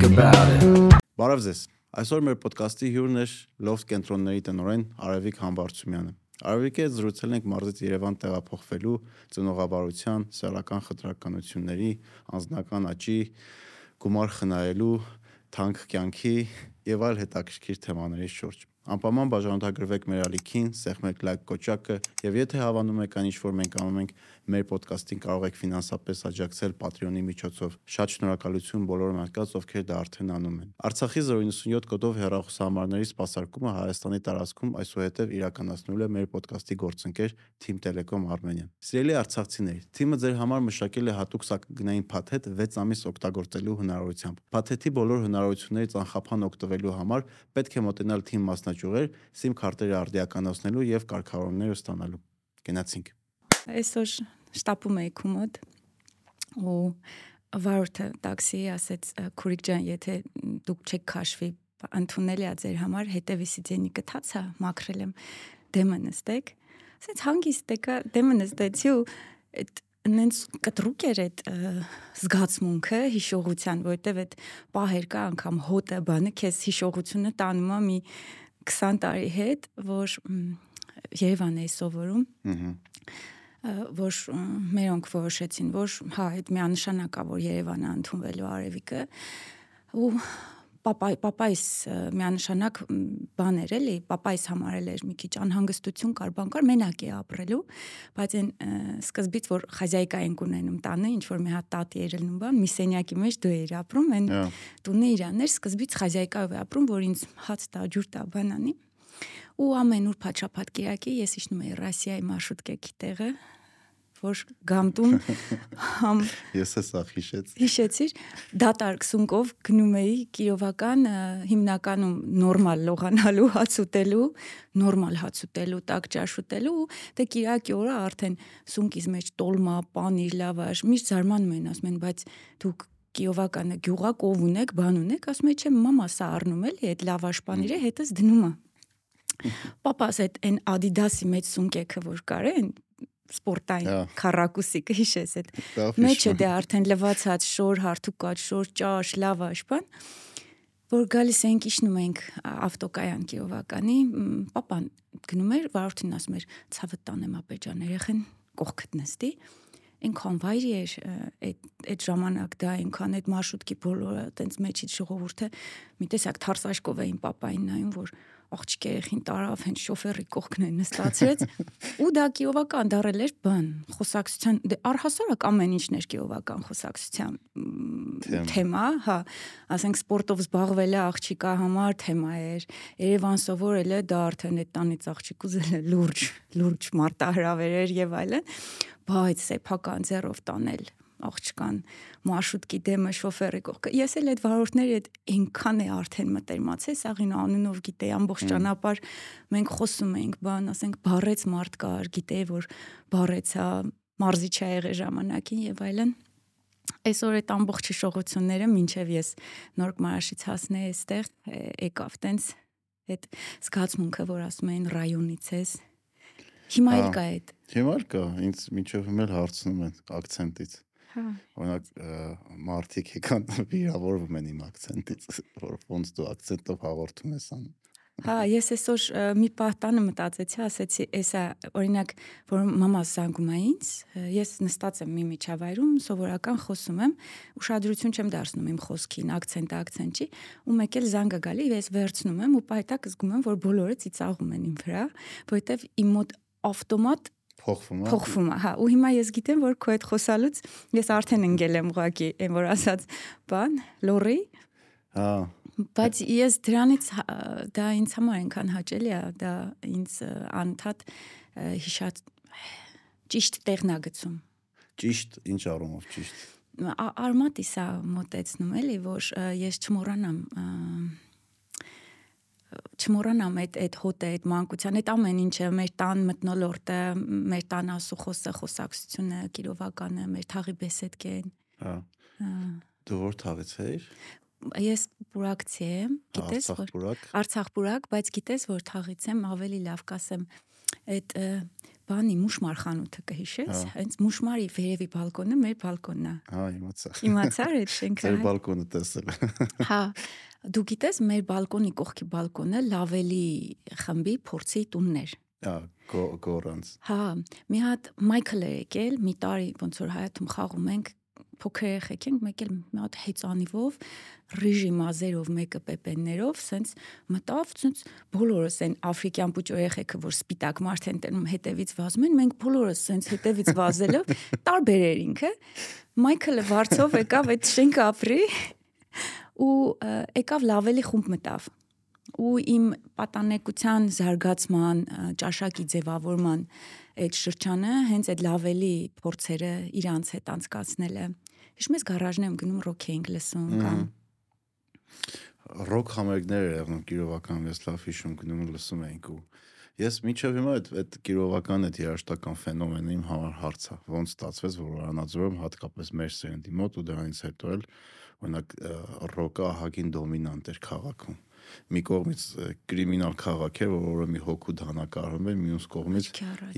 think about it. Բարև ձեզ։ Այսօր մեր ոդկասթի հյուրն է Loft կենտրոնների տնօրեն Արևիկ Համբարձումյանը։ Արևիկի հետ զրուցել ենք մարզից Երևան տեղափոխվելու ծնողավարության, սեռական խտրականությունների, անձնական աճի, գումար խնայելու, թանկ կյանքի եւ այլ հետաքրքիր թեմաների շուրջ։ Անպայման բաժանորդագրվեք մեր ալիքին, սեղմեք լայք կոճակը եւ եթե հավանում եք այն ինչ որ մենք անում ենք մեր ոդկասթին կարող եք ֆինանսապես աջակցել Patreon-ի միջոցով։ Շատ շնորհակալություն բոլոր մարդկանց, ովքեր դա արդեն անում են։ Արցախի 097 կոդով հեռախոսահամարների սպասարկումը Հայաստանի տարածքում այսուհետև իրականացնул է մեր ոդկասթի գործընկեր Team Telecom Armenia։ Սիրելի արցախցիներ, թիմը ձեր համար մշակել է հատուկ սակագնային փաթեթ 6 ամիս օգտագործելու հնարավորությամբ։ Փաթեթի բոլոր հնարավորություններից անխափան օգտվելու համար պետք է մոտենալ թիմ մասնաճյուղեր, SIM քարտերը արդիականացնելու եւ կարգավորումներ ստանալու։ Գնացինք։ Այսօր շտապում էի քու մոտ ու վարորդը տաքսի ասեց քուրիկ ջան եթե դուք չեք քաշվի ընդունելի է ձեր համար հետևի սիդենի կթացա մաքրել եմ դեմը նստեք ասեց հանգիստ եկա դեմը նստեցի ու այդ նենց կտրուկ էր այդ զգացմունքը հիշողության որովհետև այդ պահեր կա անգամ հոտը բանը քեզ հիշողությունը տանում է մի 20 տարի հետ որ Երևան էի սովորում որ մերոնք որոշեցին, որ հա, այդ միանշանակա, որ Երևանը ընդունվելու Արևիկը ու պապայ պապայիս միանշանակ բաներ էլի պապայիս համարել էր մի քիչ անհանգստություն կար բան կար մենակ է ապրելու բայց այն սկզբից որ խազայկա ենք ունենում տանը ինչ որ մի հատ տատի էր լինում բան մի սենյակի մեջ դու էր ապրում այն տունը իրաններ սկզբից խազայկայով է ապրում որ ինձ հաց տա ջուր տա բանանի ու ամեն ուր փաչապատ կիրակի ես իջնում էի Ռասիայի մարշրուտկեքի տեղը որ գամտում համ ես է սա հիշեց հիշեցիր դատարկ սունկով գնում էի Կիրովական հիմնականում նորմալ լողանալու հաց ուտելու նորմալ հաց ուտելու տակ ճաշ ուտելու դե Կիրակի օրը արդեն սունկից մեջ տոլմա պանիր լավաշ միշտ զարմանում են ասում են բայց դուք Կիովականը գյուղակ ով ունեք, բան ունեք, ասում եմ, չէ, մամա սա առնում էլի, այդ լավաշ պանիրը հետս դնում է Պապաս այդ այն Adidas-ի մեջ սունկեքը որ կար են սպորտային քարակուսի կհիշես այդ մեջը դե արդեն լվացած շոր հարթուկած շոր ճաշ լավաշ բան որ գալիս ենք իջնում ենք ավտոկայան Կիովականի պապան գնում էր վարորդին ասում էր ցավը տանեմ ապեջան երեխեն կողքդ նստի այնքան վայրի էր այդ այդ ժամանակ դա այնքան այդ մարշրուտքի բոլորը տենց մեջից ժողովուրդը մի տեսակ թարսաշկով էին papayin նայում որ աղջիկ երեխին տարավ հենց շոֆերի կողքն է նստացրեց ու դա կիովական դարել էր բան խոսակցության դե առհասարակ ամեն ինչն էր կիովական խոսակցության թեմա հա ասենք սպորտով զբաղվելը աղջիկա համար թեմա էր Երևան սովորելը դա արդեն այդ տանից աղջիկ ուզելը լուրջ լուրջ մարտահրավեր էր եւ այլն բայց սեփական ձեռով տանել աղջկան մարշրուտքի դեմը շոֆերի կողքը ես էլ այդ վարորդների հետ այնքան է արդեն մտերմացել սաղին անունով գիտեի ամբողջ ճանապարհ մենք խոսում էինք բան ասենք բարեց մարդ կար գիտեի որ բարեցա մարզիչ ա եղել ժամանակին եւ այլն այսօր այդ ամբողջ հիշողությունները մինչև ես նոր մարաշից հասնեի այստեղ եկավ տենց այդ զգացմունքը որ ասում են ռայոնից ես հիմա էլ կա այդ հիմա էլ կա ինձ մինչև հիմա հարցնում են акցենտից Հա։ Օրինակ մարտիկ եկան վիրավորվում են իմ акցենտից, որ ոնց դու акցենտով հաղորդում ես անում։ Հա, ես այսօր մի պատանը մտածեցի, ասեցի, էսա օրինակ, որ մամաս զանգում է ինձ, ես նստած եմ մի միջավայրում, սովորական խոսում եմ, ուշադրություն չեմ դարձնում իմ խոսքին, акցենտը акցենտ չի, ու մեկ էլ զանգը գալի, ես վերցնում եմ ու պայտակ զգում եմ, որ բոլորը ծիծաղում են իմ վրա, որովհետև իմ մոտ ավտոմատ փոխվում է փոխվում է հա ու հիմա ես գիտեմ որ քո այդ խոսալուց ես արդեն ընկել եմ ուղակի այն որ ասած բան լորի հա բայց ես դրանից դա ինձ համար այնքան հաճելի է դա ինձ անդադ հիշած ճիշտ տեղնագծում ճիշտ ինչ առումով ճիշտ արմատիս է մոտեցնում էլի որ ես չմոռանամ չմոռանամ այդ այդ հոտը, այդ մանկության, այդ ամեն ինչը, մեր տան մտնոլորտը, մեր տան ասուխոսը, խոսակցությունը, գիրովականը, մեր թաղի բեսեդկեն։ Հա։ Դու որ թաղից ես։ Ես բուրակցի եմ, գիտես որ Արցախ բուրակ, բայց գիտես որ թաղից եմ, ավելի լավ կասեմ, այդ բանի մուշմար խանութը կհիշես, հենց մուշմարի վերևի բալկոնը մեր բալկոնն է։ Հա, իմացա։ Իմացար այդ շենքը։ Ձեր բալկոնը տեսել։ Հա, դու գիտես մեր բալկոնի կողքի բալկոնը լավելի խմբի փորձի տունն էր։ Հա, գորանց։ Հա, մի հատ Մայքլ էր եկել, մի տարի ոնց որ հայաթում խաղում ենք փոքր երեխեք ենք, մեկ էլ մի հատ հեծանիվով, ռիժի մազերով, մեկը պեպեններով, սենց մտավ, սենց բոլորս այն աֆրիկյան պուճ երեխեքը, որ սպիտակ մարդ են տենում հետևից վազում են, մենք բոլորս սենց հետևից վազելով տարբեր էր ինքը։ Մայքլը վարձով եկավ այդ շենքը ապրի ու եկավ լավելի խումբ մտավ ու իմ պատանեկության զարգացման ճաշակի ձևավորման այդ շրջանը հենց այդ լավելի փորձերը իրանց հետ անցկացնելը Հիշում ես գարաժն եմ գնում ռոք էինք լսում կամ ռոք համերգներ էր եղնում Կիրովական ես լավ հիշում գնում լսում էինք ու ես միջև հիմա այդ այդ Կիրովական այդ երաշտական ֆենոմենը իմ համար հարց է ոնց ստացվեց որ Վրանաձորում հատկապես մեր սերնդի մոտ ու դրանից հետո էլ օրինակ ռոկը ահագին դոմինանտ էր քաղաքում մի կողմից կրիմինալ քաղաք է, որը մի հոգու դանակարում է, մյուս կողմից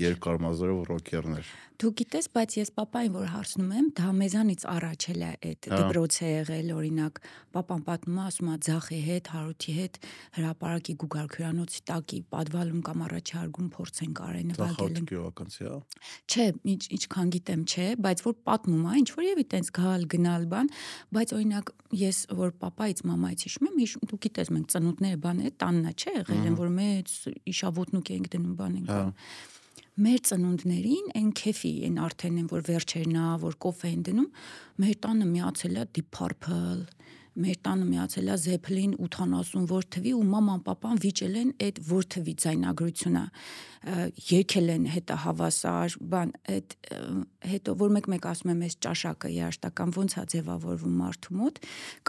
երկար մազերով ռոքերներ։ Դու գիտես, բայց ես papayin որ հարցնում եմ, դա մեզանից առաջել է այդ դպրոց է եղել, օրինակ, papan պատմում է, ասում է ձախի հետ, հարութի հետ հրաապարակի գուգարքյուրանոցի տակի подвалում կամ առաջարկում փորձենք արեն նվագել։ Դա հոգեվականցի է։ Չէ, ինչ ինչքան գիտեմ, չէ, բայց որ պատմում է, ինչ որ եւի տենց գալ գնալ բան, բայց օրինակ ես որ papaից մամայից հիշում եմ, դու գիտես, մենք ծնունդները բան է, տաննա չէ, եղել են որ մեծ իշավոտնուկ էինք դնում բան ենք։ Հա մեր ծնունդներին այն քեֆի այն արդեն են որ վերջերն է որ կոֆե են դնում մեր տանը միացել է Deep Purple մեր տանը միացել է Zeppelin 80 որ թվի ու մաման papan վիճել են այդ որ թվի ձայնագրությունը երկել են հետը հավասար բան այդ հետո որ մեկ-մեկ ասում եմ այս ճաշակը երաշտական ոնց է ձևավորվում մարդու մոտ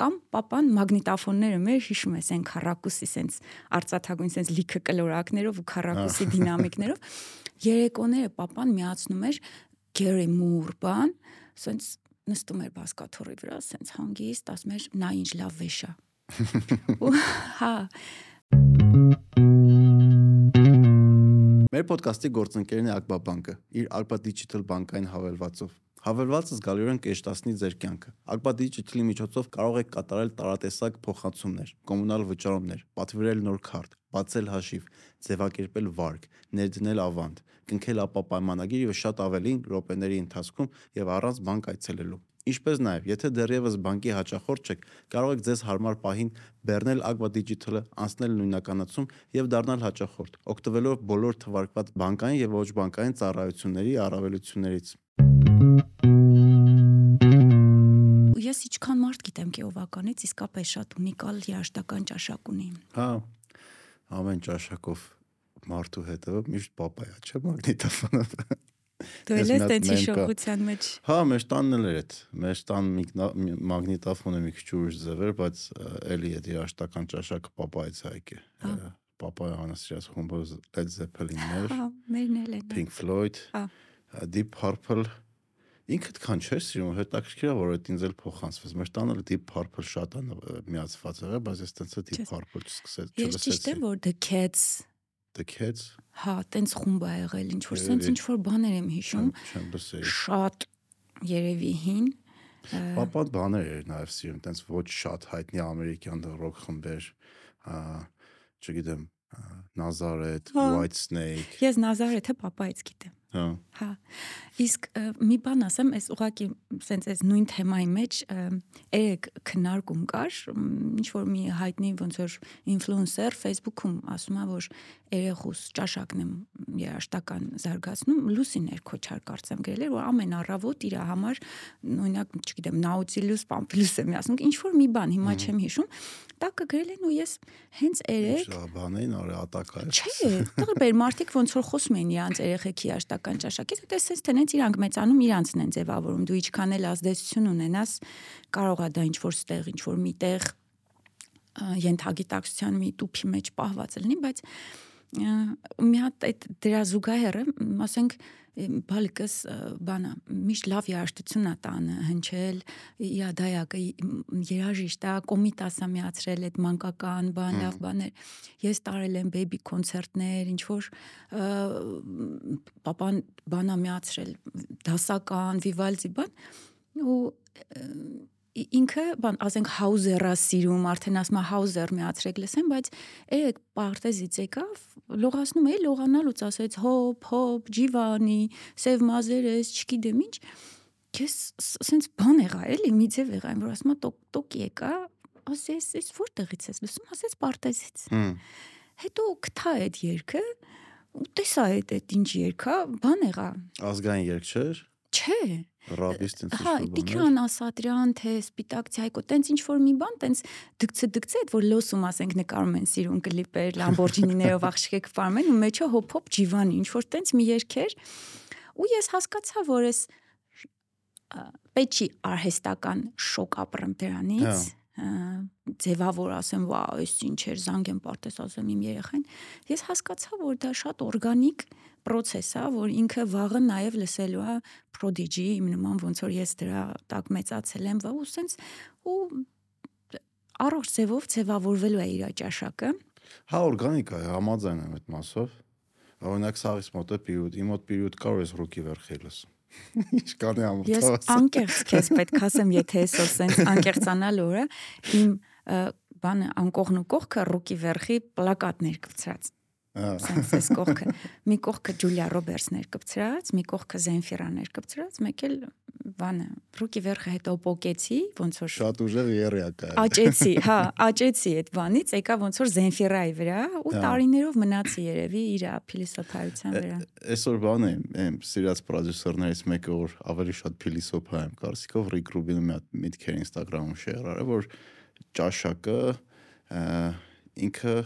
կամ papan մագնիտոֆոնները մեր հիշում ես այն քառակուսի սենց արծաթագույն սենց լիքը կլորակներով ու քառակուսի դինամիկներով երեկոները papan միացնում էր Gary Moore բան սենց նստում էր բասկաթոռի վրա, սենց հանգիստ, ասում էր՝ «Նա ինչ լավ վեշ է»։ Հա։ Մեր ոդկասթի գործընկերն է Ակբա բանկը, իր Alpa Digital բանկային հավելվածով։ Հավելվածը զգալիորեն կեշտացնի ձեր կյանքը։ Ակբա Digital-ի միջոցով կարող եք կատարել տարատեսակ փոխանցումներ, կոմունալ վճարումներ, պատվիրել նոր քարտ, բացել հաշիվ, ձևակերպել վարկ, ներդնել ավանդ, կնքել ապա պայմանագիր եւ շատ ավելին րոպեների ընթացքում եւ առանց բանկ այցելելու։ Ինչպես նաև, եթե դեռևս բանկի հաճախորդ չեք, կարող եք ձեզ հարմար պահին բեռնել Agva Digital-ը, անցնել նույնականացում եւ դառնալ հաճախորդ, օգտվելով բոլոր թվարկված բանկային եւ ոչ բանկային ծառայությունների առավելություններից։ Ես ինչքան մարդ գիտեմ Կիովականից, իսկապես շատ ունիկալ երաշտական ճաշակ ունի։ Հա, ամեն ճաշակով մարդու հետը միշտ 야, չէ՞ մագնիտոֆոնը։ Դու ես տենց հիշողության մեջ։ Հա, մեր տանն էլ էր այդ։ Մեր տան մագնիտոֆոնը մի քիչ ուրիշ ձև էր, բայց էլի այդ երաշտական ճաշակը papaից է եկել։ Papaya անասիրած խումբը Led Zeppelin-ներ։ Հա, մերն էլ են։ Pink Floyd։ Հա։ Deep Purple ինքդ քան չէ սիրում հետաքրքիր է որ այդ ինձ էլ փոխանցվեց մեր տանը Deep Purple շատ է միացված եղել բայց ես տենց Deep Purple չսկսեց չլսեցի Ես ճիշտ եմ որ The Cats The Cats։ Հա, տենց խումբ է եղել, ինչ որ սենց ինչ որ բաներ եմ հիշում։ Չեմ լսել։ Շատ երևի հին։ Պապան բաներ էր նաև սիրում, տենց ոչ շատ հայտնի ամերիկյան ռոք խմբեր, չգիտեմ, Nazareth, White Snake։ Ես Nazareth-ը papaից գիտեմ։ Հա։ Հա։ Իսկ մի բան ասեմ, այս ուղակի սենց այս նույն թեմայի մեջ երեք քննարկում կար, ինչ որ մի հայտնի ոնց որ ինֆլուենսեր Facebook-ում ասում է, որ երեխուս ճաշակն եմ երաշտական զարգացնում, լուսիներ քոչար կարծեմ գրել էր, որ ամեն առավոտ իր համար նույնակ, չգիտեմ, Nautilus, Pampilus եմ ասում, ինչ որ մի բան, հիմա չեմ հիշում, տակը գրել են ու ես հենց երեք բան էին արի ատակա։ Չէ, տարբեր մարդիկ ոնց որ խոսում են իրանց երեխեքի երաշտական ճաշակից, հետո էս թե նենց իրանք մեծանում իրանցն են ձևավորում։ Դու ինչքան էլ ազդեցություն ունենաս, կարող է դա ինչ որ ստեղ, ինչ որ միտեղ ենթագիտակցության մի տուփի մեջ պահված լինի, բայց մի հատ այդ դրա զուգահեռը, ասենք բալիկս բանա միշտ լավ երաժշտություն է տանը հնչել իա դայակը երաժիշտ է կոմիտասա միացրել այդ մանկական բան լավ բաներ ես տարել եմ բեբի կոնցերտներ ինչ որ պապան բանա միացրել դասական վիվալդի բան ու ինքը բան ասենք Hauser-ը սիրում, արդեն ասում է Hauser միացրեք լսեմ, բայց երեք պարտեզից եկավ, լողացնում էի, լողանալուց ասեց հոփ, հոփ, Ջիվանի, Սև Մազերես, չգիտեմ ինչ։ Քես սենց բան եղա էլի, մի ձև եղա, որ ասում է տոկ տոկ եկա, ասես, «Էս որտեղից ես լսում», ասես պարտեզից։ Հետո կթա այդ երգը, ու տեսա այդ այդ ինչ երգա, բան եղա։ Ազգային երգ չէր։ Չէ ռաբիստ ինձ հա Տիգրան Ասատրյան թե Սպիտակ ցայկո տենց ինչ որ մի բան տենց դգցը դգցը այդ որ լոսում ասենք նկարում են սիրուն կլիպեր Lamborghini-ներով աղջիկ ֆարմ են ու մեջը հոփ-հոփ ջիվանի ինչ որ տենց մի երգեր ու ես հասկացա որ ես պեչի արհեստական շոկ ապրեմ դրանից հա ձևավոր ասեմ, վա, այս ինչ էր, զանգեմ պարտես ասեմ իմ երեխային, ես հասկացա, որ դա շատ օրգանիկ process է, որ ինքը վաղը նաև լսելու է prodigy իմ նման ոնց որ ես դրա տակ մեծացել եմ, ու սենց ու առողջ ձևով ձևավորվելու է իր ճաշակը։ Հա, օրգանիկ է, համաձայն եմ այդ մասով։ Օրինակ սաղից մոտ է պիրուտ, իմ մոտ պիրուտ կար ես ռուկի վերխի լսում։ Ինչ կանի ամոթ։ Ես անկեղծ քեզ պետք ասեմ, եթե այսօր սենց անկեղծանալ օրը իմ բանը անկողն ու կողքը ռուկի վերխի պլակատներ կծրած Սենց էս կողքը։ Մի կողքը Ջուլիա Ռոբերտսներ կպցրած, մի կողքը Զենֆիրաներ կպցրած, մեկ էլ բանը ռուկի վերխը հետո պոկեցի, ոնց որ շատ ուժեղ երեակա։ Աճեցի, հա, աճեցի այդ բանից, եկա ոնց որ Զենֆիրայի վրա ու տարիներով մնացի երևի իր փիլիսոփայության վրա։ Այսօր բան է, եմ սիրած պրոդյուսերներից մեկը որ ավելի շատ փիլիսոփա եմ կարծիքով Ռիկ Ռուբինը մի հատ միտքեր Instagram-ում շեյր արել, որ ճաշակը ինքը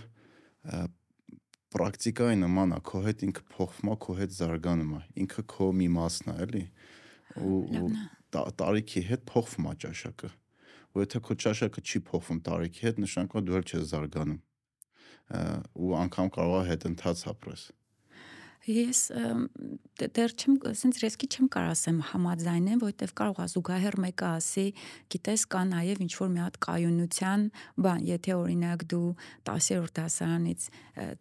պրակտիկայի նման է, քո հետ ինքը փոխվում է, քո հետ զարգանում է։ Ինքը քո մի մասն է, էլի։ Ու տարիքի հետ փոխվում է ճաշակը։ Ու եթե քո ճաշակը չի փոխվում տարիքի հետ, նշանակում է դու էլ չես զարգանում։ ու անգամ կարող է հետընթաց ապրես։ Ես դեռ չեմ, ասենց ռիսկի չեմ կարող ասեմ համաձայնեմ, որովհետև կարող է զուգահեռ մեկը ասի, գիտես, կա նաև ինչ որ մի հատ կայունության բան, եթե օրինակ դու 10-րդ դասարանից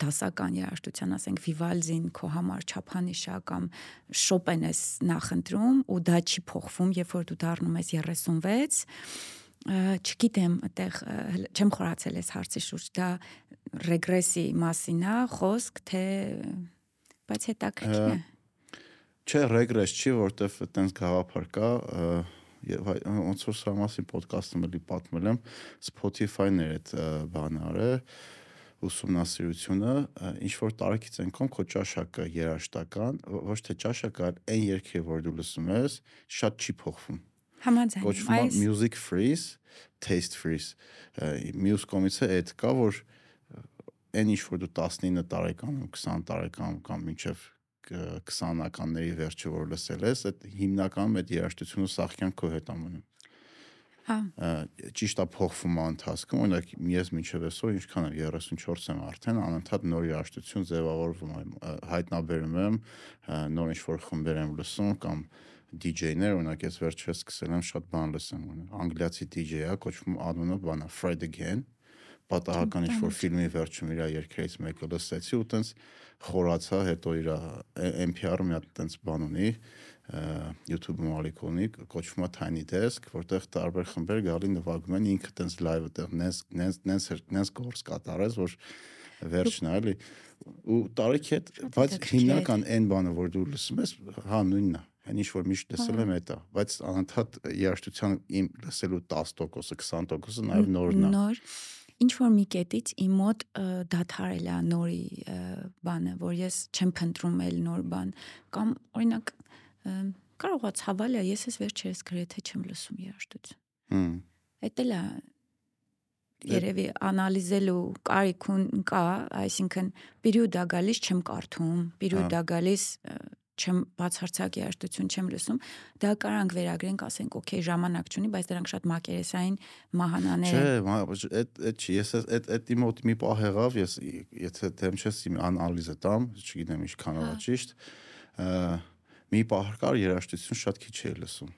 դասական երաժշտության, ասենք Vivaldi-ին քո համար չափանիշա կամ Chopin ես նախընտրում ու դա չի փոխվում, երբ որ դու դառնում ես 36 չգիտեմ, այդեղ չեմ խորացել այս հարցի շուրջ, դա ռեգրեսի մասին է խոսք, թե բայց հետաքրքիր է։ Չէ, ռեգրես չի, որտեվ այտենց գաղափար կա, եւ ոնց որ սրա մասին ոդկասթում էլի պատմել եմ Spotify-ն էր այդ բանը արել ուսումնասիրությունը ինչ որ տարիքից ենքում քո ճաշակը երաշտական ոչ թե ճաշակը այլ այն երգերը որ դու լսում ես շատ չի փոխվում համաձայն կոչվում է music freeze taste freeze մյուս կողմից է այդ կա որ այն ինչ որ դու 19 տարեկանում, 20 տարեկանում կամ մինչև 20-ականների վերջը որ լսել ես, այդ հիմնականում այդ երաժշտությունը սախքյան քո հետ ամնում։ Հա։ Ճիշտ է փոխվում է ընթացքում, օրինակ ես մինչև այսօր ինչքան եմ 34 եմ արդեն, անընդհատ նոր երաժշտություն ձևավորվում եմ, հայտնաբերում եմ, նոր ինչ-որ խմբեր եմ լսում կամ DJ-ներ, օրինակ ես վերջերս սկսել եմ շատ բան լսեմ, անգլիացի DJ-ա, կոչվում անունը բանա Fred Again, պատահական ինչ որ ֆիլմի վերջում իր երկրից մեկը լսեցի ու տենց խորացա, հետո իր NPR-ը մի հատ տենց բան ունի, YouTube-ում ալիքոնի, կոչվում է Tiny Desk, որտեղ տարբեր խմբեր գալի նվագում են, ինքը տենց live այդտեղ նենց նենց նենց նենց գործ կատարես, որ վերջն է, էլի ու տարիքի հետ, բայց հիմնական այն բանը, որ դու լսում ես, հա նույնն է այն ինչ որ միշտ լսել եմ դա, բայց անընդհատ երաժշտության իմ լսելու 10%-ը, 20%-ը նաև նորն է։ Նոր ինչ որ մի կետից իմ մոտ դադարել է նորի բանը, որ ես չեմ փնտրում էլ նոր բան կամ օրինակ կարող է ցավալ է, ես ես վերջերս գրեթե չեմ լսում երաժշտություն։ Հմ։ Էդ էլ է երևի անալիզելու կարիք կա, այսինքն պերիոդա գալիս չեմ կարդում, պերիոդա գալիս չեմ բացարձակ երաշտություն չեմ լսում, դա կարանք վերագրենք, ասենք, օքեյ, ժամանակ չունի, բայց դրանք շատ մակերեսային մահանաներ են։ Չէ, այդ այդ չի, ես այդ այդ իմ մոտ մի պահ եղավ, ես եթե դեմ չես իմ անալիզը տամ, չգիտեմ ինչքան ա հա։ ճիշտ, մի պահ կար երաշտություն շատ քիչ էի լսում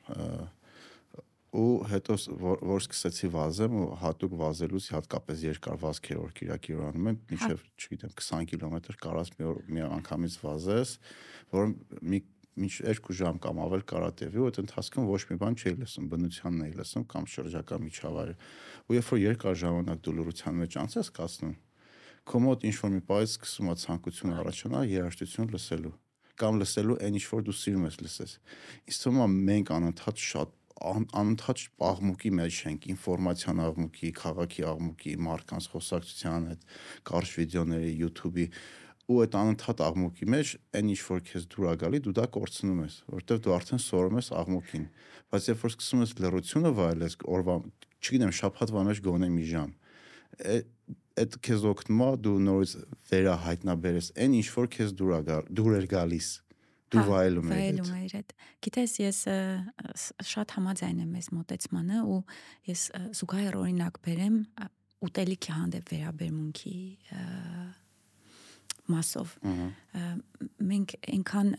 ու հետո որ, որ սկսեցի վազեմ ու հատուկ վազելուց հատկապես երկար վազքեր որ Կիրակի օրանում եմ մինչև չգիտեմ 20 կիլոմետր կարաս մի օր մի անգամից վազես որ մի մինչ 2 ժամ կամ ավել կարա տևի ու այդ ընթացքում ոչ մի բան չի լսում բնությանն էի լսում կամ շրջակա միջավայրը ու երբ որ երկար ժամանակ դու լրության մեջ անցես կասնում քո մոտ ինչ որ մի բայ սկսում է ցանկություն առաջանալ երաժշտություն լսելու կամ լսելու այն ինչ որ դու սիրում ես լսես ինձ թվում է մենք անընդհատ շատ անընդհատ աղմուկի մեջ ենք ինֆորմացիան աղմուկի, քաղաքի աղմուկի, մարդկանց խոսակցության հետ, կարճ վիդեոների, YouTube-ի ու այդ անընդհատ աղմուկի մեջ այն ինչ որ քեզ դուր ա գալի, դու դա կորցնում ես, որովհետև դու արդեն սորում ես աղմուկին։ Բայց երբ որ սկսում ես լրությունը վայելես, օրվա, չգիտեմ, շաբաթվա մեջ գոնե մի ժամ, այդ քեզ օգնում է դու նորից վերահայտնաբերես այն ինչ որ քեզ դուր ա գալ, դուր էր գալիս դու հա, վայելում ես վայելում ես այդ գիտես ես շատ համաձայն եմ այս մոտեցմանը ու ես զուգահեռ օրինակ բերեմ ուտելիքի հանդեպ վերաբերմունքի մասով մենք այնքան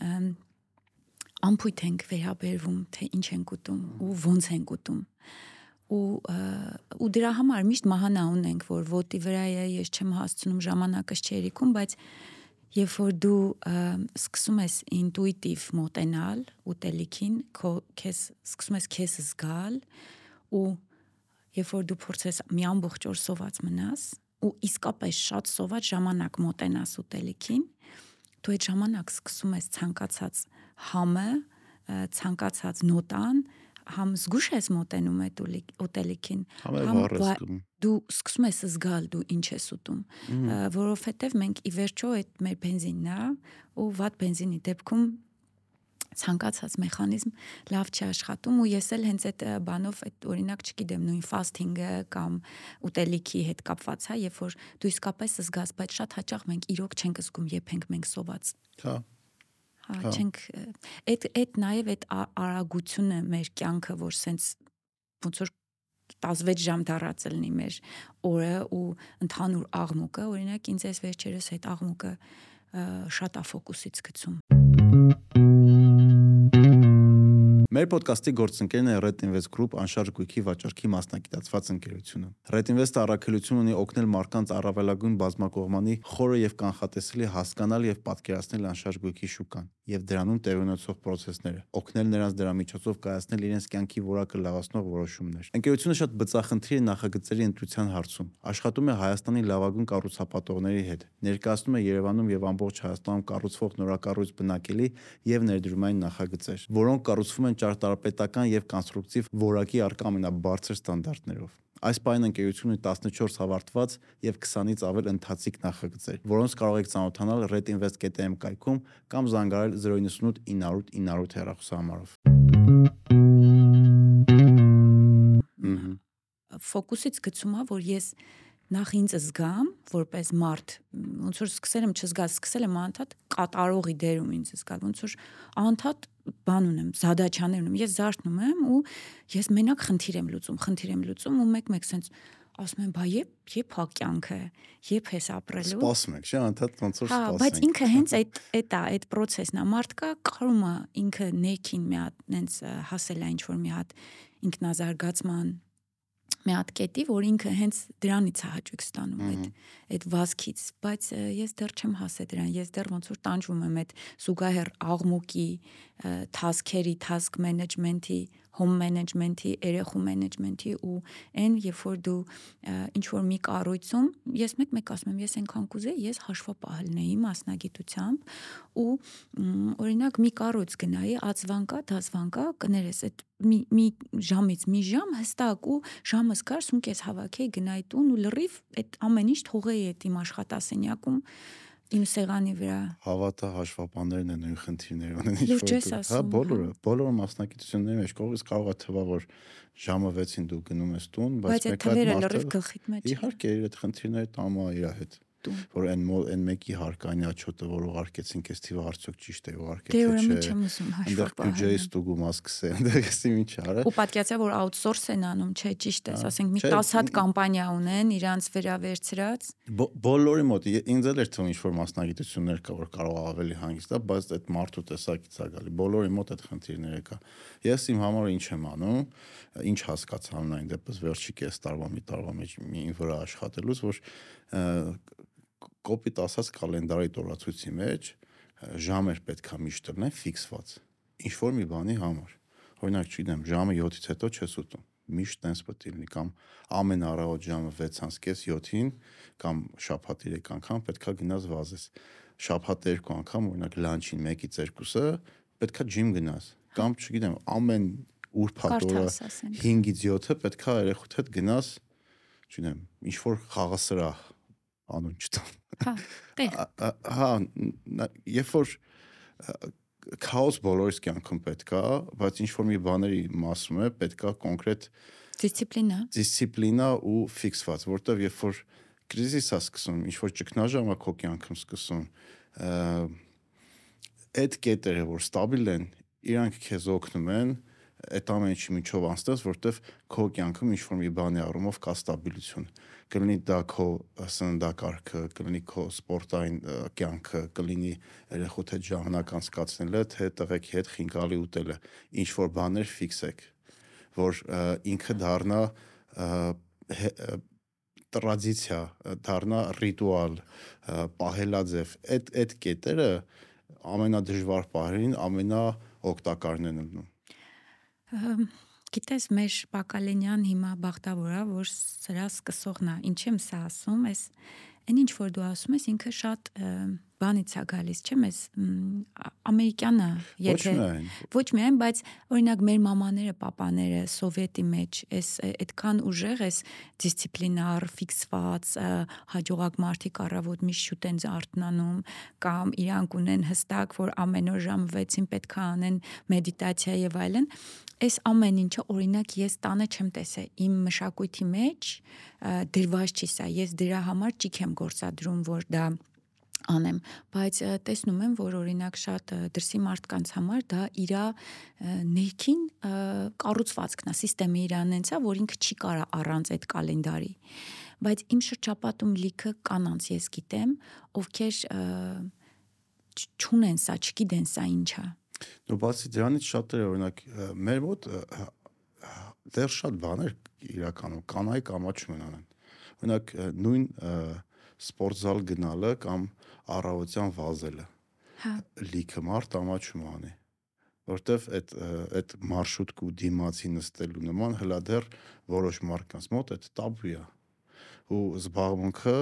ամփույթ ենք վերաբերվում թե ինչ ենք ուտում ու ոնց ենք ուտում ու ու դրա համար միշտ մահանա ունենք որ ոտի վրա է ես չեմ հասցնում ժամանակս չերիքում բայց երբ որ դու սկսում ես ինտուիտիվ մոտենալ ուտելիքին քեզ սկսում ես քեզ զգալ ու երբ որ դու փորձես մի ամբողջ օր սոված մնաս ու իսկապես շատ սոված ժամանակ մոտենաս ուտելիքին, դու այդ ժամանակ սկսում ես ցանկացած համը, ցանկացած նոտան, համ զգուշ ես մոտենում այդ ուտելիքին, համ դու սկսում ես զգալ դու ինչ ես ուտում, որովհետև մենք ի վերջո այդ մեր բենզինն է ու վատ բենզինի դեպքում ցանկացած մեխանիզմ լավ չի աշխատում ու ես էլ հենց այդ բանով այդ օրինակ չգիտեմ նույն ֆասթինգը կամ ուտելիքի հետ կապված հա երբ որ դու իսկապես զգաս բայց շատ հաճախ մենք իրոք չենք զգում երբ ենք մենք սոված հա հա, չենք այդ այդ նաև այդ արագությունը մեր կյանքը որ սենց ոնց որ 16 ժամ դարած լինի մեր օրը ու ընդհանուր աղմուկը օրինակ ինձ էս վերջերս այդ աղմուկը շատ է ֆոկուսից գցում Մեր ոդկասթի գործընկերն է Red Invest Group անշարժ գույքի վաճառքի մասնագիտացված ընկերությունը։ Red Invest-ը առաքելություն ունի օգնել մարդկանց առավելագույն բազմակողմանի խորը եւ կանխատեսելի հասկանալ եւ պատկերացնել անշարժ գույքի շուկան եւ դրանում տեղի ունեցող process-ները, օգնել նրանց դրա միջոցով կայացնել իրենց կյանքի որակը լավացնող որոշումներ։ Ընկերությունը շատ բծախնդիր է նախագծերի ընտրության հարցում։ Աշխատում է Հայաստանի լավագույն կառուցապատողների հետ։ Ներկայացնում է Երևանում եւ ամբողջ Հայաստանում կառուցվող նորակառույց բնակելի եւ ներդրումային նախագծեր, որոնք կառուցվում են ճարտարապետական եւ կոնստրուկտիվ որակի արկա ամենաբարձր ստանդարտներով։ Այս պայն ընկերությունը 14 հավարտված եւ 20-ից ավել ընթացիկ նախագծեր, որոնց կարող եք ծանոթանալ redinvest.am կայքում կամ զանգարել 098 900 900 հեռախոսահամարով։ Ֆոկուսից գցում է, որ ես նախ ինձ զգամ որպես մարդ ոնց որ սկսել եմ չզգալ սկսել եմ անդադ կատարողի դերում ինձ զգալ ոնց որ անդադ բան ունեմ, զադաչաներ ունեմ, ես զարթնում եմ ու ես մենակ խնդիր եմ լուծում, խնդիր եմ լուծում ու մեկ-մեկ sense ասում եմ, բա երբ երբ հա կյանքը, երբ ես ապրելու։ Սպասում եք, չէ՞, անդադ ոնց որ սպասում Հա, բայց ինքը հենց այդ այդ է, այդ process-ն է։ Մարդկա կարում է ինքը ներքին մի հատ նենց հասել է ինչ որ մի հատ ինքնազարգացման մի հատ կետի, որ ինքը հենց դրանից է հաճույք ստանում այդ այդ վազքից, բայց ես դեռ չեմ հասել դրան, ես դեռ ոնց որ տանջվում եմ այդ զուգահեռ աղմուկի, task-երի, task management-ի, home management-ի, երեխու management-ի ու այն երբ որ դու ինչ որ մի կառույցում, ես մեկ-մեկ ասում եմ, ես այնքան կուզեի, ես հաշվապահելնեի մասնագիտությամբ ու օրինակ մի կառույց գնայի, ածվանկա, դասվանկա, կներես այդ մի մի ժամից մի ժամ հստակ ու ժամս կար սունկես հավաքեի գնայի տուն ու լրիվ այդ ամեն ինչ թողեի այդ իմ աշխատասենյակում իմ սեղանի վրա։ Հավատա հաշվապաններն են նույն խնդիրները ունեն ինչ որ։ Հա, հա, բոլորը, բոլորը մասնակցությունների մեջ կողից կարող է թվա որ ժամը 6-ին դու գնում ես տուն, բայց մեկ հատ մարդը լրիվ գլխիդ մեջ։ Իհարկե, իր այդ խնդիրները տամա իր հետ։ որ այն այն մեկի հարկանի աչոտը, որ ուղարկեցին քեզ թիվը արդյոք ճիշտ է չէ։ Դե պահել։ Այնտեղ բյուջեի ստուգում ասկսե, այնտեղ էսի ինչ արա։ Ու պատկացա որ outsource են անում, չէ, ճիշտ է, ասենք մի 10 հատ կամպանիա ունեն, իրանց վերավերցրած։ Բոլորի մոտ ինձ էլ էր թվում ինչ որ մասնագիտություններ կա, որ կարող ավելի հանգիստ է, բայց այդ մարդու տեսակից է գալի։ Բոլորի մոտ այդ խնդիրները կա։ Ես իմ համար ինչ եմ անում, ինչ հասկացա ամենայն դեպս վերջի կես տարվա մի տարվա մեջ մի վրա աշխատելուց, որ կոպիտ ասած կալենդարի տորացույցի մեջ ժամեր պետքա միշտ լինեն ֆիքսված ինչ որ մի բանի համար օրինակ չգիտեմ ժամը 7-ից հետո չես ուտում միշտ տենց պետք է լինի կամ ամեն առավոտ ժամը 6:30 7-ին կամ շաբաթ 3 անգամ պետքա գնաս վազես շաբաթ երկու անգամ օրինակ լանչին 1-ից 2-ը պետքա ջիմ գնաս կամ չգիտեմ ամեն ուրբաթ օրը 5-ից 7-ը պետքա երեխուդ հետ գնաս չունեմ ինչ որ խաղասրահ անուն չտամ Հա, տեղ։ Հա, երբ որ քաոս բոլորիս կյանքում պետքա, բայց ինչ որ մի բաների մասում է պետքա կոնկրետ դիսցիպլինա։ Դիսցիպլինա ու ֆիքսված, որտեվ երբ որ կրիզիս է սկսում, ինչ որ ճգնաժամ է քո կյանքում սկսում, այդ կետերը, որ ստաբիլ են, իրանք քեզ օգնում են այդ ամեն ինչի միջով անցնես, որտեվ քո կյանքում ինչ որ մի բանի առումով կա ստաբիլություն կլինի դա քո սննդակարգը, կլինի քո սպորտային կյանքը, կլինի երեխուդ հետ ժամանակ անցկացնելը, թե տղեկի հետ խինկալի ուտելը, ինչ որ բաներ ֆիքսեք, որ ինքը դառնա տրադիցիա, դառնա ռիտուալ, պահելաձև։ Այդ այդ կետերը ամենադժվար պահերին ամենաօգտակարն են լինում։ Գիտես, մեր Բակալենյան հիմա բախտավոր է, որ սրա սկսողն է։ Ինչ եմ սա ասում, ես այն ինչ որ դու ասում ես, ինքը շատ բանից է գալիս, չէ՞ մեզ ամերիկյանը, եթե ոչ միայն, բայց օրինակ մեր մամաները, papaները սովետի մեջ, էս այդքան ուժեղ էս դիսցիպլինար, ֆիքսված, հաջողակ մարդիկ առավոտ միշտ շուտ են արթնանում կամ իրանք ունեն հստակ, որ ամեն օր ժամը 6-ին պետք է անեն մեդիտացիա եւ այլն, այս ամեն ինչը օրինակ ես տանը չեմ տեսել իմ մշակույթի մեջ դրված չի սա ես դրա համար ճիք եմ գործադրում որ դա անեմ, բայց տեսնում եմ, որ օրինակ շատ դրսի մարդկանց համար դա իր ներքին կառուցվածքն է, համակարգը իրան հենց է, որ ինքը չի կարա առանց այդ կալենդարի։ Բայց իմ շրջապատում լիքը կանանց ես գիտեմ, ովքեր չունեն սա, չգիտեն սա ինչա։ Ու բացի դրանից շատերը օրինակ մեր մոտ դեռ շատ բաներ իրականում կանայք ամաչում են անեն։ Օրինակ նույն սպորտզալ գնալը կամ առավոտյան վազելը։ Հա։ Լիքը մարդ ամաչում անի որտեվ այդ այդ մարշրուտ ու դիմացի նստելու նման հլա դեռ որոշ մարդկանց մոտ այդ տաբու է ու զբաղմունքը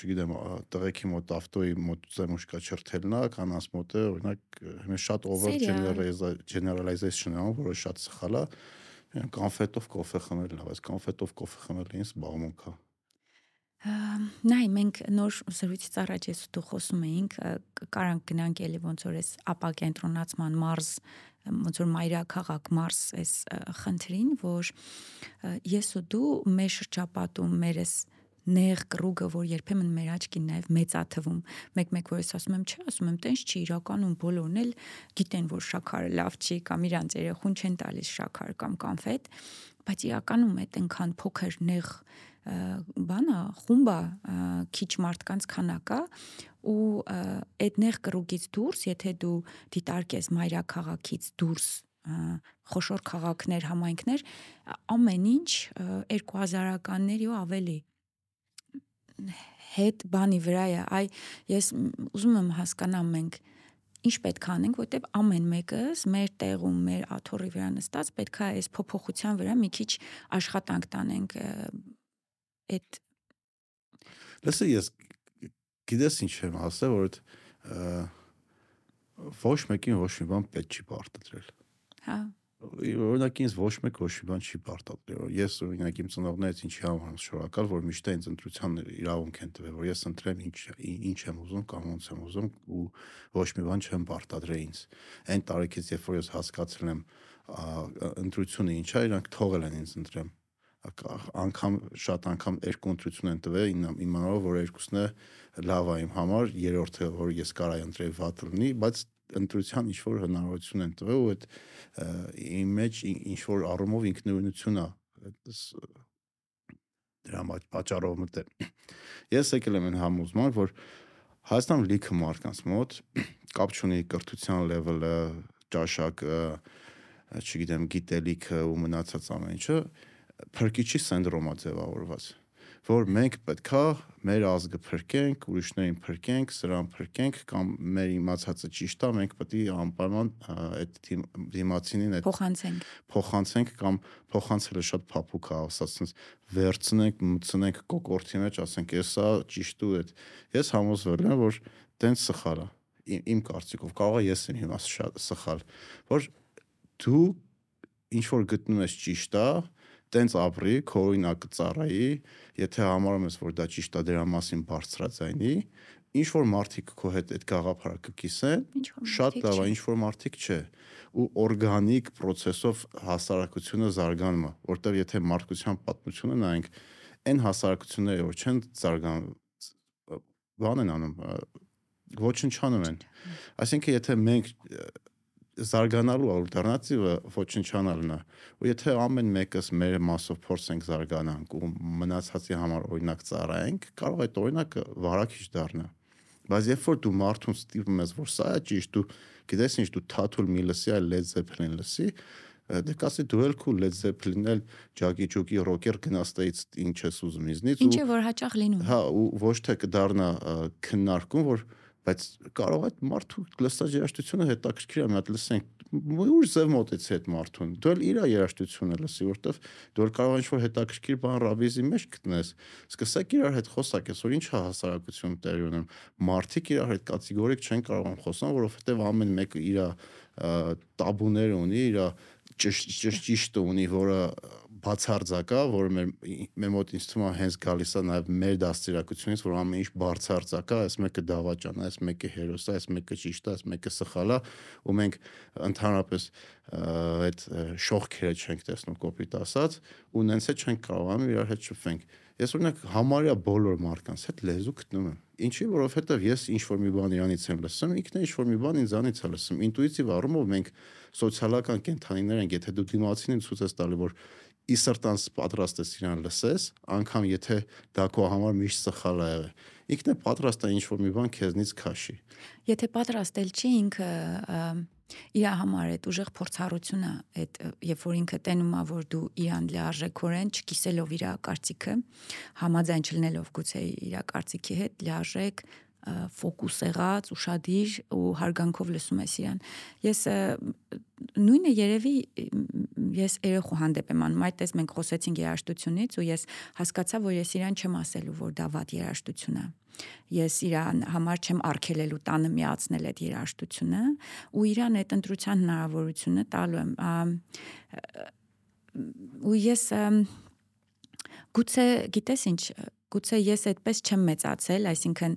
չգիտեմ, տղեկի մոտ ավտոյի մոտ զեմուշկա չրթելն է, կանանց մոտ է, օրինակ, հիմա շատ over generalization է, որը շատ սխալ է։ Կոնֆետով կոֆե խմելն է, բայց կոնֆետով կոֆե խմելը ինձ զբաղմունք է։ Նայ մենք նոր զրույցից առաջ ես դու խոսում էինք կարանք գնանք էլի ոնց որ էս ապա կենտրոնացման մարզ ոնց որ մայրաքաղաք մարզ էս խնդրին որ ես ու դու մեր շրջապատում մեր էս նեղ կրուգը, որ երբեմն մեր աչքին նաև մեծաթվում։ Մեկ-մեկ որ ես ասում եմ, չէ, ասում եմ, տենց չի, իրականում բոլորն էլ գիտեն, որ շաքարը լավ չի կամ իրանց երեխուն չեն տալիս շաքար կամ կոնֆետ, բայց իրականում այդ այնքան փոքր նեղ բանա խումբա քիչ մարդկանց քանակա ու այդ նեղ կրուգից դուրս, եթե դու դիտարկես մայրաքաղաքից դուրս խոշոր քաղաքներ, համայնքներ, ամեն ինչ 2000-ականների ու ավելի հետ բանի վրա է։ Այ ես ուզում եմ հասկանամ մենք ինչ պետք է անենք, որտեվ ամեն մեկս մեր տեղում, մեր աթոռի վրա նստած պետք է այս փոփոխության վրա մի քիչ աշխատանք տանենք այդ Լսի ես գիտես ինչ եմ ասել, որ ոչ մեկին ոչ մի բան պետք չի պարտադրել։ Հա օրինակ ինձ ոչ մեկ ոչ մի բան չի պարտադրել։ Ես օրինակ իմ ծնողներից ինչի համար շնորհակալ, որ միշտ ինձ ընտրության իրավունք են տվել, որ ես ընտրեմ ինչ ինչ եմ ուզում կամ ոնց եմ ուզում ու ոչ մի բան չեմ պարտադրել ինձ։ Այն տարիքից երբ որ ես հասկացել եմ ընտրությունը ինչա, իրանք թողել են ինձ ընտրեմ անգամ շատ անգամ երկու ընտրություն են տվել իմանալով որ երկուսն է լավ է իմ համար երրորդը որ ես կարա ընտրեի վատ լինի բայց ընտրության ինչ որ հնարավորություն են տվել ու այդ մեջ ինչ որ առումով ինքնուրույնություն է դրա պատճառով մտել ես եկել եմ այն համոզման որ Հայաստան լիքը մարդկանց մոտ կապ չունի կրթության լեվելը, ճաշակը, չգիտեմ, գիտելիքը ու մնացած ամեն ինչը փրկիչի սինդրոմա ձևավորված որ մենք պետքա մեր ազգը փրկենք, ուրիշներին փրկենք, սրան փրկենք կամ մեր իմացածը ճիշտ է, մենք պետք է անպայման այդ դիմացինին այդ փոխանցենք։ Փոխանցենք կամ փոխանցելը շատ փափուկ է, ասած վերցնենք, մտցնենք կոկորտի մեջ, ասենք, «Էսա ճիշտ ու այդ»։ Ես համոզվել եմ, որ տենց սխալ է։ Իմ, կարծիքով կարող է ես եմ հիմա սխալ, որ դու ինչ որ գտնում ես ճիշտ է, տենց ապրի, քո օրինակը ծառայի, եթե համարում ես, որ դա ճիշտ է դրա մասին բարձրաձայնի, ինչ որ մարդիկ քո հետ այդ գաղափարը կկիսեն, շատ լավ է, ինչ որ մարդիկ չէ ու օրգանիկ process-ով հասարակությունը զարգանում է, որտեղ եթե մարդկության պատմությունը նայենք, այն հասարակությունները, որ չեն զարգանում, բան են անում, ոչնչանում են։ Այսինքն եթե մենք զարգանալու ալտերնատիվը ոչնչանալն է։ Ու եթե ամեն մեկս մեր մասով փորձենք զարգանանք ու մնացածի համար օրինակ ծառայենք, կարող է այդ օրինակը վարակիչ դառնա։ Բայց երբ որ դու մարդուն ստիպում ես, որ սա է ճիշտ, դու գիտես ինչ դու Թաթուլ մի լսի, այլ Led Zeppelin լսի, դե կասի դու էլ քու Led Zeppelin-ել Ջագի Ջուկի ռոքեր գնաստեից ինչ ես ուզում իզնից ու Ինչ է որ հաճախ լինում։ Հա, ու ոչ թե կդառնա քննարկում, որ բայց կարող է մարդու լսած երաժշտությունը հետաքրքիր է մի հատ լսենք ուր ձև մոտեցի այդ մարդուն դու էլ իր երաժշտությունը լսի որտեվ դու էլ կարող ինչ որ հետաքրքիր բան ռաբիզի մեջ գտնես սկսեք իրար հետ խոսակ այսօր ինչ է հասարակություն տեղի ունեմ մարդիկ իրար հետ կատեգորիկ չեն կարող խոսան որովհետեւ ամեն մեկը իր տաբուները ունի իր ճիշտ ճիշտը ունի որը բացարձակա, որը մեր մեր մոտ ինձ թվում է հենց գալիս է նաև մեր դաստիարակությունից, որ ամեն ինչ բացարձակա, այս մեկը դավաճան է, այս մեկը հերոս է, այս մեկը ճիշտ է, այս մեկը սխալ է, ու մենք ընդհանրապես այդ շողքերը չենք տեսնում կոպիտ ասած, ու նենց է չենք կարողանում իրար հետ շփվենք։ Ես օրինակ համարյա բոլոր մարդկանց հետ լեզու գտնում եմ։ Ինչի, որովհետև ես ինչ որ մի բան իրանից եմ լսում, ինքն է ինչ որ մի բան ինձանից է լսում։ Ինտուիտիվ առումով մենք սոցիալական կենթանիներ ենք, եթե դու դիմացին ցույց ես տալի, որ ի սրտանց պատրաստ ես իրան լսես, անկամ եթե դա քո համար միշտ սխալ է եղել։ Ինքն է պատրաստ է ինչ որ մի բան քեզնից քաշի։ Եթե պատրաստել չի ինքը իր համար այդ ուժեղ փորձառությունը, այդ երբ որ ինքը տենում է, որ դու իրան լիարժեքորեն չկիսելով իր կարծիքը, համաձայն չլինելով գուցե իր կարծիքի հետ, լիարժեք ֆոկուս եղած, ուրախadir ու հարգանքով լսում ես իրան։ Ես նույնը երևի ես երախո հանդեպ եմ անում, այդտես մենք խոսեցինք երաշտությունից ու ես հասկացա, որ ես իրան չեմ ասելու, որ դա վատ երաշտություն է։ Ես իրան համար չեմ արկելելու տանը միացնել այդ երաշտությունը ու իրան այդ ընտրության հնարավորությունը տալու եմ։ Ու ես գուցե գիտես ինչ գուցե ես այդպես չեմ մեծացել, այսինքն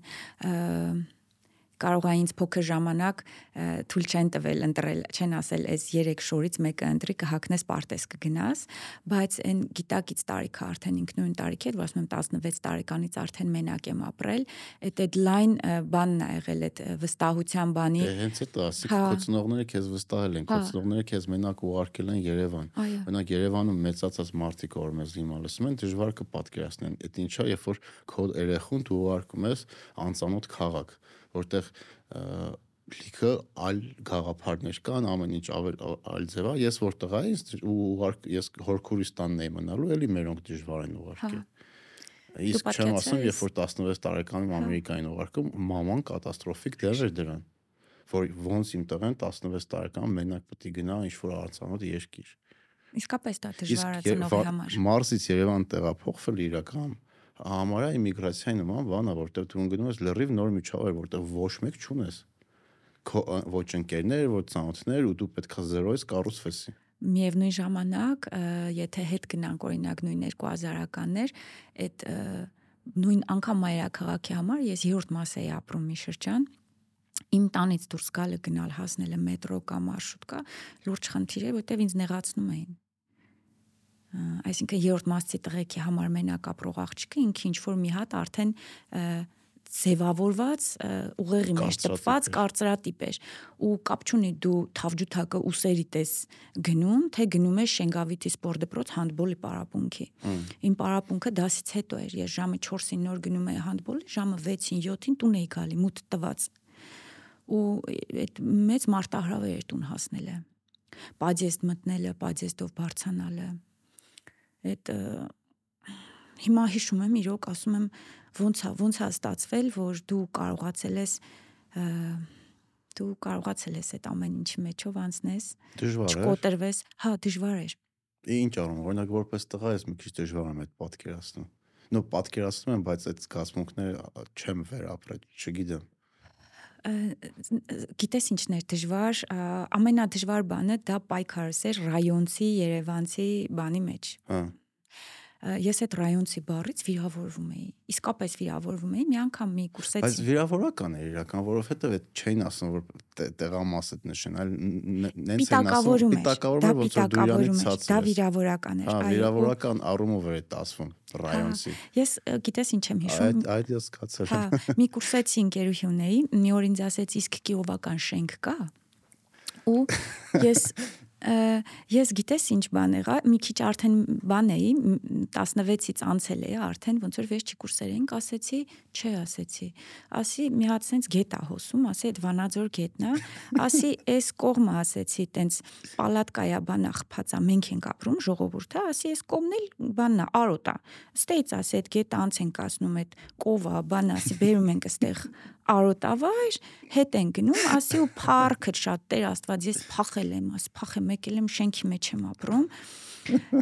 կարող է ինձ փոքր ժամանակ թույլ չեն տվել ընտրել, չեն ասել, այս 3 շորից մեկը ընտրի կհակնես պարտես կգնաս, բայց այն գիտակից տարիքը արդեն ինքնուրույն տարիք էր, որ ասում եմ 16 տարեկանից արդեն մենակ եմ ապրել, այդ deadline բանն ա եղել այդ վստահության բանի։ Դե հենց այդ ասիկ հա։ քոծնողները քեզ վստահել են, հա։ քոծնողները քեզ մենակ ուղարկել են Երևան։ Մենակ Երևանում մեծացած մարդիկ որ մեզ հիմա լսում են, դժվար կպատկերացնեն։ Այդ ինչա, երբ որ քո երեխուն դու ուղարկում ես անծանոթ քաղաք որտեղ լիքը այլ գաղափարներ կան, ամեն ինչ ավել այլ ձև է։ Ես որտեղ այ ու ես Հորքուրիստանն էի մնալու, էլի մերոնք դժվար են ուղարկել։ հա։ Իսկ չեմ ասում, երբ որ 16 տարեկանում հա։ Ամերիկային ուղարկում, մաման կատաստրոֆիկ դեր էր դրան, որ ոնց իմ տղեն 16 տարեկան մենակ պետք է գնա ինչ որ արցանոթ երկիր։ Իսկապես դա դժվարացնողի համար։ Մարսից Երևան տեղափոխվել իրական համարյա իմիգրացիայի նման բան է, որտեղ դու գնում ես լրիվ նոր միջավայր, որտեղ ոչ մեկ չունես ոչ ընկերներ, ոչ ծանոթներ ու դու պետքա զերոյից կառուցվեսի միևնույն ժամանակ եթե հետ գնանք օրինակ նույն 2000-ականներ այդ նույն անգամ մայրաքաղաքի համար ես 7-րդ մաս էի ապրում մի շրջան իմ տանից դուրս գալը գնալ հասնելը մետրո կամ մարշրուտկա լուրջ խնդիր է որտեվ ինձ նեղացնում էին այսինքն երրորդ մասի տղեկի համար մենակ ապրող աղջիկը ինքը ինչ որ մի հատ արդեն ձևավորված ուղեղի մեջ տպված կարծրատիպ էր ու կապ չունի դու թավջութակը ուսերի տես գնում թե գնում ես Շենգավիթի սպորտ դպրոց հանդբոլի պարապմունքի իմ պարապմունքը դասից հետո էր ես ժամը 4-ին նոր գնում էի հանդբոլի ժամը 6-ին 7-ին տուն էի գալի մութ տված ու այդ մեծ մարտահրավեր էր տուն հասնելը պադեստ մտնելը պադեստով բարձանալը այդ հիմա հիշում եմ իրոք ասում եմ ոնց է ոնց է ստացվել որ դու կարողացել ես դու կարողացել ես այդ ամեն ինչի մեջով անցնես դժվար է չկոտրվես հա դժվար էր ինչ առում օրինակ որպես տղա ես մի քիչ դժվար եմ այդ պատկերացնում նո պատկերացնում եմ բայց այդ զգացմունքները չեմ վերապրել չգիտեմ գիտես ինչն էր դժվար ամենադժվար բանը դա պայքարս էր ռայոնցի երևանցի բանի մեջ հա ես այդ ռայոնցի բառից վիրավորվում էի։ Իսկապես վիրավորվում էի, մի անգամ մի կուրսեցի։ Բայց վիրավորական էր իրական, որովհետև այդ չէին ասում որ տեղամասը նշեն, այլ նենց են ասում պիտակավորում ոնց որ դու իրանից ցած։ Դա վիրավորական էր, այո։ Հա, վիրավորական առումով էր դա ասվում ռայոնցի։ Ես գիտես ինչ եմ հիշում։ Այդ այդ ես կացել։ Հա, մի կուրսեցի ընկերուհի ունեի, մի օր ինձ ասեց իսկ կիովական շենք կա։ Ու ես ես գիտես ինչ բան եղա, մի քիչ արդեն բան էի, 16-ից անցել էի արդեն, ոնց որ վերջի կուրսեր էինք, ասեցի, չէ, ասեցի։ Ասի մի հատ sense գետ է հոսում, ասի այդ Վանաձոր գետն է, ասի այս կողմը ասեցի, տենց պալատկայա բան աղփածա, մենք ենք ապրում ժողովուրդը, ասի այս կողմն էլ բանն է, արոտ է։ Ստեից ասի այդ գետը անց ենք ասնում, այդ կովա, բան ասի, բերում ենք այստեղ արոտավայր, հետ են գնում, ասի ու փառքը շատ Տեր Աստված, ես փախել եմ, աս փախեմ, եկել եմ շենքի մեջ եմ ապրում։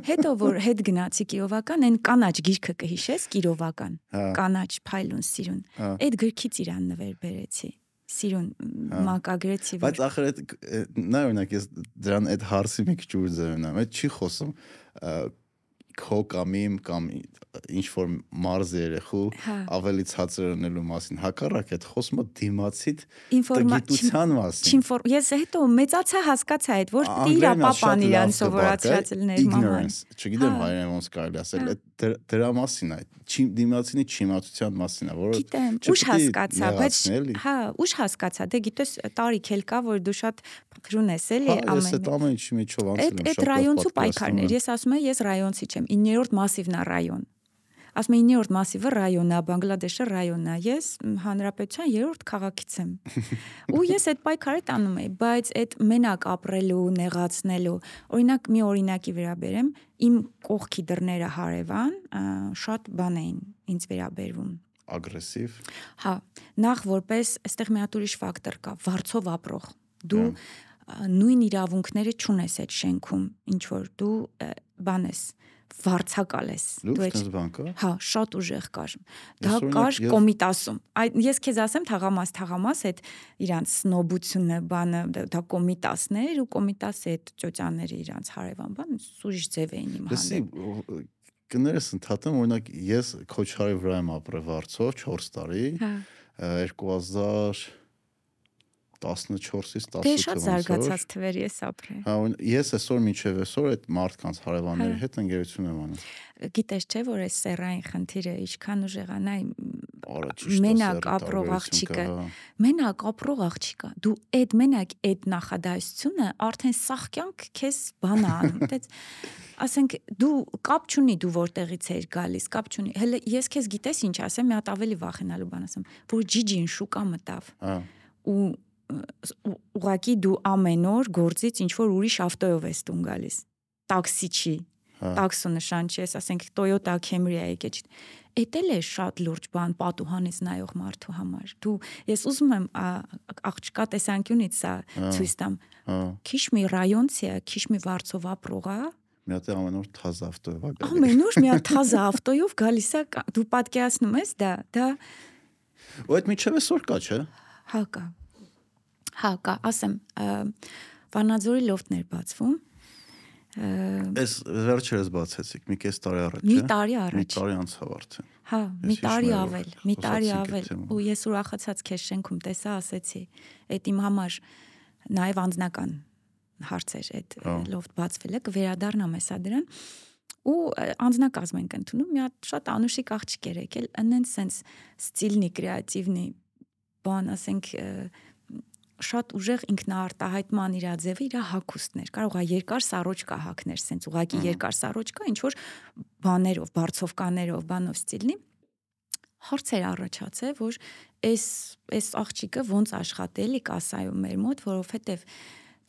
Հետո որ հետ գնացի Կիրովական, այն կանաչ գիրքը կհիշես, Կիրովական։ հա։ Կանաչ փայլուն սիրուն։ հա։ Այդ գրքից իրան նվեր բերեցի սիրուն հա։ մակագրեցի բայց ախր այդ նա օրինակ ես դրան այդ հարցի մի քիչ ուր ձևնամ այդ չի խոսում քո կամ իմ կամ ինչ որ մարզ երեխու հա։ ավելի ցածր ունելու մասին հակառակ այդ խոսումը դիմացիդ ինֆորմացիան մասին ես հետո մեծացա հասկացա այդ որ իր պապան իրան սովորացրածելներ մաման չգիտեմ հա։ հայերեն ոնց կարելի ասել հա։ դրա մասին է դիմացինի չիմացության մասին է որը գիտեմ ուշ հասկացա բայց հա ուշ հասկացա դե գիտես տարիք էլ կա որ դու շատ փխրուն ես էլի ամեն ես այդ ամեն ինչի միջով անցել եմ շատ այդ ռայոնցու պայքարներ ես ասում եմ ես ռայոնցի չեմ 9-րդ մասիվն է ռայոն ասում եմ 9-րդ մասիվը ռայոնն է, Բանգլադեշը ռայոնն է։ Ես հանրապետության 3-րդ քաղաքից եմ։ Ու ես այդ պայքարը տանում եի, բայց այդ մենակ ապրելու, նեղացնելու, օրինակ մի օրինակի վերաբերեմ, իմ կողքի դռները հարևան շատ բան էին ինձ վերաբերվում ագրեսիվ։ Հա, նախ որպես այստեղ մի հատ ուրիշ ֆակտոր կա, վարձով ապրող։ Դու նույն իրավունքները չունես այդ շենքում, ինչ որ դու բան ես վարցակալ ես դու այդ բան կա հա շատ ուժեղ կար դա կար կոմիտասում այդ ես քեզ ասեմ թաղամաս թաղամաս այդ իրանց սնոբությունը բանը դա կոմիտասներ ու կոմիտասի այդ ճոճաները իրանց հարևան բան սուրիշ ձև էին իմ հանդեպ կներես ընդհատեմ օրինակ ես քոչարի վրա եմ ապրել վարцով 4 տարի 2000 14-ից 18 Դե շատ զարգացած թվեր ես ապրել։ Հա, ես այսօր միջև այսօր այդ մարդկանց հարևանների հետ ընկերություն եմ անում։ Գիտես չէ, որ այս սերային խնդիրը ինչքան ուժեղանա մենակ ապրող աղջիկը, մենակ ապրող աղջիկը, դու այդ մենակ այդ նախադասությունը արդեն սախ կյանք քեզ բան անում, դες ասենք դու կապ չունի դու որտեղից ես գալիս, կապ չունի։ Հələ ես քեզ գիտես ինչ ասեմ, մի հատ ավելի վախենալու բան ասեմ, որ Ջիջին շուկա մտավ։ Հա։ Ու ուղակի դու ամեն օր գործից ինչ որ ուրիշ ավտոյով ես տուն գալիս տաքսի չի հա։ տաքսո նշան չի ես ասենք Toyota Camry-ա եկե չի Էդ էլ է շատ լուրջ բան պատուհանից նայող մարդու համար։ Դու ես ուզում եմ աղջկա տեսանկյունից սա հա, ցույց տամ։ հա։ Քիչ մի ռայոնցի է, քիչ մի վարձով ապրող է, մի հատ ամեն օր թազ ավտոյով գալիս։ Ամեն օր մի հատ թազ ավտոյով գալիս է, դու պատկերացնում ես դա, դա Ու այդ միջև էսօր կա, չէ։ Հա կա։ Հա, կա, ասեմ, Վանաձորի լոֆտներ բացվում։ Այս վերջերս բացեցիք, մի կես տարի առաջ, մի տարի առաջ։ Մի տարի անցավ արդեն։ Հա, մի տարի ավել, մի տարի ավել։ Ու ես ուրախացած քեզ շենքում տեսա, ասեցի, այդ իմ համար նաև անձնական հարց էր այդ լոֆտ բացվելը, կվերադառնամ հեսա դրան ու անձնակազմ ենք ընդունում մի հատ շատ անուշիկ աղջիկեր եկել այնեն սենց ստիլնի կրեատիվնի բան ասենք շատ ուժեղ ինքնաարտահայտման իր ձևը իր հակոստներ կարող է երկար սառոճկա հակներ սենց ուղակի երկար սառոճկա ինչ որ բաներով բարձովկաներով բանով ստիլնի հարցեր առաջացե որ այս այս աղջիկը ոնց աշխատելի կասայում մեր մոտ որովհետև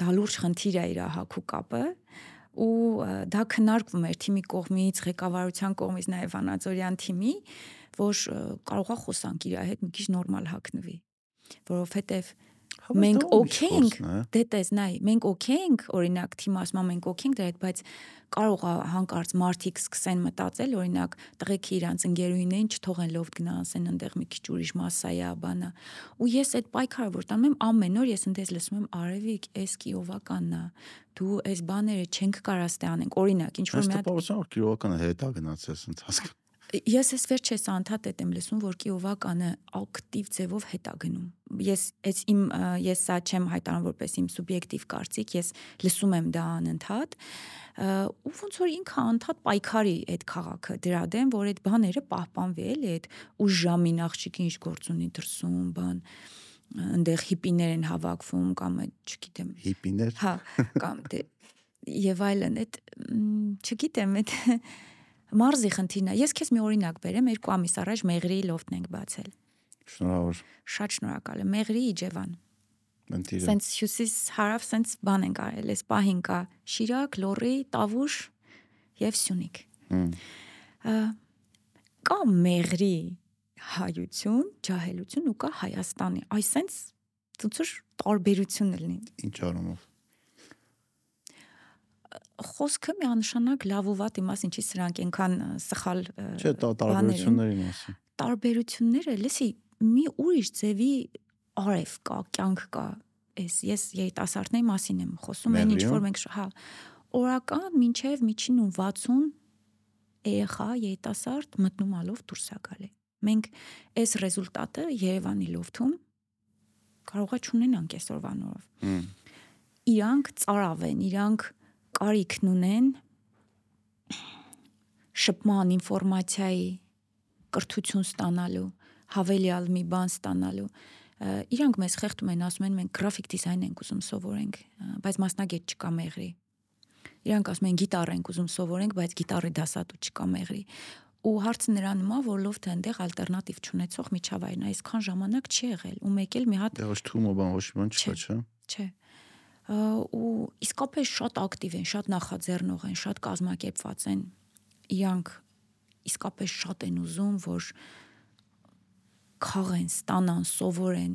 դա լուրջ խնդիր է իր հակու կապը ու դա քննարկվում էր թիմի կողմից, ղեկավարության կողմից, նաև Վանաձորյան թիմի, որ կարողա խոսանք իր հետ մի քիչ նորմալ հակնվի, որովհետև մենք օքեյ ենք դե տես նայ մենք օքեյ ենք օրինակ թիմ ասում մենք օքեյ ենք դրա հետ բայց կարող է հանկարծ մարդիկ սկսեն մտածել օրինակ տղեկի իրանց ընկերուհիներին չթողեն լոֆտ գնա ասեն այնտեղ մի քիչ ուրիշ մասսա է բանը ու ես այդ պայքարը որ տանում եմ ամեն օր ես ընդես լսում եմ արևիկ էս կիովականն է դու այս բաները չենք կարա ստե անենք օրինակ ինչ որ մի հատ կիովականը հետա գնացես ընթացք ես ես վերջես անդադ եմ լսում, որ Կիովականը ակտիվ ձևով հետա գնում։ Ես այս իմ ես սա չեմ հայտարարում որպես իմ սուբյեկտիվ կարծիք, ես լսում եմ դա անընդհատ ու ոնց որ ինքը անդադ պայքարի այդ քաղաքը դրա դեմ, որ այդ բաները պահպանվի էլի այդ ու ժամին աղջիկը ինչ գործ ունի դրսում, բան այնտեղ հիպիներ են հավաքվում կամ չգիտեմ, հիպիներ։ Հա, կամ դե եւ այլն, այդ չգիտեմ, այդ մարզի խնդիրն է։ Ես քեզ մի օրինակ բերեմ, երկու ամիս առաջ Մեղրի լոֆտն ենք բացել։ Շնորհավոր։ Շատ շնորհակալ եմ։ Մեղրի Իջևան։ Մենտիրը։ Սենց հյուսիս հարավ սենց բան են կարել, էս պահին կա Շիրակ, Լոռի, Տավուշ եւ Սյունիք։ Կա Մեղրի հայություն, ջահելություն ու կա Հայաստանի։ Այսենց ցույց տարբերություն լինի։ Ինչ առումով խոսքը միանշանակ լավ ու վատ իմաց ինչի սրանք այնքան սխալ Չէ, տարբերությունների մասին։ Տարբերությունները, լսի, մի ուրիշ ձևի արև կա, կյանք կա։ Էս ես երիտասարդների մասին եմ խոսում, այն ինչ որ մենք հա օրական մինչև միջին ու 60 երեխա երիտասարդ մտնումալով դուրս է գալի։ Մենք այս ռեզուլտատը Երևանի լոֆթում կարողա չունենանք այսօրվանորով։ Իրանք ծարավ են, իրանք կարիքն ունեն շփման ինֆորմացիայի կրթություն ստանալու, հավելյալ մի բան ստանալու իրանք մեզ խեղդում են, ասում են մենք գրաֆիկ դիզայն ենք ուզում սովորենք, բայց մասնագետ չկա մեղրի։ Իրանք ասում են գիտար ենք ուզում սովորենք, բայց գիտարի դասատու չկա մեղրի։ Ու հարցը նրանում է, որ լոֆթը այնտեղ ալտերնատիվ չունեցող միջավայրն է, այսքան ժամանակ չի եղել։ Ու մեկ էլ մի հատ Դե ոչ թումո բան ոչ մի բան չկա, չէ։ Չէ ու իսկապես շատ ակտիվ են, շատ նախաձեռնող են, շատ կազմակերպված են։ Իրանք իսկապես շատ են ուզում, որ խաղեն, ստանան, սովորեն,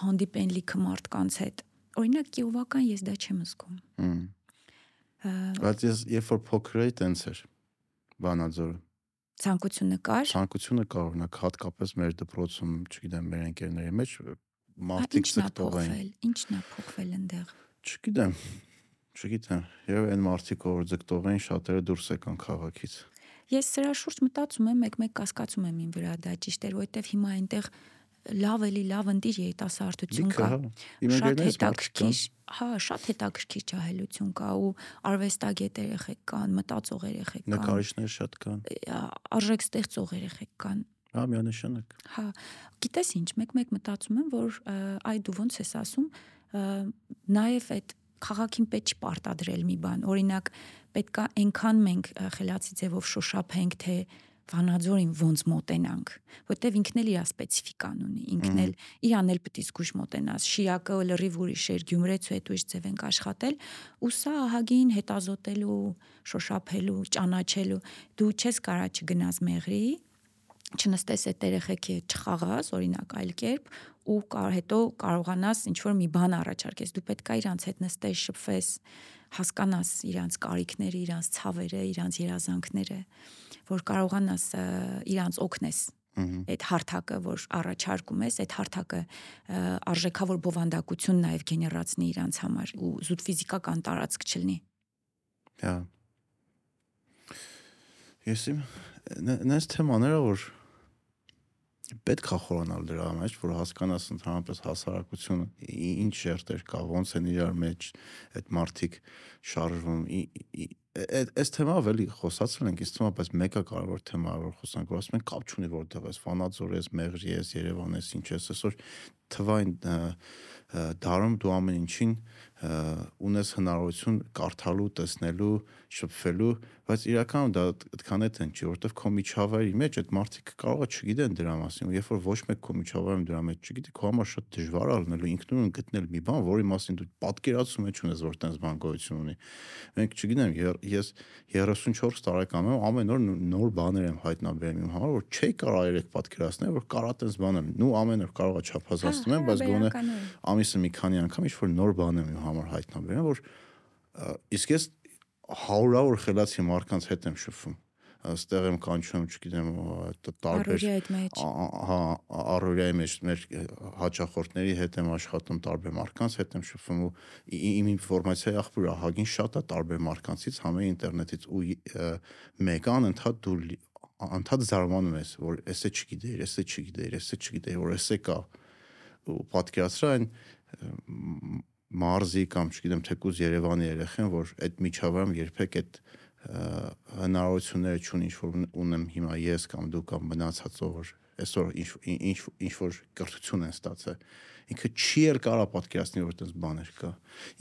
հանդիպեն լիքը մարդկանց հետ։ Օրինակ Կիովական ես դա չեմ զգում։ Բայց ես երբ որ փոքր էի, տենց էր Վանաձորը։ Ցանկությունը կար։ Ցանկությունը կար, օրինակ հատկապես մեր դպրոցում, չգիտեմ, մեր ընկերների մեջ մարդիկ ցկտող են։ Ինչն է փոխվել այնտեղ Չգիտեմ։ Չգիտեմ։ Եվ այն մարդիկ, որ ձգտող են, շատերը դուրս եկան քաղաքից։ Ես սրա շուրջ մտածում եմ, մեկ-մեկ կասկածում եմ ին վրա դա ճիշտ էր, որովհետև հիմա այնտեղ լավ էլի լավ ընտիր երիտասարդություն կա։ Շատ հետաքրքիր, հա, շատ հետաքրքիր ջահելություն կա ու արվեստագետ երեխեք կան, մտածող երեխեք կան։ Նկարիչներ շատ կան։ Արժեք ստեղծող երեխեք կան։ Հա, միանշանակ։ Հա, գիտես ինչ, մեկ-մեկ մտածում եմ, որ այ դու ոնց ես ասում, նաև այդ քաղաքին պետք չպարտադրել մի բան։ Օրինակ, պետքա այնքան մենք խելացի ձևով շոշափենք, թե Վանաձորին ոնց մոտենանք, որտեվ ինքն էլ իր սպეციფიკան ունի, ինքն էլ իրան էլ պետք է զգուշ մոտենաս։ Շիակը լրիվ ուրիշ էր, Գյումրեցու հետ ուրիշ ձև ենք աշխատել, ու սա ահագին հետազոտելու, շոշափելու, ճանաչելու։ Դու չես կարա չգնաս մեղրի, չնստես այդ երեխեքի չխաղաս, օրինակ այլ կերպ, ու կար հետո կարողանաս ինչ որ մի բան առաջարկես դու պետք է իրանց հետ նստես շփվես հասկանաս իրանց կարիքները իրանց ցավերը իրանց երազանքները որ կարողանաս իրանց օգնես այդ հարթակը որ առաջարկում ես այդ հարթակը արժեքավոր բովանդակություն նաև գեներացնի իրանց համար ու զուտ ֆիզիկական տարածք չլինի հա ես իմ նայես թեմաները որ պետք է խորանալ դրա մեջ, որ հասկանաս ընդհանրապես հասարակությունը ինչ շերտեր կա, ոնց են իրար մեջ այդ մարտիկ շարժվում, այս թեմա ավելի խոսացել ենք, ինձ թվում է, բայց մեկը կարևոր թեմա է, որ խոսանք, որ ասում են կապ չունի որտեղ ես, Վանաձոր ես, Մեղրի ես, Երևան ես, ինչ ես, այսօր թվային դարում դու ամեն ինչին ունես հնարավորություն կարդալու, տեսնելու, շփվելու, բայց իրականում դա այդքան է թեն չի, որովհետև քո միջավայրի մեջ այդ մարդիկ կարող է չգիտեն դրա մասին, ու երբ որ ոչ մեկ քո միջավայրում դրա մեջ չգիտի, քո համար շատ դժվար է լինելու ինքնուրույն գտնել մի բան, որի մասին դու պատկերացում ես, որ տենց բան գոյություն ունի։ Մենք չգիտեմ, ես 34 տարեկան եմ, ամեն օր նոր բաներ եմ հայտնաբերում իմ համար, որ չէի կարող երեք պատկերացնել, որ կարա տենց բան եմ։ Նու ամեն օր կարող է չափազանցնում եմ, բայց գոնե ամիսը մի քանի անգամ ինչ որ նոր բան եմ իմ համար հայտնաբերում, որ իսկ ես հարյուրավոր խելացի մարդկանց հետ եմ շփվում ստեղ եմ կանչում, չգիտեմ, տարբեր հա, առօրյայի մեջ մեր հաճախորդների հետ եմ աշխատում, տարբեր մարդկանց հետ եմ շփվում ու իմ ինֆորմացիայի աղբյուրը ահագին շատ է տարբեր մարդկանցից, համե ինտերնետից ու մեկը անընդհատ դու անդադ զարմանում ես, որ էսը չգիտեիր, էսը չգիտեիր, էսը չգիտեիր, որ էսը կա ու պատկերացրա այն մարզի կամ չգիտեմ թեկուզ Երևանի երեխեն, որ այդ միջավայրում երբեք այդ հնարավորությունները չունի ինչ որ ունեմ հիմա ես կամ դու կամ մնացածով որ այսօր ինչ ինչ ինչ որ կրթություն են ստացել ինքը չի էլ կարա պատկերացնի որ այդպես բաներ կա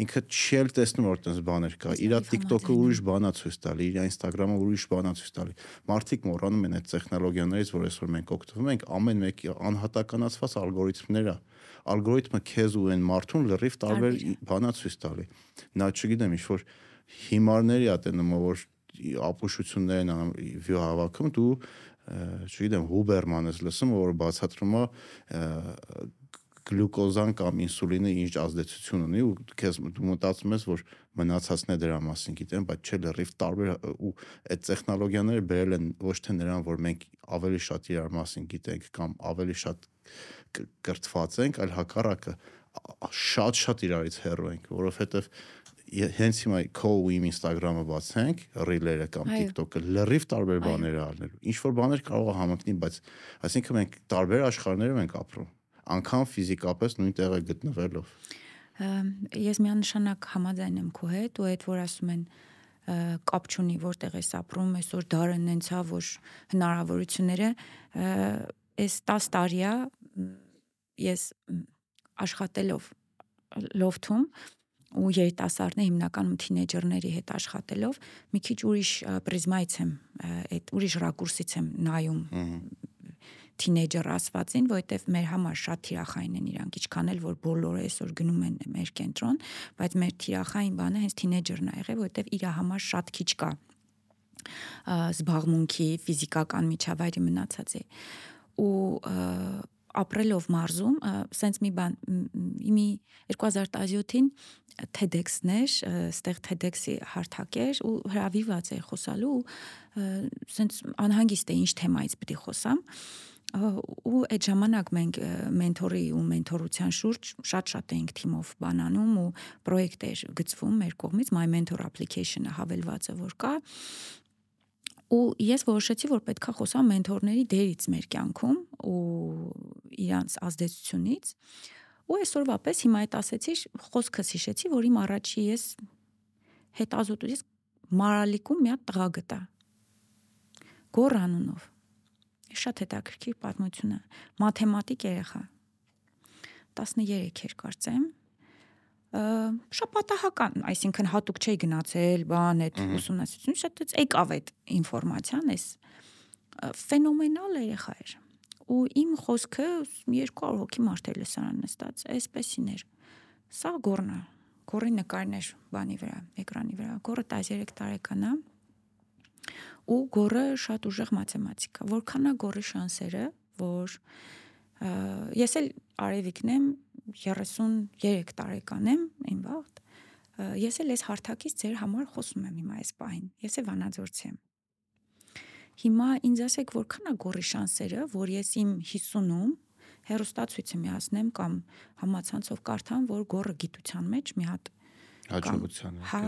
ինքը չի էլ տեսնում որ այդպես բաներ կա իր TikTok-ը ուրիշ բանա ցույց տալի իր Instagram-ը ուրիշ բանա ցույց տալի մարդիկ մոռանում են այդ տեխնոլոգիաներից որ այսօր մենք օգտվում ենք ամեն մեկի անհատականացված ալգորիթմներ է ալգորիթմը քեզ ու այն մարդուն լրիվ տարբեր բանա ցույց տալի նա չգիտեմ ինչ որ հիմարների է տենում որ ապուշություններ են վիո հավաքում դու չգիտեմ հուբերման ես լսում որ բացատրում է գլյուկոզան կամ ինսուլինը ինչ ազդեցություն ունի ու քեզ մտածում ես որ մնացածն է դրա մասին գիտեն, բայց չէ լրիվ տարբեր ու այդ տեխնոլոգիաները բերել են ոչ թե նրան, որ մենք ավելի շատ իրար մասին գիտենք կամ ավելի շատ կրթված ենք, այլ հակառակը շատ-շատ իրարից հեռու ենք, որովհետև հենց հիմա իմ Instagram-ը բացենք, Reel-երը կամ TikTok-ը լրիվ տարբեր բաներ ալնելու։ Ինչ որ բաներ կարող է համընկնի, բայց այսինքն մենք տարբեր աշխարհներում ենք ապրում, անկամ ֆիզիկապես նույն տեղը գտնվելով։ Ես միանշանակ համաձայն եմ քո հետ, ու այդ որ ասում են կապ չունի որտեղ ես ապրում, այսօր դարը նենցա, որ հնարավորությունները այս 10 տարիա ես աշխատելով լոֆթում ու երիտասարդներ հիմնականում թինեյջերների հետ աշխատելով մի քիչ ուրիշ պրիզմայից եմ այդ ուրիշ ռակուրսից եմ նայում թինեյջեր ասվածին, որովհետև մեր համար շատ թիրախային են իրանք, ինչքան էլ որ բոլորը այսօր գնում են մեր կենտրոն, բայց մեր թիրախային բանը հենց թինեյջերն է եղել, որովհետև իր համար շատ քիչ կա զբաղմունքի ֆիզիկական միջավայրի մնացած է ու ապրելով մարզում, սենց մի բան իմի 2017-ին TEDx-ներ, ստեղ TEDx-ի հարթակ էր ու հրավիրված էր խոսալու, սենց անհանգիստ է ինչ թեմայից պիտի խոսամ ու այդ ժամանակ մենք մենթորի ու մենթորության շուրջ շատ-շատ էինք թիմով բանանում ու պրոյեկտ էր գծվում մեր կողմից My Mentor application-ը հավելվածը որ կա ու ես որոշեցի որ պետքա խոսամ մենթորների դերից մեր կյանքում ու իրանց ազդեցությունից ու այսօրվա պես հիմա այդ ասեցի խոսքս հիշեցի որ իմ առաջի ես հետազոտուց մարալիկում մի հատ տղա գտա գորանունով շատ հետաքրքիր պատմություն է մաթեմատիկ երեխա 13 էր կարծեմ շապատահական, այսինքն հատուկ չէի գնացել, բան այդ ուսումնասիրություն, շատ եկավ այդ ինֆորմացիան, այս ֆենոմենալ երեխա էր ու իմ խոսքը 200 հոգի մարդ էր լսարան նստած, այսպեսին էր։ Սա գորնա, գորի նկարներ բանի վրա, էկրանի վրա։ Գորը 13 տարեկան է ու գորը շատ ուժեղ մաթեմատիկա։ Որքանա գորի շանսերը, որ ես էլ արևիկն եմ 33 տարեկան եմ, իմ վաղտ։ Ես էլ այս հարթակից ձեր համար խոսում եմ հիմա այս պահին։ Ես էլ վանաձորցի եմ։ Հիմա ինձ ասեք որքան է գորի շանսերը, որ ես իմ 50-ում հերոստացույցը միացնեմ կամ համացանցով կարդամ, որ գորը գիտության մեջ մի հատ հաջողության է։ Հա։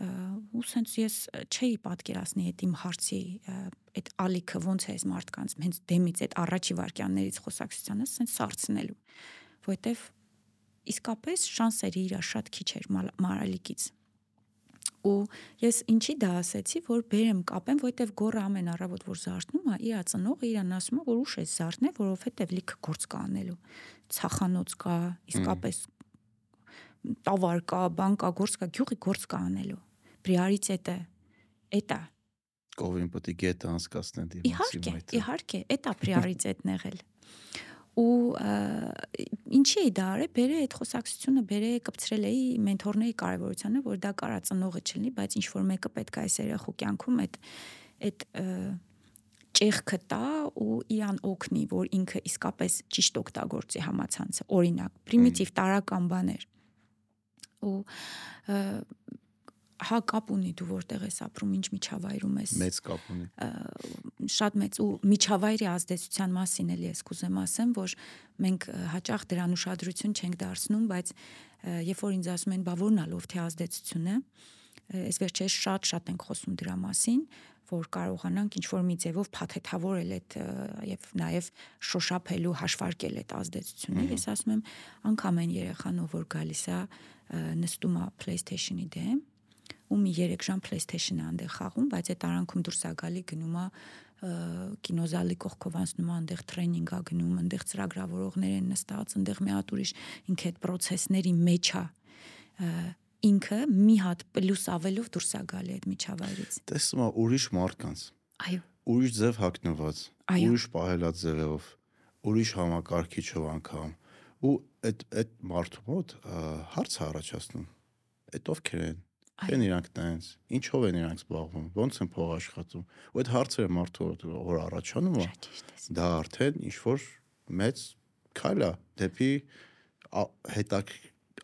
Ու սենց ես չէի պատկերացնի այդ իմ հարցի այդ ալիքը ոնց է այս մարդկանց հենց դեմից այդ առաջի վարքյաններից խոսակցությանը սենց սարցնելու, որովհետև իսկապես շանսերը իրա շատ քիչ էր մարալիկից ու ես ինչի դա ասեցի, որ բերեմ կապեմ, որովհետև գորը ամեն առավոտ որ զարթնում է, իր ծնողը իրան ասում է, որ ուշ է զարթնել, որովհետև լիքը գործ կա անելու։ Ցախանոց կա, իսկապես տավար կա, բան կա, գործ կա, գյուղի գործ կա անելու։ Պրիորիտետը էտա։ Կովին պետք է գետը անցկացնեն դիմացի մայթը։ Իհարկե, իհարկե, էտա պրիորիտետն եղել ու ինչի է դա արել, բերե այդ խոսակցությունը, բերե կպցրել էի մենթորների կարևորությանը, որ դա կարա ծնողը չլինի, բայց ինչ որ մեկը պետք է այս երախու կյանքում այդ այդ ճեղքը տա ու իրան օգնի, որ ինքը իսկապես ճիշտ օգտագործի համացանցը։ Օրինակ, պրիմիտիվ տարական բաներ։ Ու հա կապ ունի դու որտեղ ես ապրում, ինչ միջավայրում ես։ Մեծ կապ ունի։ Շատ մեծ ու միջավայրի ազդեցության մասին էլի ես կուզեմ ասեմ, որ մենք հաճախ դրան ուշադրություն չենք դարձնում, բայց երբ որ ինձ ասում են, բա որն է լոֆթի ազդեցությունը, այս վերջերս շատ-շատ ենք խոսում դրա մասին, որ կարողանանք ինչ որ մի ձևով փաթեթավորել այդ եւ նաեւ շոշափելու հաշվարկել այդ ազդեցությունը։ Ես ասում եմ, անգամ այն երեխան, ով որ գալիս է նստում է PlayStation-ի դեմ, ու մի 3 ժամ PlayStation-ը անդեղ խաղում, բայց այդ արանքում դուրս է գալի գնում է կինոզալի կողքով անցնում է, այնտեղ տրեյնինգ է գնում, այնտեղ ծրագրավորողներ են նստած, այնտեղ մի հատ ուրիշ ինքը այդ process-ների մեջ է ինքը մի հատ պլյուս ավելով դուրս է գալի այդ միջավայրից։ Տեսնում եմ ուրիշ մարդկանց։ Այո։ Ուրիշ ձև հագնված, ուրիշ պահելած ձևով, ուրիշ համակարգիչով անգամ ու այդ այդ մարդու մոտ հարց առաջացնում։ Այդ ովքեր են Են իրանք տենց, ինչով են իրանք զբաղվում, ո՞նց են փող աշխատում։ Ու այդ հարցերը մարդու որ առաջանում է, դա արդեն ինչ որ մեծ քայլ է դեպի հետակ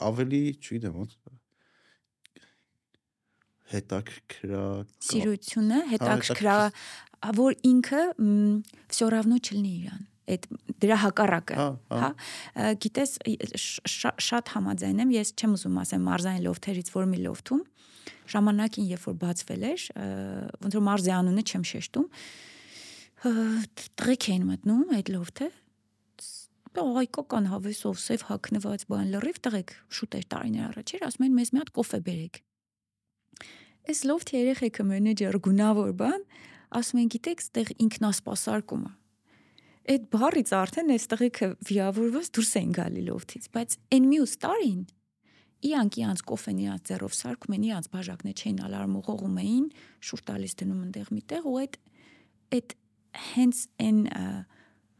ավելի, չգիտեմ, ոնց հետաքրքրա սիրությունը, հետաքրքրա, որ ինքը всё равно չլինի իրան այդ դրա հակառակը, հա, գիտես շատ համաձայն եմ, ես չեմ ուզում ասեմ մարզային լոֆթերից որ մի լոֆթում ժամանակին երբ որ բացվել էր, ոնց որ մարզի անունը չեմ շեշտում, տղեկ էին մտնում այդ լոֆթը, այկական հավեսով սև հակնված բան լրիվ տղեկ շուտ էր տարիներ առաջ էր, ասում են մեզ մի հատ կոֆե բերեք։ Այս լոֆթի երեխեքը մենեջեր գունավոր բան, ասում են գիտեք, ստեղ ինքնասպասարկում է այդ բառից արդեն այս տղեկը վիավորված դուրս են գալի լոֆթից, բայց այն մյուս տարին իրանք իրանց կոֆեն իրանց ձեռով սարքում են, իրանց բաժակն չէին ալարմ ուղողում էին, շուր տալիս դնում այնտեղ միտեղ ու այդ այդ հենց այն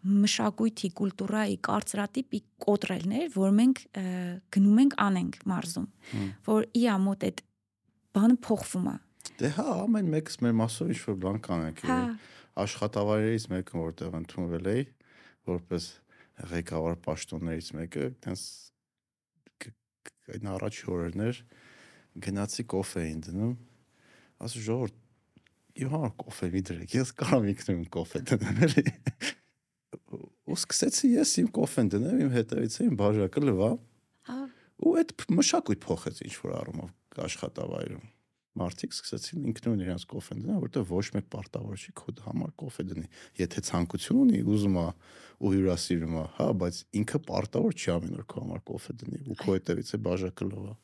մշակույթի, կուլտուրայի կարծրատիպի կոտրելներ, որ մենք գնում ենք անենք մարզում, որ իա մոտ այդ բանը փոխվում է։ Դե հա, ամեն մեկս մեր մասով ինչ որ բան կանենք։ Հա աշխատավայրերից մեկը որտեղ ընդունվել էի որպես ղեկավար պաշտոններից մեկը, տենց այն առաջի օրերներ գնացի կոֆե էին դնում, ասում ժողովուրդ իմ համար կոֆե մի դրեք, ես կարամ ինքնին կոֆե դնեմ էլի։ Ու սկսեցի ես իմ կոֆեն դնեմ, իմ հետևից իմ բաժակը լվա։ Ու այդ մշակույթ փոխեց ինչ որ առումով աշխատավայրում մարդիկ սկսեցին ինքնուրույն իրենց կոֆեն դնել, որովհետև ոչ մեկ պարտավոր չի քո համար կոֆե դնի։ Եթե ցանկություն ունի, ուզում է ու հյուրասիրում է, հա, բայց ինքը պարտավոր չի ամեն օր քո համար կոֆե դնի ու քո հետևից է բաժակը լողա։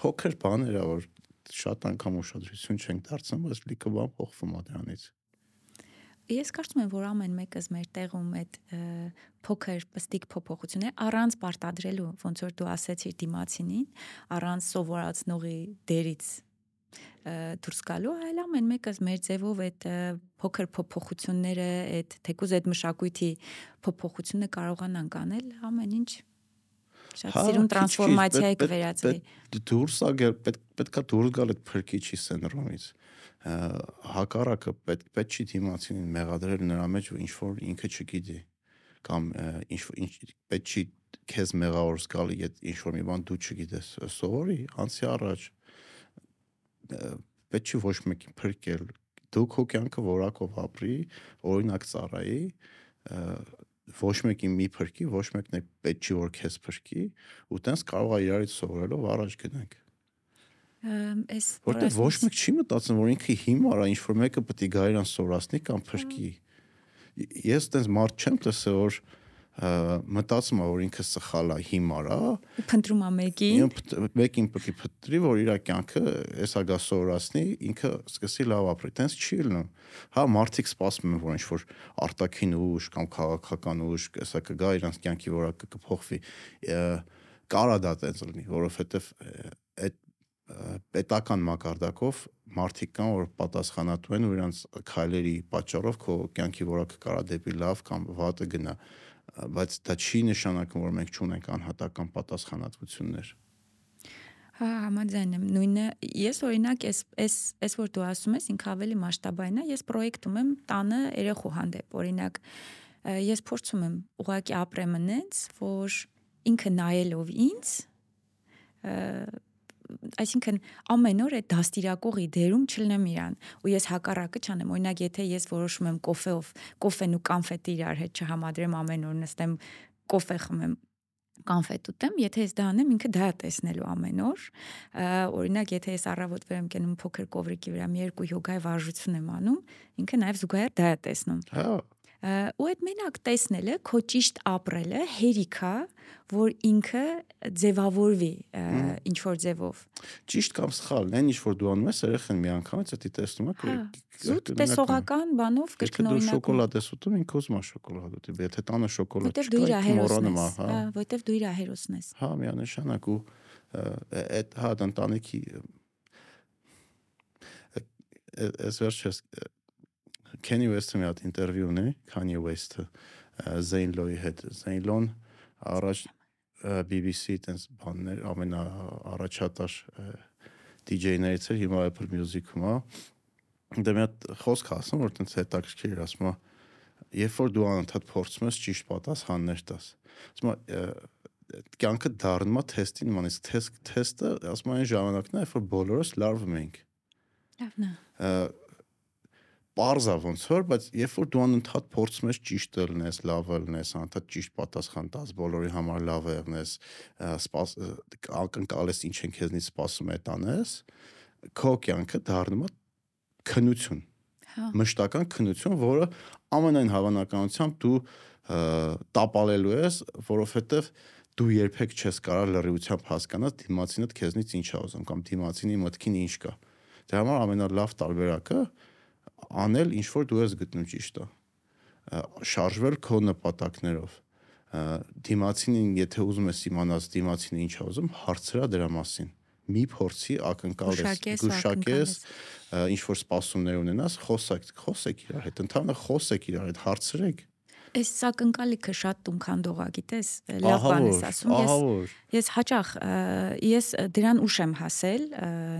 Փոքր բաներ ա որ շատ անգամ ուշադրություն չենք դարձնում, բայց լիքը բան փոխվում է դրանից ես կարծում եմ, որ ամեն մեկս մեր տեղում այդ փոքր պստիկ փոփոխություններ առանց պարտադրելու, ոնց որ դու ասեցիր դիմացինին, առանց սովորացնողի դերից դուրս գալու, այլ ամեն մեկս մեր ձևով այդ փոքր փոփոխությունները, այդ թեկուզ այդ մշակույթի փոփոխությունը կարողանանք անել, ամեն ինչ շատ հա, սիրուն տրանսֆորմացիայի կվերածվի։ Դուրս ագել պետք պետքա դուրս գալ այդ փրկիչի սենդրոմից հակառակը պետք պետք չի դիմացին մեղադրել նրա մեջ ինչ որ ինքը չգիտի կամ ինչ ինչ պետք չի քեզ մեղավոր զգալի եթե ինչ որ մի բան դու չգիտես սովորի անցի առաջ պետք չի ոչ մեկին փրկել դու քո կյանքը որակով ապրի օրինակ ծառայի ոչ մեկին մի փրկի ոչ մեկն է պետք չի որ քեզ փրկի ու տենց կարող է իրարից սովորելով առաջ գնանք այս որտեղ ոչ մեկ չի մտածում որ ինքը հիմար է ինչ որ մեկը պետք է գա իրան սորացնի կամ փրկի ես տենց մարդ չեմ տեսել որ մտածում է որ ինքը սխալ է հիմար է փնտրում է մեկին մեկին պետք է փնտրի որ իր կյանքը էսա գա սորացնի ինքը սկսի լավ ապրի տենց չի լինում հա մարդիկ սպասում են որ ինչ որ արտաքին ուժ կամ քաղաքական ուժ էսա կգա իրանց կյանքի որակը կփոխվի կարա դա տենց լինի որովհետև այդ պետական մակարդակով մարդիկ կան որ պատասխանատու են ու իրանց քայլերի պատճառով քո կյանքի որակը կարա դեպի լավ կամ վատը գնա բայց դա չի նշանակում որ մենք չունենք անհատական պատասխանատվություններ Հա, համաձայն եմ։ Նույնը ես օրինակ այս այս այս որ դու ասում ես, ինքը ավելի մասշտաբային է։ Ես պրոյեկտում եմ տանը երեխու հանդեպ։ Օրինակ ես փորձում եմ ուղակի ապրեմ այնց, որ ինքը նայելով ինձ այսինքն ամեն օր այդ դաստիարակողի դերում չլնեմ իրան ու ես հակառակը չանեմ օրինակ եթե ես որոշում եմ կոֆեով կոֆեն ու կանֆետը իրար հետ չհամադրեմ ամեն օր նստեմ կոֆե խմեմ կանֆետ ուտեմ, եթե ես դա անեմ, ինքը դա է տեսնելու ամեն օր։ Օրինակ, եթե ես առավոտ վեր եմ կենում փոքր կովրիկի վրա մի երկու յոգայի վարժություն եմ անում, ինքը նաև զուգահեռ դա է տեսնում։ Հա ու այդ մենակ տեսնելը քո ճիշտ ապրելը հերիք է որ ինքը ձևավորվի ինչ որ ձևով ճիշտ կամ սխալ այն ինչ որ դու անում ես երեխան մի անգամից դա տեսնում է հա, զուտ տեսողական բանով կրկնօրինակ դու շոկոլադ ես ուտում ինքը ուզում է շոկոլադ ուտի եթե տանը շոկոլադ չկա մոռանում է հա որտեվ դու իր հերոսն ես հա միանշանակ ու այդ հա ընտանիքի այս վերջերս Kanye West-ը մի հատ ինտերվյու ունի, Kanye West-ը Zane Lowe-ի հետ։ Zane Lowe-ն առաջ BBC տենց բաններ ամենա առաջատար DJ-ներից էր, հիմա Apple Music-ում է։ Դե մի հատ խոսք ասում, որ տենց հետաքրքիր էր, ասում է, երբ որ դու անընդհատ փորձում ես ճիշտ պատասխաններ տաս։ Ասում է կյանքը դառնում է թեստի նման, իսկ թեստ թեստը ասում այն ժամանակն է, երբ որ բոլորս լարվում ենք։ Լավն է parza ոնց որ, բայց երբ որ դու անընդհատ փորձում ես ճիշտ լինես, լավը լինես, անընդհատ ճիշտ պատասխան տաս, բոլորի համար լավը եղնես, սպաս ակնկալես ինչ են քեզնից սպասում է տանես, քո կյանքը դառնում է քնություն։ Հա։ Մշտական քնություն, որը ամենայն հավանականությամբ դու տապալելու ես, որովհետև դու երբեք չես կարող լրիվությամբ հասկանալ դիմացինդ քեզնից ինչ է ուզում կամ դիմացինի մտքին ինչ կա։ Դրա համար ամենալավ տարբերակը անել ինչ որ դու ես գտնում ճիշտը շարժվել քո նպատակներով դիմացինին եթե ուզում ես իմանալ դիմացինը ինչ է ուզում հարցրա դրա մասին մի փորձի ակնկալես գուշակես ինչ որ սպասումներ ունենաս խոսակ խոսեք իրար հետ ընդհանրապես խոսեք իրար հետ հարցրեք Այս ակնկալիքը շատ տունքանդող է, գիտես, լավ բան ես ասում։ Ես ես հաճախ ես դրան ուշ եմ հասել,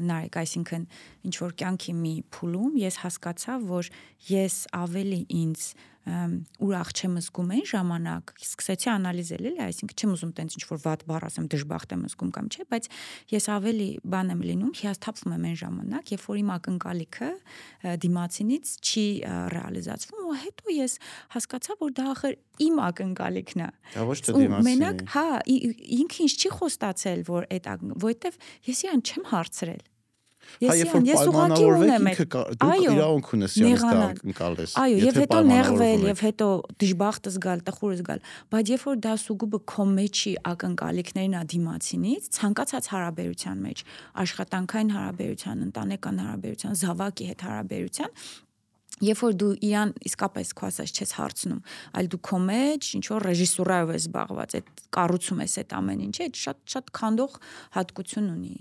նարեկ, այսինքն ինչ որ կյանքի մի փուլում ես հասկացա, որ ես ավելի ինձ ուրախ չեմ զգում այն ժամանակ, սկսեցի անալիզել էլի, այսինքն չեմ ուզում տենց ինչ որ վատ բառ ասեմ, դժբախտ եմ զգում կամ չէ, բայց ես ավելի բան եմ լինում, հիասթափվում եմ այն ժամանակ, երբ որ իմ ակնկալիքը դիմացինից չի ռեալիզացվում, ու հետո ես հասկացա, որ դա ախր իմ ակնկալիքն է։ Դա ոչ թե դիմացինի։ Մենակ, հա, ինքը ինձ չի խոստացել, որ այդ որովհետև ես իրան չեմ հարցրել Իրան ես ուղակի ունեմ այդ դու իրավունք ունես իրենց դա անկալես այո եւ հետո նեղվել եւ հետո դժբախտ զգալ տխուր զգալ բայց երբ որ դա սուգուբը քո մեջի ակնկալիքներն ա դիմացինից ցանկացած հարաբերության մեջ աշխատանքային հարաբերության ընտանեկան հարաբերության զավակի հետ հարաբերության Երբ որ դու իրան իսկապես քո ասած չես հարցնում, այլ դու քո մեջ ինչ որ ռեժիսուրայով ես զբաղված, այդ կառուցում ես այդ ամեն ինչը, այդ շատ շատ քանդող հատկություն ունի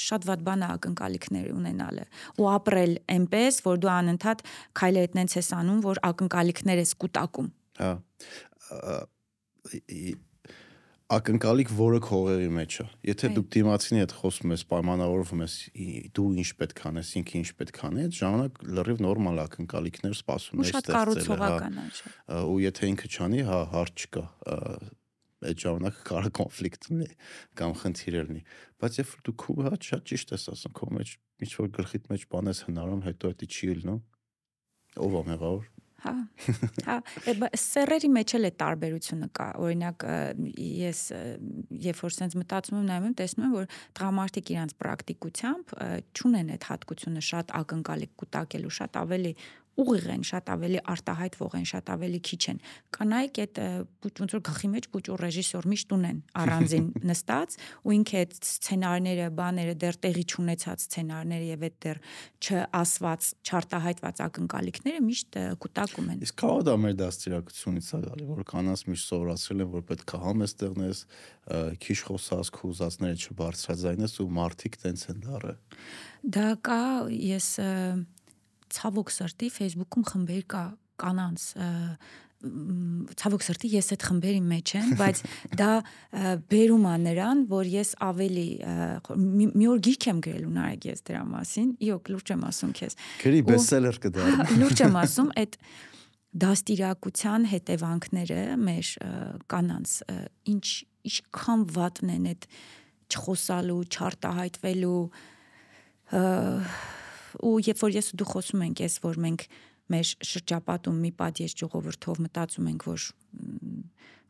շատ վատ բան է ակնկալիքներ ունենալը ու ապրել այնպես որ դու անընդհատ քայլեր այդնենց ես անում որ ակնկալիքներ ես կուտակում հա ակնկալիք որը քողերի մեջ է եթե դու դիմացինի հետ խոսում ես պայմանավորվում ես դու ինչ պետք անես ինքը ինչ պետք անի այդ ժամանակ լրիվ նորմալ ակնկալիքներ սպասում ես ստեղծել շատ կառուցողական է ու եթե ինքը չանի հա հարց չկա այդ ժամանակ կարա կոնֆլիկտ լինի կամ խնդիր լինի բայց երբ դու քու հա շատ ճիշտ ես ասում քո մեջ ինչ որ գլխիդ մեջ բան ես հնարում հետո դա չի լինում ով է մեղավոր Հա։ Հա, սերերի մեջ էլ է տարբերությունը կա։ Օրինակ ես երբ որ sense մտածում եմ նայում եմ, տեսնում եմ, որ տղամարդիկ իրանց պրակտիկությամբ ճունեն այդ հատկությունը շատ ակնկալիք կուտակելու, շատ ավելի ուղիղ են, շատ ավելի արտահայտվող են, շատ ավելի քիչ են։ Կանայք այդ ոնց որ գլխի մեջ փուճուր ռեժիսոր միշտ ունեն առանձին նստած ու ինքը այդ սցենարները, բաները դեռ տեղի չունեցած սցենարները եւ այդ դեռ չասված, չարտահայտված ակնկալիքները միշտ կուտակում են։ Իսկ կարող դա մեր դաստիարակությունից է գալի, որ կանանց միշտ սովորացրել են, որ պետք է համես տեղնես, քիչ խոսած, քուզածները չբարձրաձայնես ու մարդիկ տենց են դարը։ Դա կա, ես ցավոք սրտի Facebook-ում խմբեր կա կանանց ցավոք սրտի ես այդ խմբերի մեջ եմ, բայց դա բերում է նրան, որ ես ավելի մի օր գիրք եմ գրել ու նարեկ ես դրա մասին։ Իոք լուրջ եմ ասում քեզ։ Գրի բեսելեր կդառնա։ Լուրջ եմ ասում, այդ դաստիարակության հետևանքները մեր կանանց ինչ ինչքան վատն են այդ չխոսալու, չարտահայտվելու ու երբ որ ես ու դու խոսում ենք, ես որ մենք մեր շրջապատում մի պատիեշ ժողովրդով մտածում ենք, որ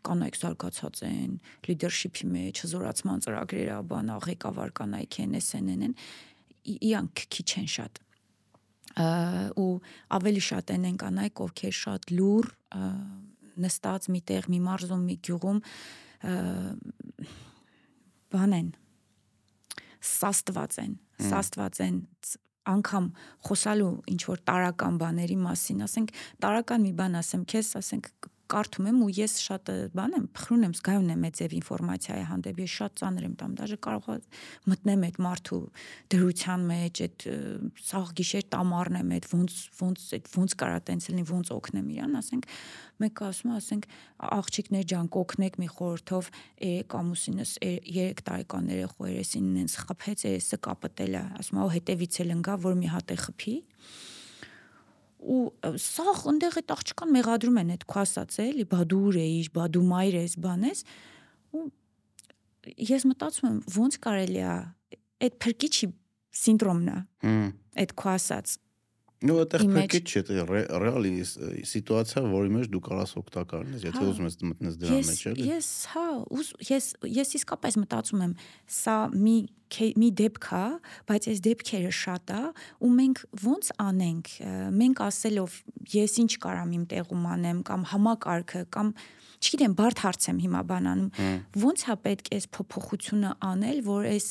կանայք զարգացած են, լիդերշիփի մեջ, հզորացման ծրագրերը, բանա, ղեկավար կանայք են, SNN են, իրանք քիչ են շատ ու ավելի շատ են են կանայք, ովքեր շատ լուր նստած միտեղ մի մարզում, մի գյուղում բան են սաստված են, սաստված են անգամ խոսալու ինչ որ տարական բաների մասին, ասենք տարական մի բան ասեմ քեզ, ասենք կարդում եմ ու ես շատ բան եմ, փխրուն եմ, զգայուն եմ այդ ձև ինֆորմացիայի հանդեպ, ես շատ ծանր եմ տամ, դաժե կարող է մտնեմ այդ մարդու դրության մեջ, այդ սաղ գիշեր տամարն եմ, այդ ոնց ոնց այդ ոնց կարա տենց լինի, ոնց օգնեմ իրան, ասենք մեկը ասում է, ասենք աղջիկներ ջան, կօգնեք մի խորհրդով երեք ամուսինս 3 տարեկան երեխու երեսին ինձ խփեց, երեսը կապտել է, ասում է, հետևից էլ ընկա, որ մի հատ է խփի ու սա այնտեղ այդ աղջկան մեղադրում են այդ քո ասած էլի բա դու ուրեիր բա դու մայր ես բանես ու ես մտածում եմ ոնց կարելի է այդ փրկիչի սինդրոմն է այդ քո ասած Ну, այդտեղ պետք է չէ, ռեալի սիտուացիա, որի մեջ դու կարաս օգտակարն ես, եթե հա։ ուզում ես մտնես դրա մեջ, էլի։ Ես, հա, ես ես իսկապես մտածում եմ, սա մի մի դեպք հա, բայց այս դեպքերը շատ է, ու մենք ո՞նց անենք։ Մենք ասելով ես ինչ կարամ իմ տեղում անեմ կամ համակարգը կամ չգիտեմ, բարդ հարց եմ հիմա բանանում։ հա։ Ոնց հա պետք է այս փոփոխությունը անել, որ այս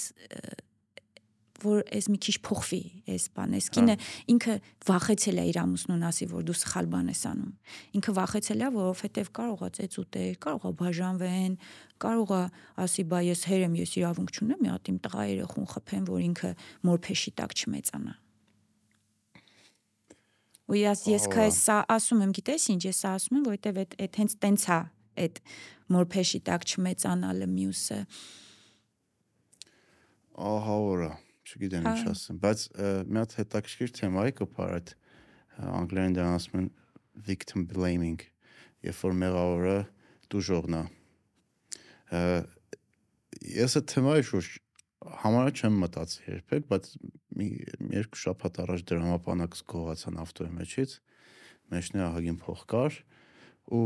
որ այս մի քիչ փոխվի այս բանը։ Այս կինը ինքը վախեցել է իր ամուսնուն ասի, որ դու սխալ բան ես անում։ Ինքը վախեցել է, որովհետև կարող է ծեծ ուտել, կարող է բաժանվեն, կարող է ասի, բա ես հեր եմ, ես իրավունք չունեմ, մի հատ իմ տղա երեխուն խփեմ, որ ինքը մորփեշի տակ չմեծանա։ ու ես ես քայս սա ասում եմ, գիտես ինչ, ես սա ասում եմ, որովհետև այդ այդ հենց տենց է այդ մորփեշի տակ չմեծանալը մյուսը։ Ահա որա չգիտեմ ինչ ասեմ, բայց մի հատ հետաքրքիր թեմա է կփար այդ անգլերեն դրան ասում են victim blaming, երբ որ մեղավորը դուժողն է։ Ես այդ թեմայի շուրջ համարը չեմ մտածի երբեք, բայց մի երկու շաբաթ առաջ դրամապանակս գողացան ավտոյի մեջից, մեջն է ահագին փող կար ու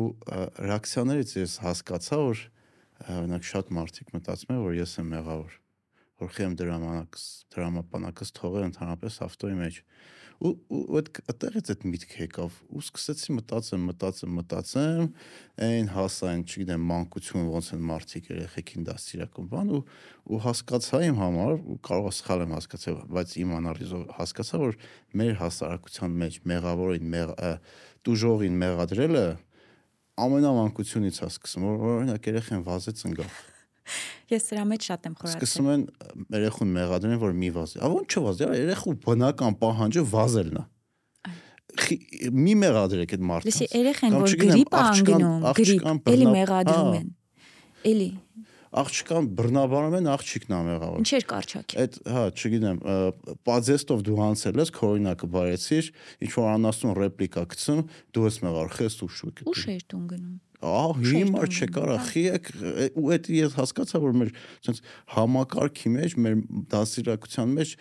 ռեակցիաներից ես հասկացա, որ օրինակ շատ մարդիկ մտածում են, որ ես եմ մեղավոր որ խեմ դրամանակս դրամապանակս թողել ընդհանրապես ավտոյի մեջ ու ու այդ այդտեղից այդ միտքը եկավ ու սկսեցի մտածեմ մտածեմ մտածեմ այն հասա այն չգիտեմ մանկություն ոնց են մարդիկ երեխեքին դաստիարակում բան ու ու հասկացա իմ համար ու կարող է սխալ եմ հասկացել բայց իմ անալիզով հասկացա որ մեր հասարակության մեջ մեղավորին մեղ դուժողին մեղադրելը ամենամանկությունից է սկսում որ օրինակ երեխան վազեց ընկավ Ես սրա մեջ շատ եմ խորացել։ Սկսում են երեխուն մեղադրեն, որ մի վազի։ Ա ո՞նց չվազի, երեխու բնական պահանջը վազելն է մի մեղադրեք այդ մարդը։ Լսի, երեխեն որ գրիպ անգնում, գրիպ, էլի մեղադրում են։ Էլի աղջկան բռնաբարում են աղջիկն ամեղավոր։ Ինչեր կարճակ։ Այդ, հա, չգիտեմ, պաձեստով դու անցել ես, քո օրինակը բարեցիր, ինչ որ անաստուն ռեպլիկա գցում, դու ես մեղավոր, խես ու շուկ։ Ուշ էր տուն գնում ահ հիմա չկարա խիեք ու այդ ես հասկացա որ մեր ցենց համակարգի մեջ մեր դասիրակության մեջ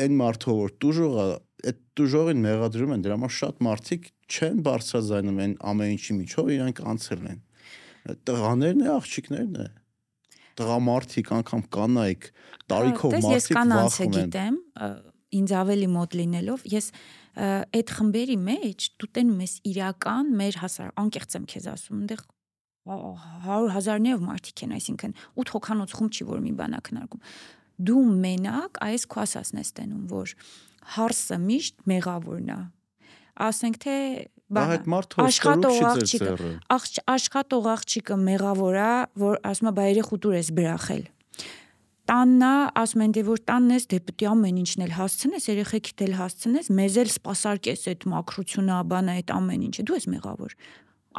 այն մարդը որ դուժող է այդ դուժողին մեղադրում են դրա համար շատ մարդիկ չեն բարձրաձայնում այն ամեն ինչի միջով իրանք անցել են տղաներն է աղջիկներն է տղամարդիկ անգամ կանայք տարիքով մարդիկ վախում են ես կանանց գիտեմ ինձ ավելի մոտ լինելով ես այդ խմբերի մեջ դու տենում ես իրական մեր հասար անկեղծ եմ քեզ ասում այնտեղ 100 հազարներով մարդիկ են, այսինքն 8 հոգանոց խումբ չի որ մի բանա քննարկում։ Դու մենակ այս քո ասածն ես տենում, որ հարսը միշտ մեղավորն է։ Ասենք թե բանը աշխատող աղջիկը աշխատող աղջիկը մեղավոր է, որ ասում է բայ երեք ուտուր ես բրախել տանն է, ասում են դե որ տանն ես, դե պետք է ամեն ինչն էլ հասցնես, երեխեքիդ էլ հասցնես, մեզ էլ սпасարկես այդ մաքրությունը, բանա այդ ամեն ինչը։ Դու ես մեղավոր։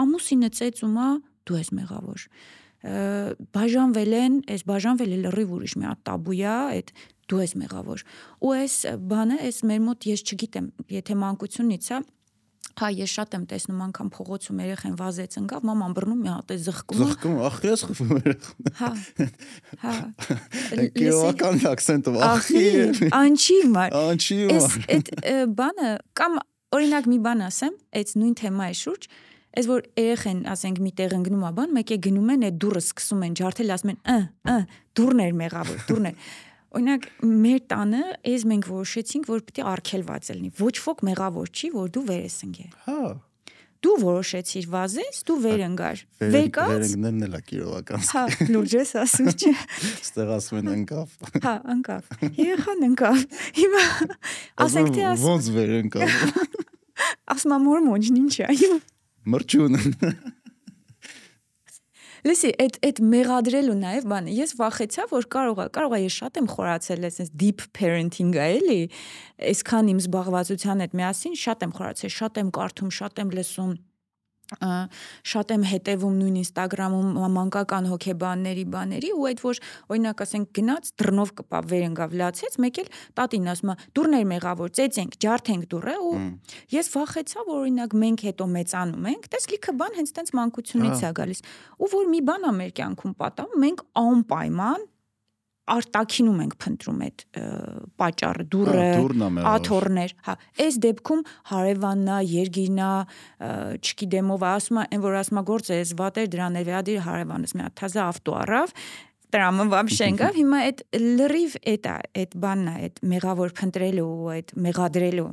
Ամուսինը ծեծում է, դու ես մեղավոր։ Բաժանվել են, այս բաժանվելը լրիվ ուրիշ մի հատ տաբու է, այդ դու ես մեղավոր։ Ու այս բանը, այս մեր մոտ ես չգիտեմ, եթե մանկությունից է, Հա, ես շատ եմ տեսնում անգամ փողոցում երեխեն վազեց ընկավ, մաման բռնում մի հատ է զղկում։ Զղկում, ախ, ես խփում երեխան։ Հա։ Հա։ Կիրովական акցենտով ախի։ Անչի մար։ Անչի մար։ Այս այդ բանը կամ օրինակ մի բան ասեմ, այդ նույն թեմայի շուրջ, Այս որ երեխեն, ասենք, մի տեղ ընկնում է բան, մեկ է գնում են այդ դուրը սկսում են ջարդել, ասում են, «Ը, ը, դուրներ մեղավոր, դուրներ»։ Օրինակ, մեր տանը էս մենք որոշեցինք, որ պիտի արգելված լինի։ Ոչ ոք մեղավոր չի, որ դու վեր ես ընկե։ Հա դու որոշեցիր վազես, դու վեր ընկար։ Վեկած։ Վերընկնելն էլ է կիրովական։ Հա, լուրջ ես ասում չէ։ Ստեղ ասում են ընկավ։ Հա, ընկավ։ Երեխան ընկավ։ Հիմա ասենք թե ասում։ Ոնց վեր ընկավ։ Ասում ամոր մոջն ինչ է մրջուն Լսի, այդ այդ մեղադրելու նաև բանը, ես վախեցա, որ կարող է, կարող է ես շատ եմ խորացել այսպես deep parenting-ը, էլի, այսքան իմ զբաղվածության հետ միասին շատ եմ խորացել, շատ եմ կարդում, շատ եմ լսում, շատ եմ հետևում նույն Instagram-ում մանկական հոգեբանների բաների ու այդ որ օրինակ ասենք գնաց դռնով կպավ վերընկավ լացեց մեկ էլ տատին ասում է դուրներ մեղավոր ծեծենք ջարդենք դուրը ու ես վախեցա որ օրինակ մենք հետո մեծանում ենք տես լիքը բան հենց տենց մանկությունից է գալիս ու որ մի բան է մեր կյանքում պատահում մենք անպայման արտակինում ենք փնտրում այդ պատճառը, դուրը, աթորներ, հա։ Այս դեպքում հարևաննա, երգինա, չգիտեմ ով, ասում է, այն որ ասում է գործը, ես վատեր դրան ներվերադիր հարևանս մի հատ թազա ավտո առավ, տրամը բամ շենգավ, հիմա այդ լրիվ էտա, այդ բանն է, այդ մեղավոր փնտրելու, այդ մեղադրելու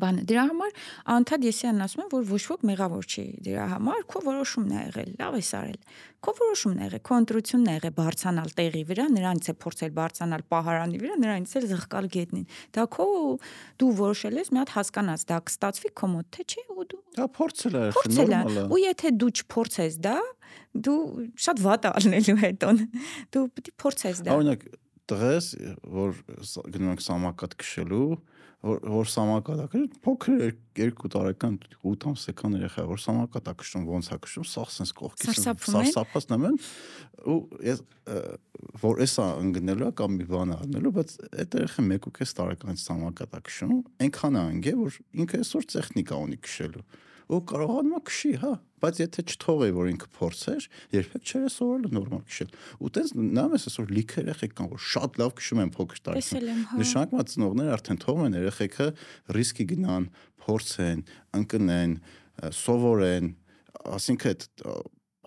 բանը դրա համար անդադ եսյան ասում եմ որ ոչ ոք մեղավոր չի դրա համար քո որոշումն է եղել լավ ես արել քո որոշումն է եղել քո ընտրությունն է եղել բարձանալ տեղի վրա նրանից է փորձել բարձանալ պահարանի վրա նրանից էլ զղկալ գետնին դա քո դու որոշել ես մի հատ հասկանաս դա կստացվի քո մոտ թե չէ ու դու դա փորձել ես նորմալ է ու եթե դու չփորձես դա դու շատ վատ ալնելու հետոն դու պետք է փորձես դա օրինակ տղես որ գնում ենք սամակատ քշելու որ որ սամակատակը փոքր 2 տարեկան 8 ամսական երեխա որ սամակատակշում ոնց է քշում սաղ sense կողքից սարսափած նման ու ես որ էսա ընկնելու կամ մի բան առնելու բայց այդ երեխան 1.5 տարեկանից սամակատակշում այնքան է անգե որ ինքը այսօր տեխնիկա ունի քշելու ու կարողանում է քշի, հա, բայց եթե չթողեի, որ ինքը փորձեր, երբեք չէր սովորել նորմալ քշել։ Ու տես նայում ես այսօր լիքը երեխեք կան, որ շատ լավ քշում են փոքր տարիքում։ հա։ Նշանակում է ծնողները արդեն թողում են երեխեքը ռիսկի գնան, փորձեն, ընկնեն, սովորեն, ասինքն այդ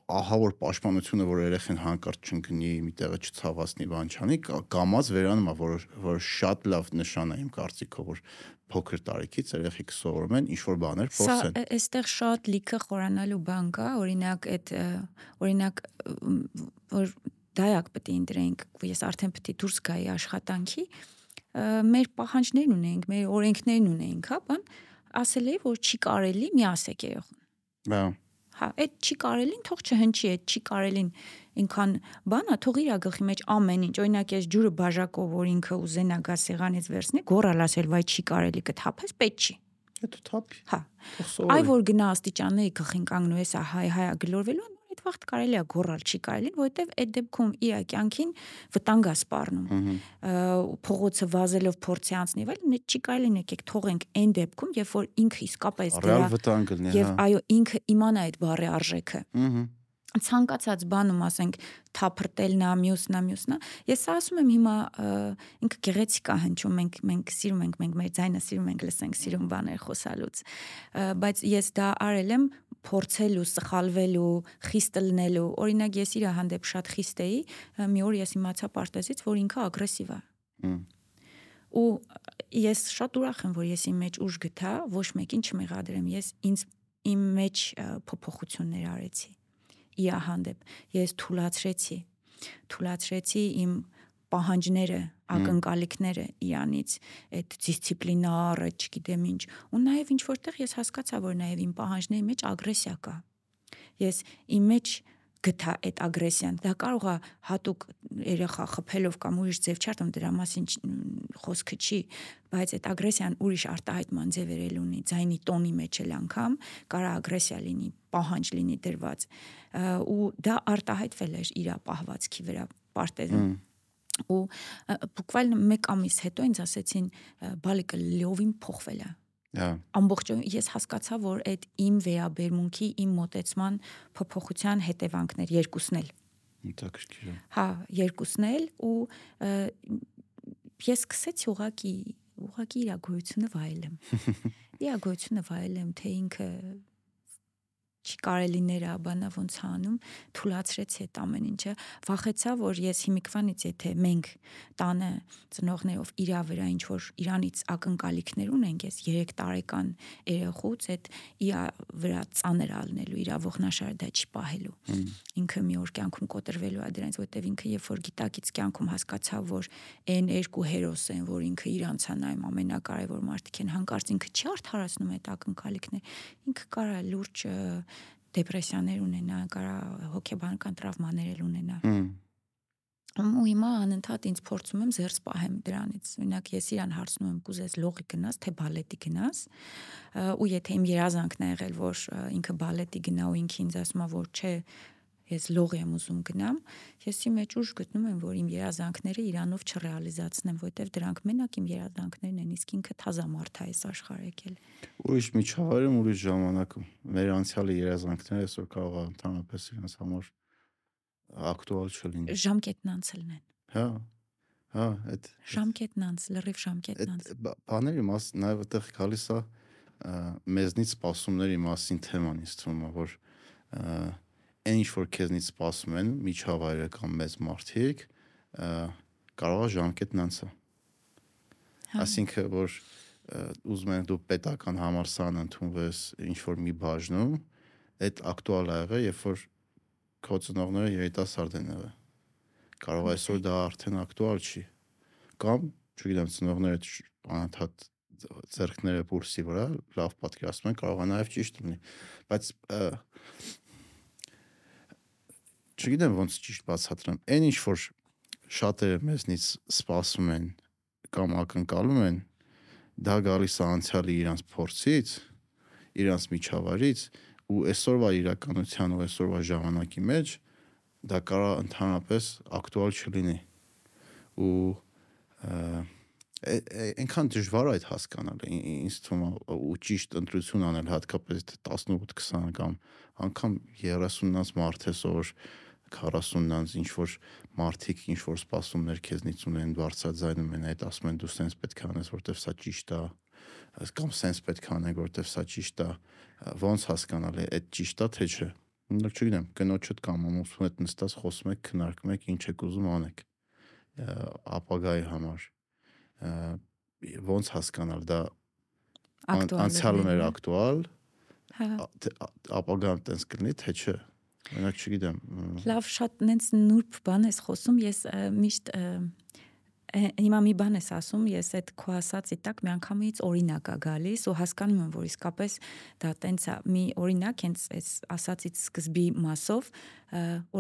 ահա որ պաշտպանությունը որ երեխեն հանկարծ չընկնի, մի տեղը չցավացնի, բան չանի, կամած վերանում է, որ որ շատ լավ նշան է իմ կարծիքով, որ փոքր տարիքից երեխեք սովորում են ինչ որ բաներ փոխեն։ Սա այստեղ շատ լիքը խորանալու բան կա, օրինակ այդ օրինակ որ դայակ պետք է ընտրենք, ես արդեն պետք է դուրս գայի աշխատանքի, մեր պահանջներն ունենք, մեր օրենքներն ունենք, հա, բան, ասել էի, որ չի կարելի մի ասեք երախուն։ Բա Հա, այդ չի կարելին, թող չհնչի, այդ չի կարելին ինքան բանա, թող իր գլխի մեջ ամեն ինչ, օրինակ ես ջուրը բաժակով, որ ինքը ուզենա գա սեղանից վերցնի, գորալ ասել, վայ չի կարելի կթափես, պետք չի։ Հետո թափի։ Հա։ Այ որ գնա աստիճանների գլխին կանգնու ես, հայ հայ գլորվելու, այդ վաղտ կարելի է գորալ, չի կարելի, որովհետև այդ դեպքում իր կյանքին վտանգ է սպառնում։ Փողոցը վազելով փորձի անցնի, այլ չի կարելի եկեք թողենք այն դեպքում, երբ որ ինքը իսկապես դրա վտանգ լինի, եւ այո, ինքը իմանա այդ բառի արժեքը։ Ահա ցանկացած բանում ասենք թափրտելն է, մյուսն է, մյուսն է։ Ես ասում եմ հիմա ինքը գեղեցիկ է հնչում, մենք մենք սիրում ենք, մենք մեր ձայնը սիրում ենք լսենք, սիրում բաներ խոսալուց։ Բայց ես դա արել եմ փորձելու, սխալվելու, խիստ լնելու։ Օրինակ ես իր հանդեպ շատ խիստ էի, մի օր ես իմացա պարտեզից, որ ինքը ագրեսիվ է։ ու ես շատ ուրախ եմ որ ես իմ մեջ ուժ գտա ոչ մեկին չմեղադրեմ ես ինձ իմ մեջ փոփոխություններ արեցի իա հանդեպ ես թուլացրեցի թուլացրեցի իմ պահանջները, ակնկալիքները իրանից, այդ դիսցիպլինարը, չգիտեմ ինչ։ Ու նաև ինչ որտեղ ես հասկացա, որ նաև իմ պահանջների մեջ ագրեսիա կա։ Ես իմ մեջ գտա այդ ագրեսիան։ Դա կարող է հատուկ երեխա խփելով կամ ուրիշ ձև չարտում դրա մասին խոսքը չի, բայց այդ ագրեսիան ուրիշ արտահայտման ձևեր ունի, ձայնի տոնի մեջ էլ անգամ կարա ագրեսիա լինի, պահանջ լինի դրված ու դա արտահայտվել էր իր պահվածքի վրա պարտեզում ու բուկվալ 1 ամիս հետո ինձ ասեցին բալիկը լիովին փոխվել է Ամբողջովին ես հասկացա, որ այդ իմ վերաբերմունքի, իմ մտածման փոփոխության հետևանքներ երկուսն էլ։ Հետաքրքիր է։ Հա, երկուսն էլ ու ես սկսեցի ուղակի ուղակի իր գոյությունը վայելեմ։ Իր գոյությունը վայելեմ, թե ինքը չի կարելիներ է, բանա ոնց անում, թուլացրեցի այդ ամեն ինչը, վախեցա, որ ես հիմիկվանից եթե մենք տանը ծնողներով իրա վրա ինչ որ իրանից ակնկալիքներ ունենք, ես 3 տարեկան երեխուց այդ իրա վրա ծանր ալնելու, իրա ողնաշարը դա չի պահելու։ Ինքը մի օր կյանքում կոտրվելու է դրանից, որտեվ ինքը երբ որ գիտակից կյանքում հասկացավ, որ այն երկու հերոս են, որ ինքը իրանց է նայում ամենակարևոր մարդիկ են, հանկարծ ինքը չի արդարացնում այդ ակնկալիքներ։ Ինքը կարա լուրջ դեպրեսիաներ ունենա, կարա հոգեբանական տրավմաներ էլ ունենա։ ու հիմա անընդհատ ինձ փորձում եմ զերծ պահեմ դրանից։ Օրինակ ես իրան հարցնում եմ՝ «Կուզես լողի գնաս, թե բալետի գնաս»։ ու եթե իմ երազանքն է եղել, որ ինքը բալետի գնա ու ինքը ինձ ասում է, որ չէ, ես լողի եմ ուզում գնամ, ես իմ մեջ ուժ գտնում եմ, որ իմ երազանքները իրանով չռեալիզացնեմ, որտեվ դրանք մենակ իմ երազանքներն են, իսկ ինքը թազա մարդ է այս աշխարհ եկել։ Ուրիշ միջավայրում, ուրիշ ժամանակում մեր անցյալի երազանքները այսօր կարող է ընդհանրապես իրենց համար ակտուալ չլինի։ Ժամկետն անցելն են։ Հա։ Հա, այդ ժամկետն անց, լրիվ ժամկետն անց։ Բաների մաս նաև այդտեղ գալիս է մեզնից սպասումների մասին թեման ինձ թվում է, որ այն ինչ որ քեզնից սպասում են միջավայրը կամ մեծ մարդիկ կարող է ժամկետն անցա։ հա։ Այսինքն որ ուզում են դու պետական համալսարան ընդունվես ինչ որ մի բաժնում, այդ ակտուալ է եղել, երբ որ քո ծնողները երիտասարդ են եղել։ Կարող այսօր դա արդեն ակտուալ չի։ Կամ, չգիտեմ, ծնողները անընդհատ ձերքները բուրսի վրա լավ պատկերացնում են, կարող է նաև ճիշտ լինի։ Բայց չգիտեմ ոնց ճիշտ բացատրեմ, այն ինչ որ շատերը մեզնից սպասում են կամ ակնկալում են, դա գալիս է անցյալի իրանց փորձից, իրանց միջավայրից ու այսօրվա իրականության ու այսօրվա ժամանակի մեջ դա կարա ընդհանրապես ակտուալ չլինի ու այնքան դժվար է այդ հասկանալը ինձ թվում է ու ճիշտ ընտրություն անել հատկապես 18-20 կամ անգամ 30-ից մարդ է որ 40-նանց ինչ որ մարդիկ ինչ որ սպասումներ քեզնից ունեն բարձրաձայնում են այդ ասում են դու սենց պետք է անես որտեվ սա ճիշտ է կամ սենց պետք է անեք որտեվ սա ճիշտ է ոնց հասկանալ է այդ ճիշտ է թե չէ նույնիսկ չգիտեմ կնոջդ կամ ամուսնու հետ նստած խոսում եք քննարկում եք ինչ եք ուզում անեք ապագայի համար ոնց հասկանալ դա անցյալն էր ակտուալ հա ապագան տենց կլինի թե չէ Օրինակ չգիտեմ։ Լավ, շատ նենց նուրբ բան ես խոսում, ես միշտ հիմա մի բան ես ասում, ես այդ քո ասածի տակ միանգամից օրինակ ա գալիս ու հասկանում եմ, որ իսկապես դա տենց է։ Մի օրինակ հենց այս ասածից սկզբի մասով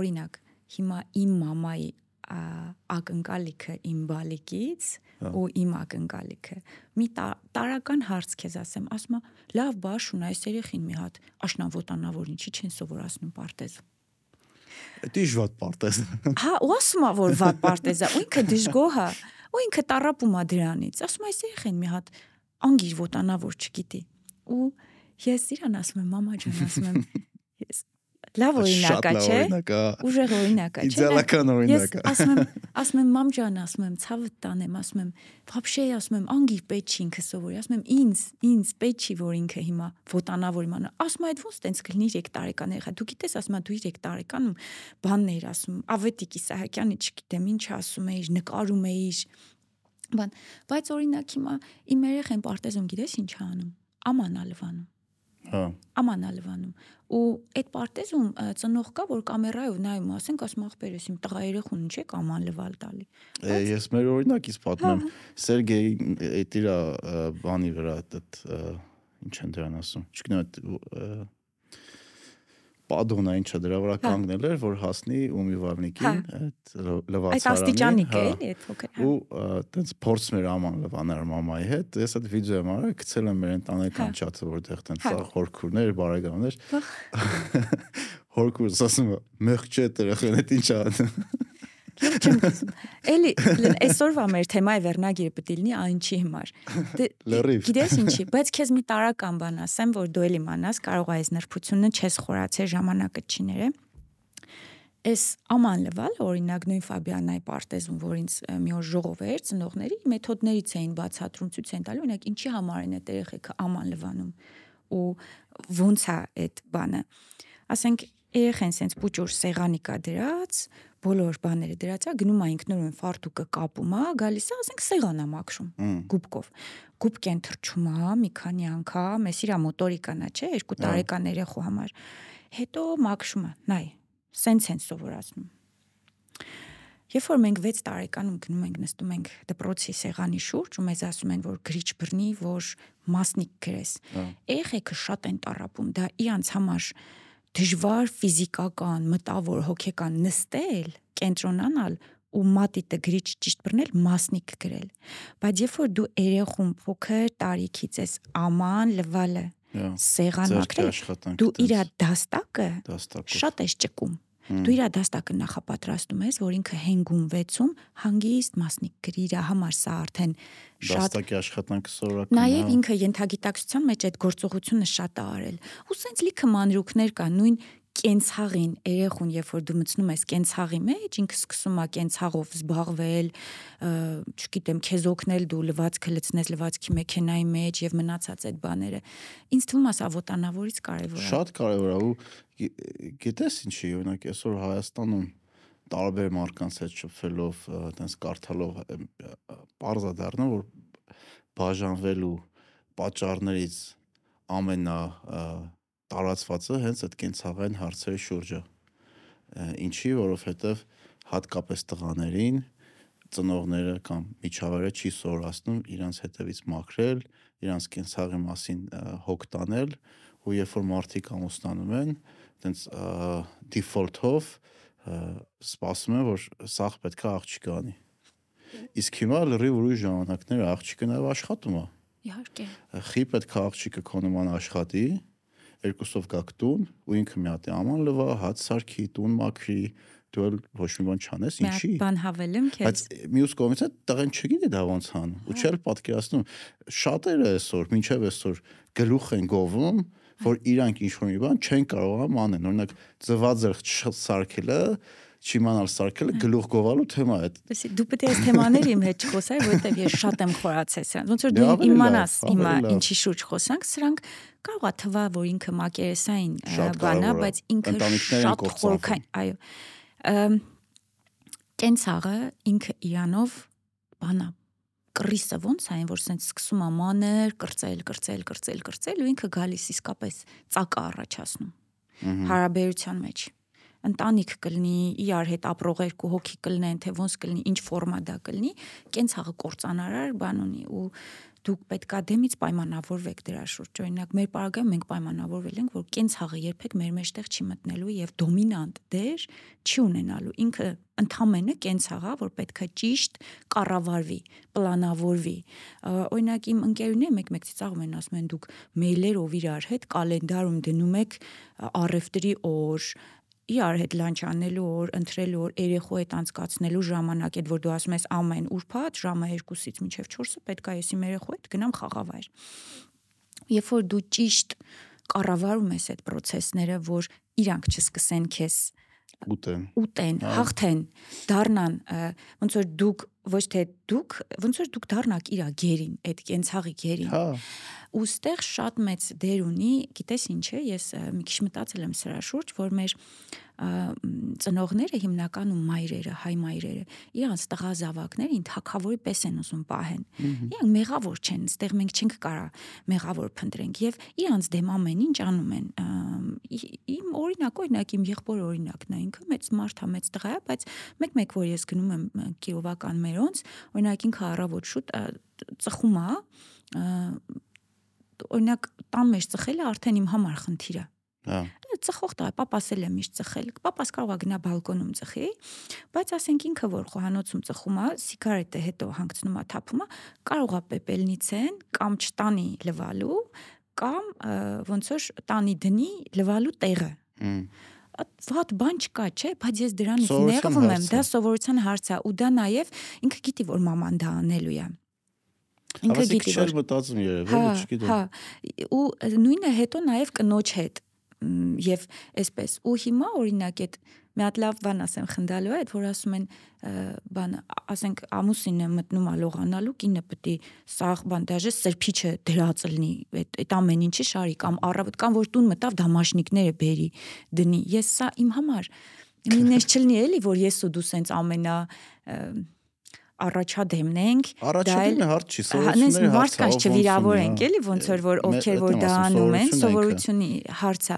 օրինակ հիմա իմ մամայի ակնկալիքը իմ բալիկից հա։ ու իմ ակնկալիքը մի տարական հարց քեզ ասեմ ասում լավ բաշուն այս երեխին մի հատ աշնավոտանավոր ինչի չեն սովորացնում պարտեզում Դի ջված պարտեզ Հա ու ասում որ վատ պարտեզ է ու ինքը դժգոհ է ու ինքը տարապում է դրանից ասում այս երեխին մի հատ անգիր ոտանավոր չգիտի ու ես իրան ասում եմ մամա ջան ասում եմ ես Լավ օրինակ է, չէ։ Ուժեղ օրինակ է, չէ։ Իդեալական օրինակ է։ Ես ասում եմ, ասում եմ մամ ջան, ասում եմ ցավը տանեմ, ասում եմ վաբշե, ասում եմ անգի պետք չի ինքը սովորի, ասում եմ ինձ, ինձ պետք չի որ ինքը հիմա ոտանավորման։ Ասում այդ ոնց տենց կլինի 3 տարեկան երեխա։ Դու գիտես, ասում եմ դու 3 տարեկանում բաններ ասում։ Ավետիկ Իսահակյանը չգիտեմ ինչ ասում էիր, նկարում էիր։ Բան, բայց օրինակ հիմա իմ երեխան պարտեզում գիտես ինչ անում։ Աման ալվանում Հա։ Ամանա լվանում։ Ու այդ պարտեզում ծնող կա, որ կամերայով նայում, ասենք ասում ախպերս իմ տղա երեխուն ինչ է աման լվալ տալի։ Ես մեր օրինակից պատմեմ Սերգեյ այդ իր բանի վրա այդ ինչ են դրան ասում։ Չգիտեմ այդ ը, Պադոնա ինչա դրա վրա կանգնել էր որ հասնի ումիվալնիկին այդ լվ- Այդ լվացարանի աստիճանիկ է, հա, էլի, այդ փոքր։ հա։ ու այդպես փորձ մեր աման լվաներ մամայի հետ ես այդ վիդեո եմ արել գցել եմ մեր ընտանեկան Հա։ չաթը որտեղ տենց Հա։ սա խորքուրներ բարեկամներ Վախ։ հորքուրս ասում է մեղք չէ երախեն այդ ինչ ան Չեմ տեսնում։ Էլի այսօրվա մեր թեմայի վերնագիրը պետք է լինի այնչի հիմար։ Դե Լրիվ։ գիտես ինչի, բայց քեզ մի տարական բան ասեմ, որ դու էլ իմանաս, կարող է այս նրբությունը չես խորացել ժամանակը չի ներե։ Այս աման լվալ օրինակ նույն Ֆաբիանայի պարտեզում, որ ինձ մի օր ժողով էր ծնողների մեթոդներից էին բացատրում ցույց են տալու, օրինակ ինչի համար են այդ երեխեքը աման լվանում ու ոնց է այդ բանը։ Ասենք երեխեն սենց պուճուր սեղանի կա դրած, բոլոր բաները դրած է, գնում է ինքնուրույն ֆարտուկը կապում է, գալիս է, ասենք սեղան է մաքրում գուբկով։ Գուբկեն թրջում է մի քանի անգամ, էս իր մոտորիկան է, չէ, երկու տարեկան երեխու համար։ Հետո մաքրում է, նայ, սենց են սովորացնում։ Երբ որ մենք 6 տարեկանում գնում ենք նստում ենք դպրոցի սեղանի շուրջ ու մեզ ասում են որ գրիչ բռնի, որ մասնիկ գրես։ Երեխեքը շատ են տարապում, դա իրանց համար դժվար ֆիզիկական, մտավոր, հոգեկան նստել, կենտրոնանալ ու մատիտը գրիչ ճիշտ բռնել, մասնիկ գրել։ Բայց երբ որ դու երեխուն փոքր տարիքից ես աման լվալը, սեղան մաքրել, դու իր դաստակը շատ ես ճկում։ Դու իր դաստակը նախապատրաստում ես, որ ինքը հենգում վեցում հանգիստ մասնիկ գրի իր համար սա արդեն շատ դաստակի աշխատանքը սովորական Նաև հա։ ինքը ենթագիտակցության մեջ այդ գործողությունը շատ է արել։ Ու սենց լիքը մանրուքներ կա, նույն կենցաղին, երեխուն, երբ որ դու մտնում ես կենցաղի մեջ, ինքը սկսում է կենցաղով զբաղվել, չգիտեմ, քեզ օգնել դու լվացքը լցնես լվացքի մեքենայի մեջ եւ մնացած այդ բաները։ Ինձ թվում է սա ոտանավորից կարևոր է։ Շատ կարևոր է ու գի- գիտես ինչի, օրինակ այսօր Հայաստանում տարբեր մարդկանց հետ շփվելով, այտենց կարդալով բարձա դառնում որ բաժանվելու պատճառներից ամենա տարածվածը հենց այդ կենցաղային հարցերի շուրջը։ Ա, Ինչի, որովհետև հատկապես տղաներին ծնողները կամ միջավայրը չի սովորացնում իրանց հետևից մաքրել, իրանց կենցաղի մասին հոգ տանել ու երբ որ մարդիկ ամուսնանում են, տենց default-ով ա, սպասում են որ սաղ պետքա աղջիկը անի։ Իսկ հիմա լրիվ ուրիշ ժամանակներ աղջիկը նաև աշխատում է։ Իհարկե։ Խի պետքա աղջիկը քո նման աշխատի, երկուսով գաք տուն ու ինքը մի հատ աման լվա, հաց սարքի, տուն մաքրի, դու էլ ոչ մի բան չանես, Մի ինչի։ հատ բան հավելեմ Բայց քեզ։ մյուս կողմից է տղեն չգիտի դա ոնց անում։ Ու չէ՞ պատկերացնում շատերը այսօր, մինչև այսօր գլուխ են գովում, որ իրանք ինչ որ մի բան չեն կարողանում անեն։ Օրինակ ծվածեր սարքելը, չիմանալ սարքելը գլուխ գովալու թեմա է։ Լսի, դու պետք է այս թեմաների իմ հետ չխոսայ, որովհետև ես շատ եմ խորացել սրանց։ Ոնց որ դու իմանաս հիմա ինչի շուրջ խոսանք, սրանք կարող է թվա, որ ինքը մակերեսային բան է, բայց ինքը շատ խորքային, այո։ Կենցաղը ինքը իրանով բանա կռիսը ոնց այն որ սենց սկսում է մանր կրծել կրծել կրծել կրծել ու ինքը գալիս իսկապես ծակը առաջացնում հարաբերության մեջ ընտանիք կլինի իրար հետ ապրող երկու հոգի կլինեն թե ոնց կլինի ինչ ֆորմա դա կլինի կենցաղը կործանարար բան ունի ու դուք պետքա դեմից պայմանավորվեք դրա շուրջ օրինակ մեր պարագայում մենք պայմանավորվել ենք որ կենցաղը երբեք մեր մեջտեղ չի մտնելու եւ դոմինանտ դեր չի ունենալու ինքը ընդամենը կենցաղա որ պետքա ճիշտ կառավարվի պլանավորվի օրինակ իմ ընկերուները մեկ-մեկ ծիծաղում են ասում են դուք մեյլերով իրար հետ կալենդարում դնում եք առևտրի օր իրար հետ լանչ անելու օր, ընտրելու օր, երեխու հետ անցկացնելու ժամանակ, այդ որ դու ասում ես ամեն ուրբաթ ժամը 2-ից մինչև 4-ը պետք է ես իմ երեխու հետ գնամ խաղավայր։ Երբ որ դու ճիշտ կառավարում ես այդ process-ները, որ իրանք չսկսեն քեզ ուտեն։ ուտեն, հաղթեն, դառնան ոնց որ դուք ոչ թե դուք, ոնց որ դուք դառնաք իրա գերին, այդ կենցաղի գերին։ Հա, ու ստեղ շատ մեծ դեր ունի, գիտես ինչ է, ես մի քիչ մտածել եմ սրա շուրջ, որ մեր ծնողները հիմնականում մայրերը, հայ մայրերը, իրանց տղա զավակներին թակավորի պես են ուզում պահեն։ Իրանք մեղավոր չեն, այստեղ մենք չենք կարա մեղավոր փնտրենք եւ իրանց դեմ ամեն ինչ անում են։ Իմ օրինակ, օրինակ իմ եղբոր օրինակն է, ինքը մեծ մարդ է, մեծ տղա է, բայց մեկ-մեկ որ ես գնում եմ Կիրովական մերոնց, օրինակ ինքը առավոտ շուտ ծխում է, օրինակ տան մեջ ծխելը արդեն իմ համար խնդիր է Հա։ Ծխող տա, papas էլ է միշտ ծխել։ Papas կարող է գնա բալկոնում ծխի, բայց ասենք ինքը որ խոհանոցում ծխում է, սիգարետը հետո հանգցնում է, թափում է, կարող է պեպելնիցեն կամ չտանի լվալու, կամ ոնց որ տանի դնի լվալու տեղը։ Ված բան չկա, չէ, բայց ես դրանից նեղվում եմ, դա սովորության հարց է, ու դա նաև ինքը գիտի որ մաման դա անելու է։ Ինքը գիտի որ մտածում երևի, հա, չգիտեմ։ Հա, ու նույնը հետո նաև կնոջ հետ եւ այսպես ու հիմա օրինակ այդ մի հատ լավ բան ասեմ խնդալու է, որ ասում են բան, ասենք ամուսինը մտնում է լողանալու, կինը է սաղ բան դաժե սրբիչը դրած լինի, այդ այդ ամեն ինչի շարի կամ առավոտ կամ որ տուն մտավ դամաշնիկները բերի դնի։ Ես սա իմ համար ինձ չլինի էլի, որ ես ու դու սենց ամենա առաջադեմն ենք առաջադեմը հարց չի սովորությունների հարց է չվիրավորենք էլի ոնց որ որ ովքեր որ դա անում են սովորությունի հարց է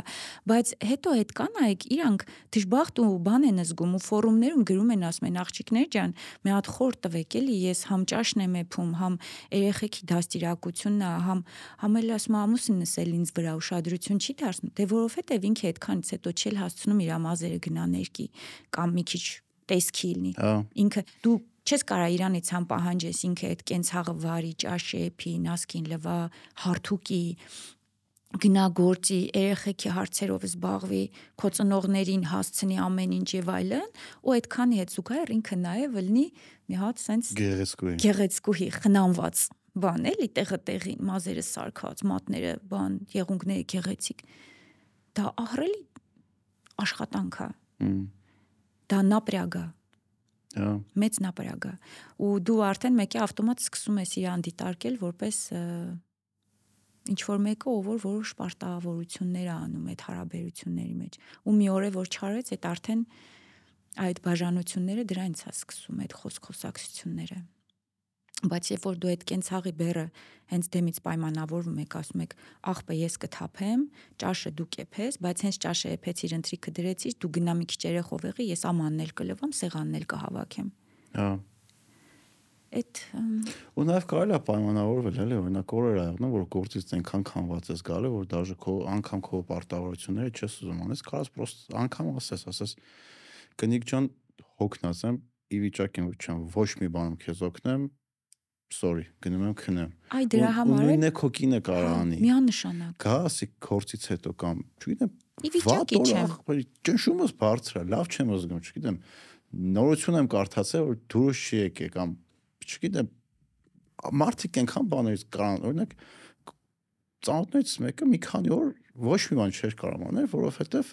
բայց հետո այդ կանայք իրանք դժբախտ ու բան են զգում ու ֆորումներում գրում են ասում են աղջիկներ ջան մի հատ խոր տվեք էլի ես համ ճաշն եմ եփում համ երեխեքի դաստիարակությունն է համ համ էլ ասում ամուսինս էլ ինձ վրա ուշադրություն չի դարձնում դե որովհետեւ ինքը այդքանից հետո չել հասցնում իր մազերը գնա ներքի կամ մի քիչ տեսքի լինի հա։ ինքը դու չես կարա իրանից համ պահանջես ինքը այդ կենցաղը վարի, ճաշի, փի, նասկին լվա, հարթուկի, գնա գործի, երեխեքի հարցերով զբաղվի, քո ծնողներին հասցնի ամեն ինչ եւ այլն, ու այդքանի հետ զուգահեռ ինքը նաեւ լինի մի հատ sense գեղեցկուհի։ Գեղեցկուհի, խնամված բան էլի տեղը տեղին, մազերը սարքած, մատները, բան, եղունգները գեղեցիկ։ Դա ահրելի աշխատանք է։ Դա նապրյագ է Մեծ նապարագա։ Ու դու արդեն մեկի ավտոմատ սկսում ես իրան դիտարկել որպես ինչ որ մեկը ով որ որոշ պարտավորություններ անում այդ հարաբերությունների մեջ։ Ու մի օր է որ չարեց, այդ արդեն այդ բաժանությունները դրանից է սկսում այդ խոսք-խոսակցությունները բայց երբ որ դու այդ կենցաղի բերը հենց դեմից պայմանավորվում եք, ասում եք, աղբը ես կթափեմ, ճաշը դու կեփես, բայց հենց ճաշը եփեցիր, ընտրիկը դրեցիր, դու գնա մի քիչ երեխով եղի, ես ամանն էլ կլվամ, սեղանն էլ կհավաքեմ։ Հա։ Այդ ու նաև կարելի է պայմանավորվել, էլի, օրինակ օրեր աղնա, որ գործից այնքան քանված ես գալը, որ դաժե քո անգամ քո պարտավորությունները չես ուզում անես, կարաս պրոստ անգամ ասես, ասես կնիկ ջան, հոգնածեմ, ի վիճակի եմ, որ չեմ ոչ մի բանում քեզ օգնեմ, sorry, գնում եմ քնեմ։ Այ դրա համար է։ Նույնը քո կինը կարող հա, անի։ Միանշանակ։ Գա ասի կորցից հետո կամ, չգիտեմ, վիճակի չեմ։ Ճնշումս բարձր է, լավ չեմ զգում, չգիտեմ։ Նորություն եմ կարդացել, որ դուրս չի եկե կամ, չգիտեմ, մարդիկ այնքան բաներից կարան, օրինակ ծանոթներից մեկը մի քանի օր ոչ մի բան չէր կարող անել, որովհետև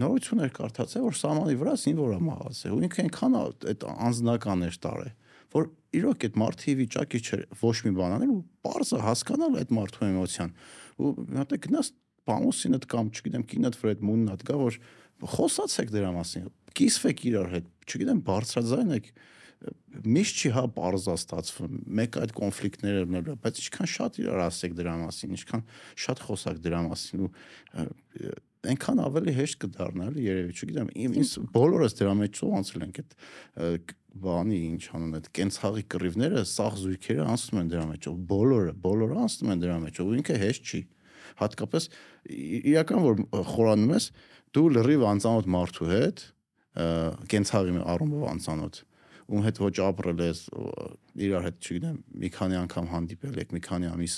նորություն էր կարդացել, որ սահմանի վրա զինվոր է մահացել։ Ու ինքը այնքան այդ անձնական էր տարել որ իրոք այդ մարդի վիճակի չէր ոչ մի բան անել ու parza հասկանալ այդ մարդու էմոցիան ու հատե գնաս բամուսինդ կամ չգիտեմ կինդ վրա այդ մուննատ գա որ խոսացեք դրա մասին կիսվեք իրար հետ չգիտեմ բարձրաձայն եք միշտ չի հա parza ստացվում մեկ այդ կոնֆլիկտները լինելու բայց ինչքան շատ իրար ասեք դրա մասին ինչքան շատ խոսակ դրա մասին ու այնքան ավելի հեշտ կդառնա էլի երևի չգիտեմ ինձ բոլորս դրա մեջ ոնցել ենք այդ բանի ինչ անուն այդ կենցաղի կռիվները սաղ զույգերը անցնում են դրա մեջ բոլորը բոլորը անցնում են դրա մեջ ու ինքը հեշտ չի հատկապես իրական որ խորանում ես դու լրիվ անծանոթ մարդու հետ կենցաղի առումով անծանոթ ում հետ ոչ ապրել ես իրար հետ չգիտեմ մի քանի անգամ հանդիպել եք մի քանի ամիս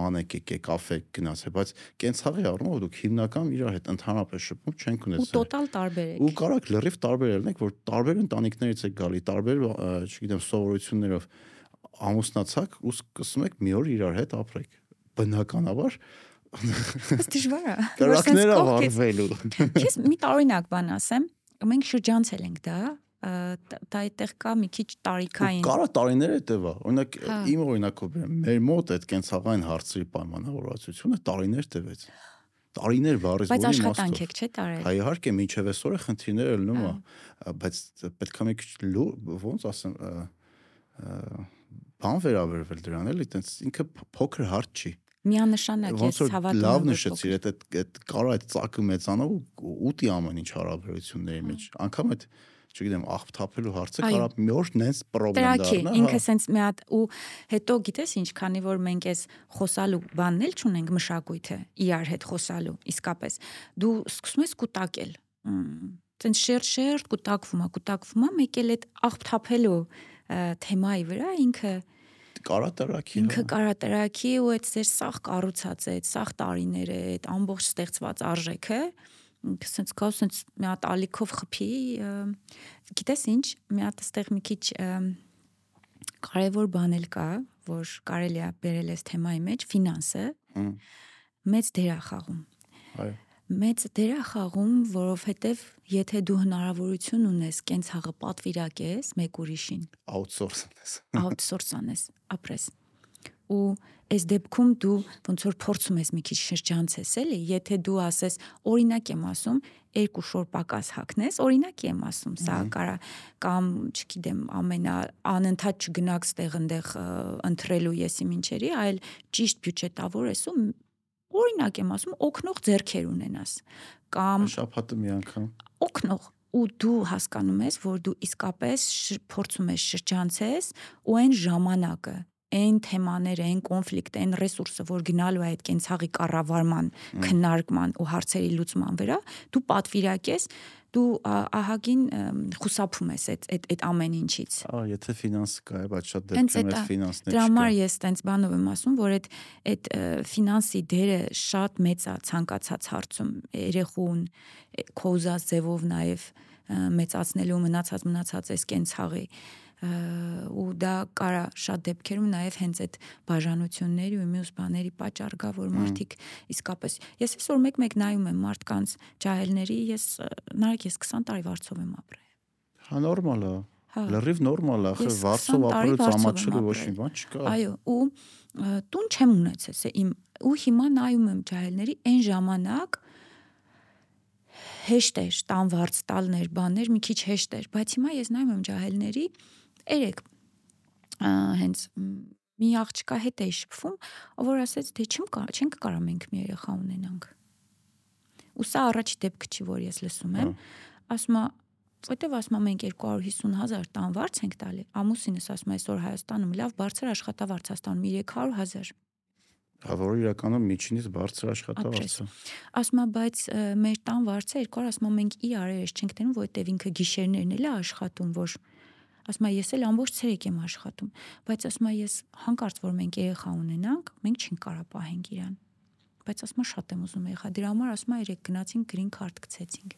մանեք եկեք կաֆե գնացել բայց կենցաղի առումով դուք հիմնական իրար հետ ընդհանրապես շփում չենք ունեցել ու տոտալ տարբեր եք ու կարակ լրիվ տարբեր ելնեք որ տարբեր ընտանիքներից եք գալի տարբեր չգիտեմ սովորություններով ամուսնացակ ու սկսում եք մի օր իրար հետ ապրեք բնականաբար դժվար է կրակները վառվելու Ես մի տարօրինակ բան ասեմ մենք շրջանցել ենք դա դա այդտեղ կա մի քիչ տարիքային։ Կարա տարիներ հետևա։ Օրինակ հա։ իմ օրինակով մեր մոտ այդ կենցաղային հարցերի պայմանավորվածությունը տարիներ տևեց։ տարիներ բառից Բայց որի աշխատանք իմաստով։ եք չէ տարել։ Հա իհարկե մինչև այսօր է խնդիրները լնում է, Հա։ բայց պետք է մի քիչ ոնց ասեմ, բան վերաբերվել դրան էլի, տենց ինքը փոքր հարց չի։ Միանշանակ ես հավատում լավ եմ, որ նշեցիր, այդ այդ- այդ կարա այդ ծակը մեծանա ու ուտի ամեն ինչ հարաբերությունների մեջ։ Անգամ այդ չգիտեմ, աղբ թափելու հարցը կարա մի օր նենց Տրակի, դառնա։ ինքը հա։ սենց մի հատ ու հետո գիտես ինչ, քանի որ մենք էս խոսալու բանն էլ չունենք մշակույթը իրար հետ խոսալու, իսկապես դու սկսում ես կուտակել։ Տենց շերտ-շերտ կուտակվում է, կուտակվում է, մեկ էլ այդ աղբ թափելու ը, թեմայի վրա ինքը Կարա տրակի։ ինքը հա։ կարա տրակի ու այդ ձեր սաղ կառուցած է, այդ սաղ տարիները, այդ ամբողջ ստեղծված արժեքը սենց կա սենց մի հատ ալիքով խփի, գիտես ինչ, մի հատ այստեղ մի քիչ կարևոր բան էլ կա, որ կարելի է բերել այս թեմայի մեջ, ֆինանսը մեծ դեր է խաղում։ Այո։ Մեծ դեր է խաղում, որովհետև եթե դու հնարավորություն ունես կենցաղը պատվիրակես մեկ ուրիշին, Outsource ես։ outsource անես, ապրես։ Ու այս դեպքում դու ոնց որ փորձում ես մի քիչ շրջանցես, էլի, եթե դու ասես, օրինակ եմ ասում, երկու շոր պակաս հակնես, օրինակ եմ ասում, սա կարա կամ, չգիտեմ, ամենա անընդհատ չգնաք ստեղ ընդեղ ընտրելու եսի մինչերի, այլ ճիշտ բյուջետավոր ես ու օրինակ եմ ասում, օկնող ձեռքեր ունենաս կամ Շաբաթը մի անգամ։ օգնող ու դու հասկանում ես, որ դու իսկապես փորձում ես շրջանցես ու այն ժամանակը այն թեմաները, այն կոնֆլիկտը, այն ռեսուրսը, որ գնալու է այդ կենցաղի կառավարման, քննարկման ու հարցերի լուծման վրա, դու պատվիրակես, դու ա- ահագին խուսափում ես այդ այդ այդ ամեն ինչից։ Ահա, եթե ֆինանս կա, է, բայց շատ Հենց դեպքերում այդ այդ ֆինանսներ Դրա համար ես տենց բանով եմ ասում, որ այդ այդ ֆինանսի դերը շատ մեծ է ցանկացած հարցում երեխուն է, քո ուզած ձևով նաև մեծացնելու մնացած մնացած այս կենցաղի ը, ու դա կարա շատ դեպքերում նաև հենց այդ բաժանությունների ու մյուս բաների պատճառ գա, որ մարդիկ իսկապես ես այսօր մեկ-մեկ նայում եմ մարդկանց ջահելների, ես նարեկ ես 20 տարի վարձով եմ ապրել։ Հա նորմալ է։ Հա։ Լրիվ նորմալ է, 20 վարձով տարի ապրել վարձով եմ ծամաչելու ոչ մի բան չկա։ Այո, ու տուն չեմ ունեցել, սա իմ ու հիմա նայում եմ ջահելների այն ժամանակ հեշտ էր տան վարձ տալներ, բաներ մի քիչ հեշտ էր, բայց հիմա ես նայում եմ ջահելների երեք հենց մի աղջկա հետ էի շփվում, որ ասեց, թե չեմ կա, չենք կարա մենք մի երեխա ունենանք։ Ու սա առաջի դեպքը չի, որ ես լսում եմ, ասում է Որտեվ ասում եմ մենք 250.000 տան վարձ ենք տալի։ Ամուսինս ասում է այսօր Հայաստանում լավ բարձր աշխատավարձ է ստանում 300.000։ Հա որ իրականում միջինից բարձր աշխատավարձ Ապրես։ է։ Ասում է, բայց մեր տան վարձը 200 ասում է մենք ի արերես չենք տենում, որտեվ ինքը գիշերներն էլ է աշխատում, որ ասում է ես էլ ամբողջ ցերեկ եմ աշխատում, բայց ասում է ես հանկարծ որ մենք երեխա ունենանք, մենք չենք կարա պահենք իրան։ Բայց ասում է շատ եմ ուզում երեխա, դրա համար ասում է երեք գնացինք գրին քարտ գցեցինք։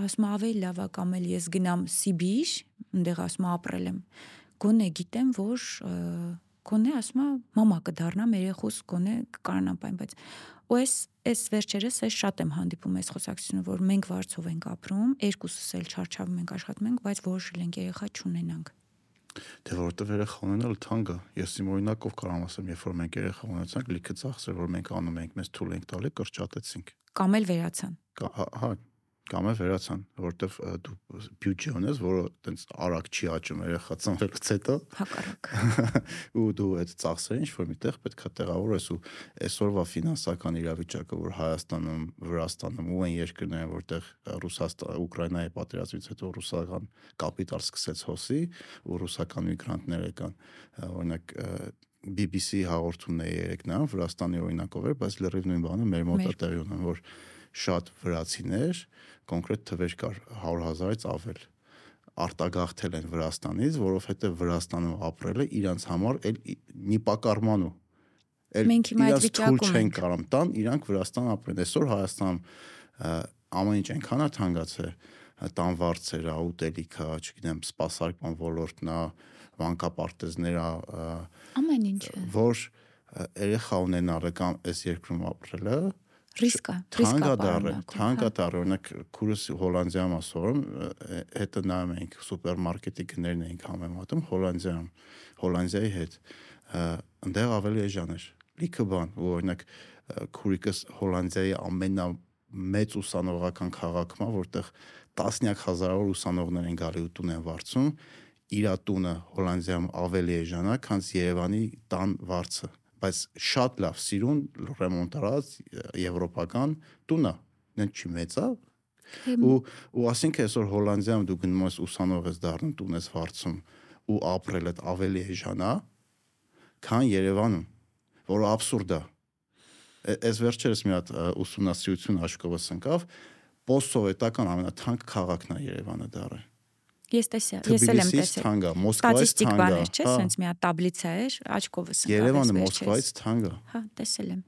ասում է ավելի լավ է կամ էլ ես գնամ Սիբիր, այնտեղ ասում է ապրել եմ։ Գոնե գիտեմ, որ գոնե ասում է մամա կդառնամ երեխուս գոնե կկարանամ պայն, բայց ու ես այս վերջերս ես շատ եմ հանդիպում այս խոսակցությունը, որ մենք վարձով ենք ապրում, երկուսս էլ չարչավում ենք աշխատում ենք, բայց որոշել ենք երեխա չունենանք։ Դե որովհետև երեխա ունենալ թանկ է։ Ես իմ օրինակով կարող ասեմ, երբ որ մենք երեխա ունեցանք, լիքը ծախսեր, որ մենք անում ենք, մեզ թույլ ենք տալի, կրճատեցինք։ Կամ էլ վերացան։ Հա, հա, կամ է վերացան, որովհետև դու բյուջե ունես, որը տենց արագ չի աճում երեխա ծնվելուց հետո Հակառակ։ ու դու այդ ծախսերը ինչ որ միտեղ պետքա տեղավորես ու այսօրվա ֆինանսական իրավիճակը որ Հայաստանում, Վրաստանում ու այն երկրները որտեղ Ռուսաստան, Ուկրաինայի պատերազմից հետո ռուսական կապիտալ սկսեց հոսի ու ռուսական միգրանտներ եկան օրինակ BBC հաղորդումն է երեք նա Վրաստանի օրինակով էր, բայց լրիվ նույն բանը մեր մոտ է տեղի ունեն, որ շատ վրացիներ կոնկրետ թվեր կար 100.000-ից ավել արտագաղթել են Վրաստանից, որովհետև Վրաստանում ապրելը իրանց համար էլ էլ հիմա այդ իրանց թույլ վիճակում չեն կարամ տան, իրանք Վրաստան ապրեն։ Այսօր Հայաստանում ը, ամեն ինչ այնքան է թանկացել, տան վարձերը, ուտելիքը, չգիտեմ, սպասարկման ոլորտն է, վանկապարտեզները, Ամեն ինչը։ որ երեխա ունենալը կամ այս երկրում ապրելը Ռիսկ է, ռիսկ է թանկա դառը, պարունակում, թանկա հա։ դառը, օրինակ քուրս Հոլանդիայում ասորում հետը նայում ենք սուպերմարկետի գներն էինք համեմատում Հոլանդիայում, Հոլանդիայի հետ։ ը, Ընդեղ ավելի էժան էր։ լիքը բան, ու օրինակ քուրիկս Հոլանդիայի ամենա մեծ ուսանողական քաղաքում, որտեղ տասնյակ հազարավոր ուսանողներ են գալի ու տուն են վարձում, իր տունը Հոլանդիայում ավելի էժանա, քան Երևանի տան վարձը բայց շատ լավ սիրուն ռեմոնտարած եվրոպական տունը նեն չի մեծա ու ու ասենք այսօր Հոլանդիայում դու գնում ես ուսանող ես դառնում տուն ես վարձում ու ապրելդ ավելի էժանա քան Երևանում որը абսուրդ է այս վերջերս մի հատ ուսումնասիրություն աչքովս ընկավ. Post-սովետական ամենաթանկ քաղաքն է Երևանը դառը Ես տեսա, ես էլ եմ տեսել։ Թանգա, Մոսկվայից թանգա։ բաներ, չէ՞, սենց մի հատ տաբլիցա էր, աչքովս ընկավ։ Երևանը Մոսկվայից թանգա։ Հա, տեսել եմ։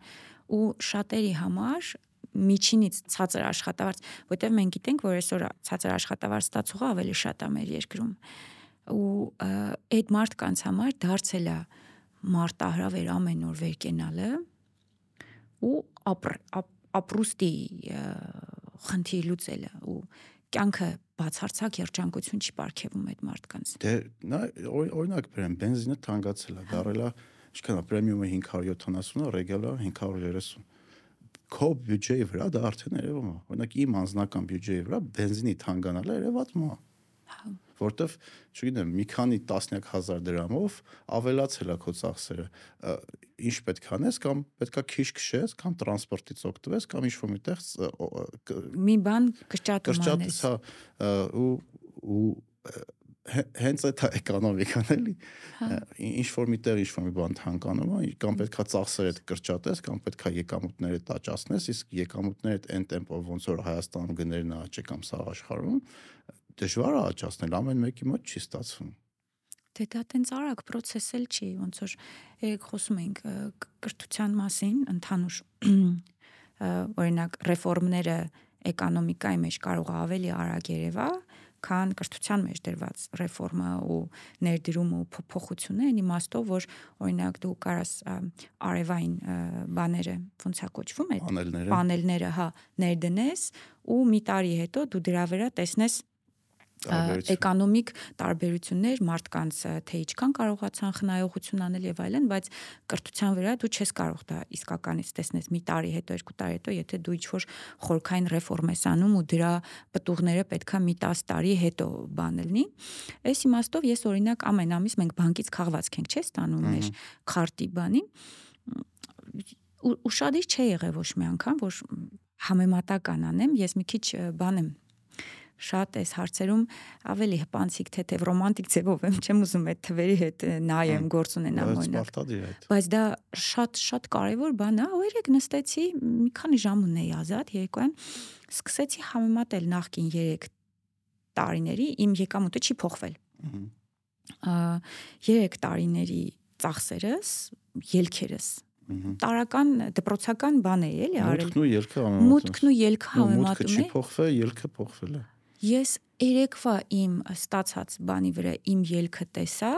Ու շատերի համար միջինից ցածր աշխատավարձ, որտեղ մենք գիտենք, որ այսօր ցածր աշխատավարձ ստացողը ավելի շատ է մեր երկրում։ Ու այդ մարդկանց համար դարձել է մարտահրավեր ամեն օր վեր կենալը ու ապր ապրուստի խնդիր լուծելը ու կյանքը բացարձակ երջանկություն չի ապարգևում այդ մարդկանց։ Դե նա օրինակ բերեմ, բենզինը թանկացել է, դարել է, ինչքան է, պրեմիումը 570-ը, ռեգալը 530 քո բյուջեի վրա դա արդեն երևում է։ Օրինակ իմ անձնական բյուջեի վրա բենզինի թանկանալը երևացում է։ Հա որտեվ չգիտեմ մի քանի տասնյակ հազար դրամով ավելացել է քո ծախսերը ինչ պետք է անես կամ պետքա քիչ քշես կամ տրանսպորտից օգտվես կամ ինչ-որ միտեղ մի բան կրճատում անես կրճատես հա ու ու հենց այդ էկոնոմիկան էլի հա։ ինչ որ միտեղ ինչ որ մի բան թանկանում է կամ պետքա ծախսերը կրճատես կամ պետքա եկամուտները տաճացնես իսկ եկամուտները այն տեմպով ոնց որ Հայաստանում գներն աճե կամ սաղ աշխարհում դժվար է աճացնել ամեն մեկի մոտ չի ստացվում Դե դա տենց արագ process էլ չի, ոնց որ երեք խոսում էինք կրթության մասին, ընդհանուր օրինակ ռեֆորմները էկոնոմիկայի մեջ կարող է ավելի արագ երևա, քան կրթության մեջ դրված ռեֆորմը ու ներդրումը ու փոփոխությունը այն իմաստով որ օրինակ դու կարաս արևային բաները ոնց է կոչվում այդ պանելները հա ներդնես ու մի տարի հետո դու դրա վրա տեսնես էկոնոմիկ տարբերություններ մարդկանց թե ինչքան կարողացան խնայողություն անել եւ այլն, բայց կրթության վրա դու չես կարող դա իսկականից տեսնես մի տարի հետո, երկու տարի հետո, եթե դու ինչ-որ խորքային ռեֆորմ ես անում ու դրա պտուղները պետքա մի 10 տարի հետո բան լինի։ Այս իմաստով ես օրինակ ամեն ամիս մենք բանկից քաղվածք ենք, չէ՞, ստանում մեր քարտի բանի ուշադիր չէ եղել ոչ մի անգամ, որ համեմատական անեմ, ես մի քիչ բան եմ շատ այս հարցերում ավելի հպանցիկ թեթև ռոմանտիկ ձևով եմ չեմ ուզում այդ թվերի հետ նայեմ գործ ունենամ օրինակ բայց դա շատ շատ կարևոր բան է ու երեք նստեցի մի քանի ժամ ունեի ազատ երեկոյան սկսեցի համեմատել նախկին 3 տարիների իմ եկամուտը չի փոխվել 3 տարիների ծախսերս ելքերս տարական դպրոցական բան է էլի արել մուտքն ու ելքը համեմատում մուտքը չի փոխվել ելքը փոխվել է Ես երեկվա իմ ստացած բանի վրա իմ ելքը տեսա,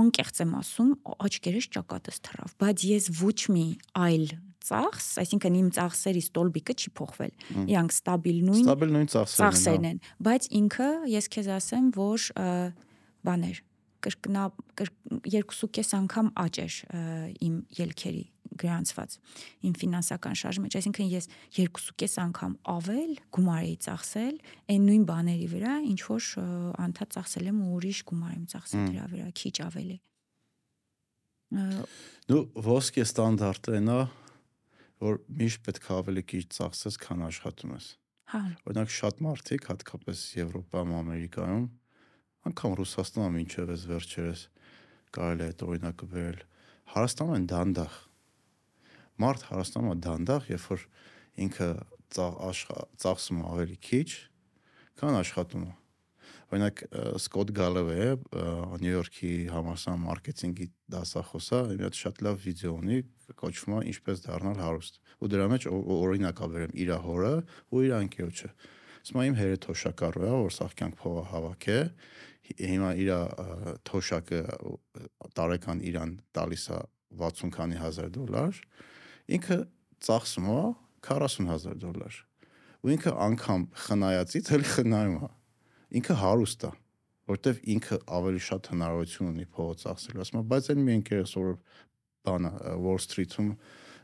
անկեղծ եմ ասում, աչքերս ճակատս թռավ, բայց ես ոչ մի այլ ծախս, այսինքն իմ ծախսերի ստոլբիկը չի փոխվել։ Իրանք ստաբիլ նույն ստաբիլ նույն ծախսերն են, բայց ինքը ես քեզ ասեմ, որ բաներ կրկնա երկուսուկես անգամ աճ էր իմ ելքերի գրանցված իմ ֆինանսական շարժի մեջ, այսինքն ես երկուսուկես անգամ ավել գումար էի ծախսել այն նույն բաների վրա, ինչ որ անդադ ծախսել եմ ու ուրիշ գումար եմ ծախսել դրա վրա, քիչ ավելի։ Դու ոսկե ստանդարտն է, որ միշտ պետք է ավելի քիչ ծախսես, քան աշխատում ես։ Հա։ Օրինակ շատ մարդիկ, հատկապես Եվրոպայում, Ամերիկայում, անգամ Ռուսաստանում ինչև էս վերջերս կարելի է այդ օրինակը վերել, հարստանում են դանդաղ մարդ հարստանում է դանդաղ, երբ որ ինքը ծախսում ավելի քիչ, քան աշխատում է։ Օրինակ Սկոտ Գալովը Նյու Յորքի համալսարան մարքեթինգի դասախոսա, մի հատ շատ լավ վիդեո ունի, կոչվում է ինչպես դառնալ հարուստ։ Ու դրա մեջ օրինակ ա վերեմ իր հորը ու իր անկերոջը։ Ասում իմ հերը թոշակառու է, որ սաղ կյանք փողը հավաք է, հիմա իր թոշակը տարեկան իրան տալիս է 60 քանի հազար դոլար, ինքը ծախսում է 40000 դոլար ու ինքը անգամ խնայածից էլ խնայում է ինքը հարուստ է որտեվ ինքը ավելի շատ հնարավորություն ունի փողը ծախսելու ասում եմ բայց այն մի ընկերս որ բանը Wall Street-ում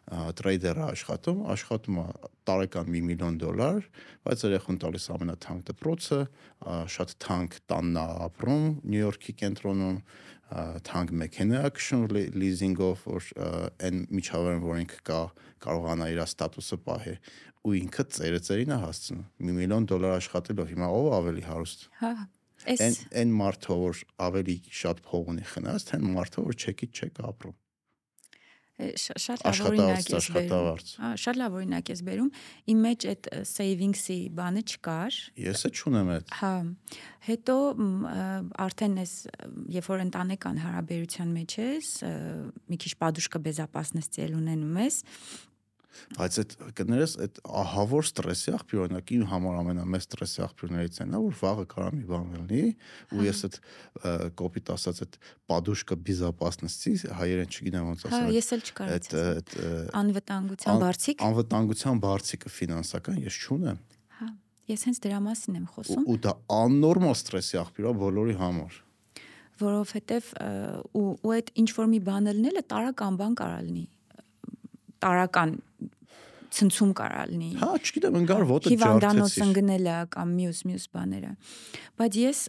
տրեյդերը աշխատում, աշխատում է տարեկան 1 միլիոն դոլար, բայց երեխուն տալիս ամենաթանկ դպրոցը, շատ թանկ տանն է ապրում Նյու Յորքի կենտրոնում, թանկ մեքենա քշում լիզինգով, որ այն միջավայրում, որ ինքը կա, կարողանա իր ստատուսը պահի ու ինքը ծերը ծերին է հասցնում։ 1 միլիոն դոլար աշխատելով հիմա ով ավելի հարուստ։ Հա։ Այս այն այն մարդը, որ ավելի շատ փող ունի խնայած, թե մարդը, որ չեկից չեք ապրում շատ լավ օրինակ ես բերում։ Հա, շատ լավ օրինակ ես բերում։ Իմ մեջ այդ savings-ի բանը չկար։ Ես է չունեմ այդ։ Հա։ Հետո արդեն ես երբ որ ընտանեկան հարաբերության մեջ ես, մի քիչ падушка безопасности ունենում ես, բայց այդ կներես այդ ահավոր ստրեսի աղբյուր օրինակ իմ համար ամենամեծ ստրեսի աղբյուրներից են, որ վաղը կարա մի բան լինի ու ես այդ կոպիտ ասած այդ падушка безопасности հայերեն չգիտեմ ոնց ասել։ Հա, ես էլ չկարողացա։ Այդ անվտանգության բարձիկ անվտանգության բարձիկը ֆինանսական ես չունեմ։ Հա, ես հենց դրա մասին եմ խոսում։ Ու դա աննորմալ ստրեսի աղբյուր է բոլորի համար որովհետև ու ու այդ ինչ որ մի բան լնելը տարական բան կարա լինի տարական ցնցում կարա լինի։ Հա, չգիտեմ, ընկար ոտը ջարդեցի։ Հիվանդանոց ընկնելը կամ մյուս մյուս բաները։ Բայց ես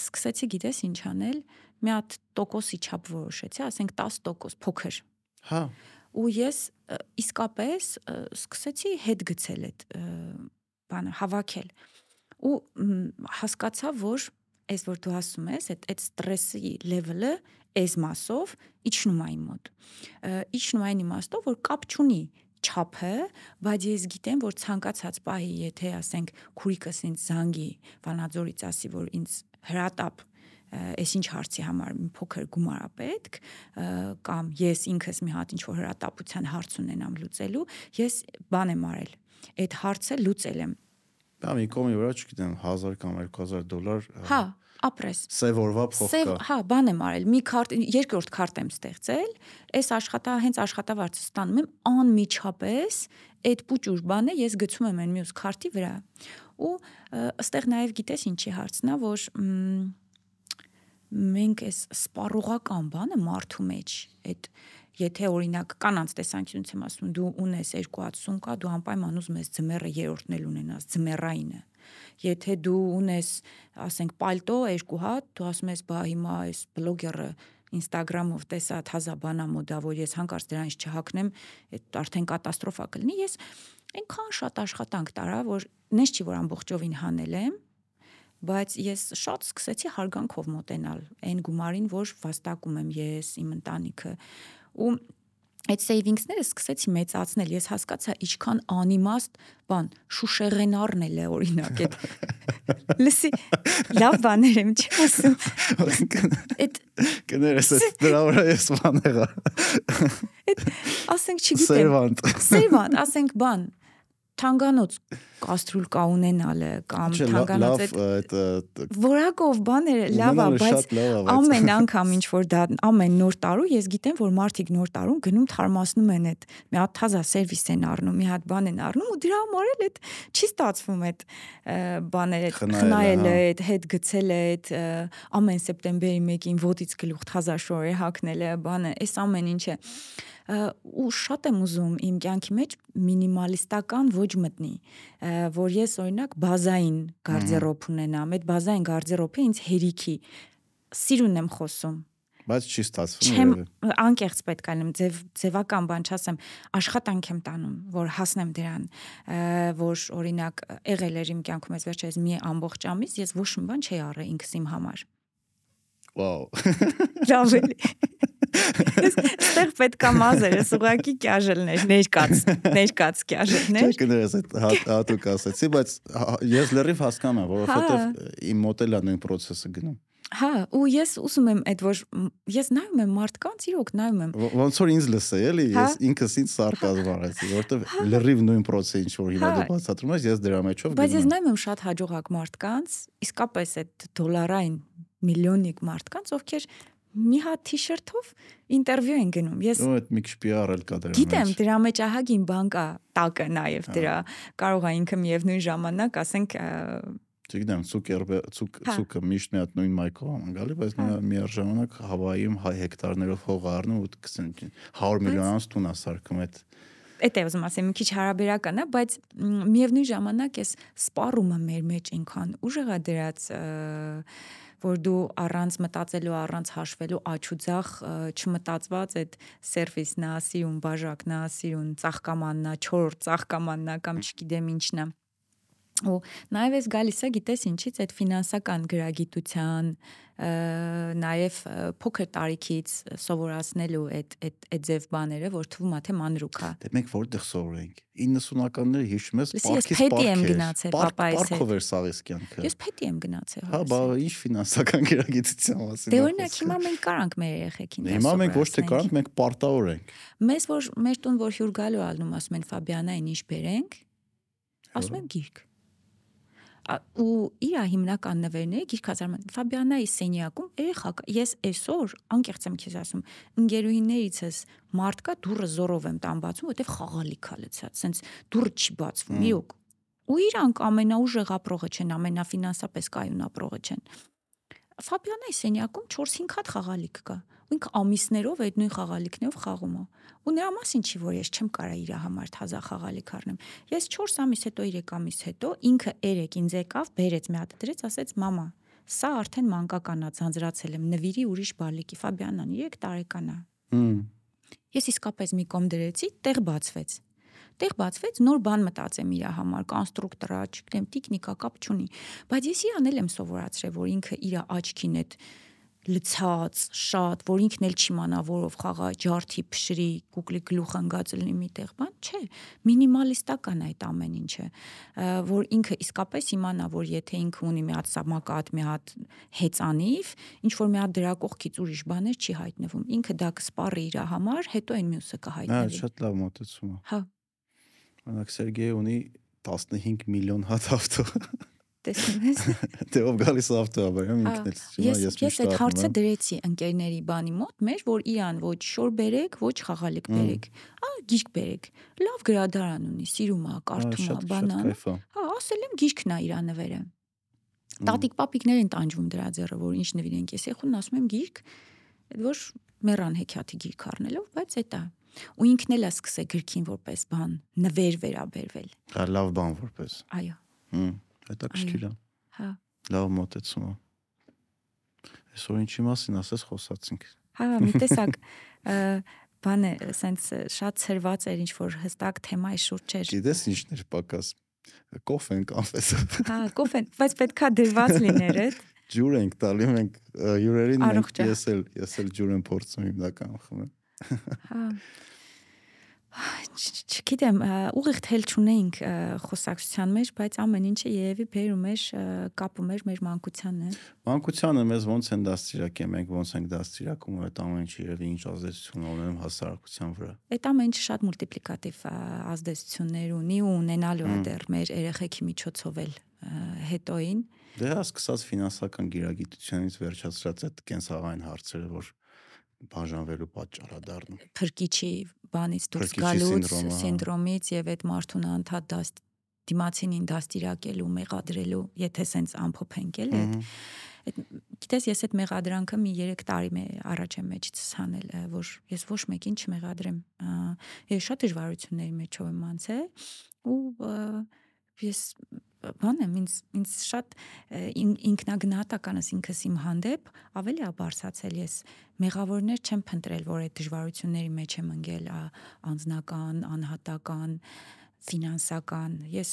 սկսեցի գիտես ինչ անել, մի հատ տոկոսի չափ որոշեցի, ասենք 10% փոքր։ Հա։ Ու ես իսկապես սկսեցի հետ գցել այդ բանը, հավաքել։ Ու հասկացա, որ այս որ դու ասում ես, այդ այդ ստրեսի լեվելը այս մասով իջնում է իմ մոտ։ Իջնում այն իմաստով, որ կապ չունի չափը, բայց ես գիտեմ, որ ցանկացած պահի, եթե ասենք քուրիկս ինձ զանգի Վանաձորից ասի, որ ինձ հրատապ այսինչ հարցի համար մի փոքր գումար է պետք կամ ես ինքս մի հատ ինչ որ հրատապության հարց ունենամ լուծելու, ես բան եմ արել։ Այդ հարցը լուծել եմ։ Դա մի կողմի վրա, չգիտեմ, 1000 կամ 2000 դոլար Հա, ապրես։ Սևորվա փող կա։ Հա, բան եմ արել։ Մի քարտ, երկրորդ քարտ եմ ստեղծել։ Այս աշխատա հենց աշխատավարձը ստանում եմ անմիջապես այդ պուճուր բանը ես գցում եմ այն մյուս քարտի վրա։ Ու ըստեղ նաև գիտես ինչի հարցն է, որ մենք այս սպառողական բանը մարդու մեջ այդ եթե օրինակ կանանց տեսանկյունից եմ ասում դու ունես երկու հատ սումկա դու անպայման ուզում ես ձմեռը երրորդն էլ ունենաս ձմեռայինը Եթե դու ունես, ասենք, պալտո երկու հատ, դու ասում ես, բա հիմա այս բլոգերը Instagram-ով տեսա թազա բանա մոդա, որ ես հանկարծ դրանից չհակնեմ, այդ արդեն կատաստրոֆա կլինի։ Ես այնքան շատ աշխատանք տարա, որ նես չի որ ամբողջովին հանել եմ, բայց ես շատ սկսեցի հարգանքով մոտենալ այն գումարին, որ վաստակում եմ ես, իմ ընտանիքը։ Ու այդ savings-ները սկսեցի մեծացնել։ Ես հասկացա, ինչքան անիմաստ բան շուշեղենարն էլ է օրինակ այդ լսի լավ բաներ եմ չի ասում այդ կներես այդ դրա վրա ես բան եղա այդ ասենք չգիտեմ սերվանտ սերվանտ ասենք բան թանգանոց կաստրուլ կա ունենալը կամ թանգանոց այդ որակով բաները լավ է, բայց ամեն անգամ ինչ որ դա ամեն նոր տարու ես գիտեմ, որ մարդիկ նոր տարում գնում թարմացնում են այդ մի հատ թազա սերվիս են առնում, մի հատ բան են առնում ու դրա համար էլ այդ չի ստացվում այդ բաները խնայելը, հա։ այդ հետ գցելը, այդ ամեն սեպտեմբերի 1-ին ոտից գլուխ թազա շորը հակնելը, բանը, այս ամեն ինչը ու շատ եմ ուզում իմ կյանքի մեջ մինիմալիստական ոչ մտնի, որ ես օրինակ բազային գարդերոբ ունենամ, այդ բազային գարդերոբը ինձ հերիքի սիրուն եմ խոսում բայց չի ստացվում չեմ անկեղծ պետք է լինեմ ձև ձևական բան չասեմ աշխատանք եմ տանում որ հասնեմ դրան որ օրինակ եղել էր իմ կյանքում ես վերջերս մի ամբողջ ամիս ես ոչ մի բան չի առել ինքս իմ համար Վաու լավ էլի Ստեղ պետքա մազերս ուղակի կյաժելներ, ներկաց, ներկաց կյաժելներ։ Չէ, կներես այդ հատուկ ասեցի, բայց ես լրիվ հասկանում եմ, որովհետև իմ մոդելը նույն process-ը գնում։ Հա, ու ես ուզում եմ այդ որ ես նայում եմ մարդկանց, իրոք նայում եմ։ Ոնց որ ինձ լսեի, էլի, ես ինքս ինձ սարկազմ արեցի, որովհետև լրիվ նույն process ինչ որ հիմա դու բացատրում ես, ես դրա մեջով գնում։ Բայց ես նայում եմ շատ հաջողակ մարդկանց, իսկապես այդ դոլարային միլիոնիկ մարդկանց, ովքեր մի հատ թիշերթով ինտերվյու են գնում։ Ես Ու այդ մի քիչ PR-ել կա դրա մեջ։ Գիտեմ, դրա մեջ ահագին բան կա, տակը նաև դրա կարող է ինքը միևնույն ժամանակ, ասենք Չգիտեմ, ցուկերբե ցուկ Հա։ ցուկը միշտ մի հատ նույն մայքով ամ գալի, բայց Հա։ մի միաժամանակ Հավայիում հայ հեկտարներով հող առնում ու կսեն 100 միլիոնանց տուն է սարքում այդ Էդ է ուզում ասեմ, մի քիչ հարաբերական է, բայց միևնույն ժամանակ էս սպառումը մեր մեջ այնքան ուժեղ է դրած, որ դու առանց մտածելու, առանց հաշվելու աչուձախ չմտածված այդ սերվիսն է, ասիուն, բաժակն է, ասիուն, ծաղկամանն է, 4 ծաղկամանն է կամ չգիտեմ ինչն է ու նաև էս գալիս է գիտես ինչից այդ ֆինանսական գրագիտության նաև փոքր տարիքից սովորացնելու այդ այդ այդ ձև բաները որ թվում է թե մանրուք է Դե մենք որտեղ սովորենք 90-ականները հիշում ես Լսի, ես պարքից փետի եմ գնացել պապայիս հետ։ պարքով էր սաղիս կյանքը ես փետի եմ գնացել Հա, բա ինչ ֆինանսական գերագիտության մասին Դե օրինակ հիմա մենք կարանք մեր երեխեքին դա Հիմա մենք ոչ թե կարանք, մենք պարտավոր ենք։ Մեզ որ մեր տուն որ հյուր գալու ալնում ասում են Ֆաբիանային ինչ բերենք, ասում եմ գիրք։ ու իր հիմնական նվերները գիրքազարման Ֆաբիանայի սենյակում երեխա կա։ ես այսօր անկեղծ եմ քեզ ասում ընկերուհիներիցս մարդ կա դուրը զորով եմ տան բացում որտեվ խաղալիք ա լցած սենց դուրը չի բացվում Մմ։ իրոք ու իրանք ամենաուժեղ ապրողը չեն ամենաֆինանսապես կայուն ապրողը չեն Ֆաբիանայի սենյակում 4-5 հատ խաղալիք կա։ Ինքը ամիսներով այդ նույն խաղալիքներով խաղում է։ Ու նրա մասին չի, որ ես չեմ կարա իր համար թազա խաղալիք առնեմ։ Ես 4 ամիս հետո 3 ամիս հետո ինքը երեք ինձ եկավ, բերեց մի հատ դրեց, ասեց՝ «Մամա, սա արդեն մանկական է, ձանձրացել եմ, նվիրի ուրիշ բալիկի»։ Ֆաբիանան 3 տարեկան է։ Հմ։ Ես իսկապես մի կողմ դրեցի, տեղ բացվեց։ Տեղ բացվեց, նոր բան մտածեմ իր համար, կոնստրուկտորա, չգիտեմ, տեխնիկա կապ չունի, բայց ես իրանել եմ սովորացրել, որ ինքը իր աչքին այդ լցած, շատ, որ ինքն էլ չիմանա որով խաղա, ջարդի, փշրի, կուկլի գլուխ ընկած լինի մի տեղ, բան, չէ, մինիմալիստական այդ ամեն ինչը, որ ինքը իսկապես իմանա, որ եթե ինքը ունի մի հատ սամակատ, մի հատ հեծանիվ, ինչ որ մի հատ դրա կողքից ուրիշ բաներ չի հայտնվում։ Ինքը դա կսպառի իր համար, հետո այն մյուսը Հա, կհայտնվի։ շատ լավ մոտեցում է։ Հա, Օրինակ Սերգեյը ունի 15 միլիոն հատ ավտո։ տեսնում ես։ Դե ով գալիս ավտո է, բերեմ Ա, ինքն էլ։ Ես ես այդ հարցը դրեցի ընկերների բանի մոտ մեր, որ իրան ոչ շոր բերեք, ոչ խաղալիք բերեք։ Ա գիրք բերեք։ Լավ գրադարան ունի, սիրում է, կարդում է, բանան։ Հա, ասել եմ գիրքն է իր նվերը։ Տատիկ պապիկներ են տանջվում դրա ձեռը, որ ինչ նվիրենք։ Ես ეხուն ասում եմ գիրք, այդ որ մեռան հեքիաթի գիրք առնելով, բայց այդ է։ Ու ինքն էլ է սկսել գրքին որպես բան, նվեր վերաբերվել։ Հա, լավ բան որպես։ Այո, Հմ, հետաքրքիր է։ հա։ Լավ մոտեցում է։ Այսօր ինչի մասին ասես խոսացինք։ Հա, մի տեսակ բան է, սենց շատ ծրված էր ինչ որ հստակ թեմայի շուրջ էր։ Գիտես ինչն էր պակաս։ Կոֆեն կաֆես։ Հա, կոֆեն, բայց պետքա դրված լիներ այդ։ Ջուր ենք տալի մենք հյուրերին մենք ես էլ ես էլ ջուր եմ փորձում հիմնական խմեմ։ Հա։ Չգիտեմ, ուղիղ թել չունեինք խոսակցության մեջ, բայց ամեն ինչը երևի բերում էր կապում էր մեր մանկությանն։ Մանկությանը մեզ ոնց են դաստիարակել, մենք ոնց ենք դաստիարակում այդ ամեն ինչը երևի ինչ ազդեցություն ունենում հասարակության վրա։ Այդ ամեն ինչը շատ մուլտիպլիկատիվ ազդեցություններ ունի ու ունենալու է դեռ մեր երեխեքի միջոցով էլ հետոին։ Դե հա սկսած ֆինանսական գիրագիտությունից վերջացրած այդ կենսաղային հարցերը, որ բաժանվելու պատճառ է դառնում։ փրկիչի բանից դուրս գալուց սինդրոմից եւ այդ մարդուն անդադ դաստ դիմացինին դաստիարակելու, մեղադրելու, եթե սենց ամփոփենք էլ այդ այդ գիտես ես այդ մեղադրանքը մի 3 տարի առաջ եմ մեջից հանել ը, որ ես ոչ մեկին չմեղադրեմ ես շատ դժվարությունների մեջով եմ անցել ու ես բան եմ ինձ ինձ շատ ին- ինքնագնահատականս ինքս իմ հանդեպ ավելի է բարձացել ես մեղավորներ չեմ փնտրել որ այդ դժվարությունների մեջ եմ ընկել անձնական անհատական ֆինանսական ես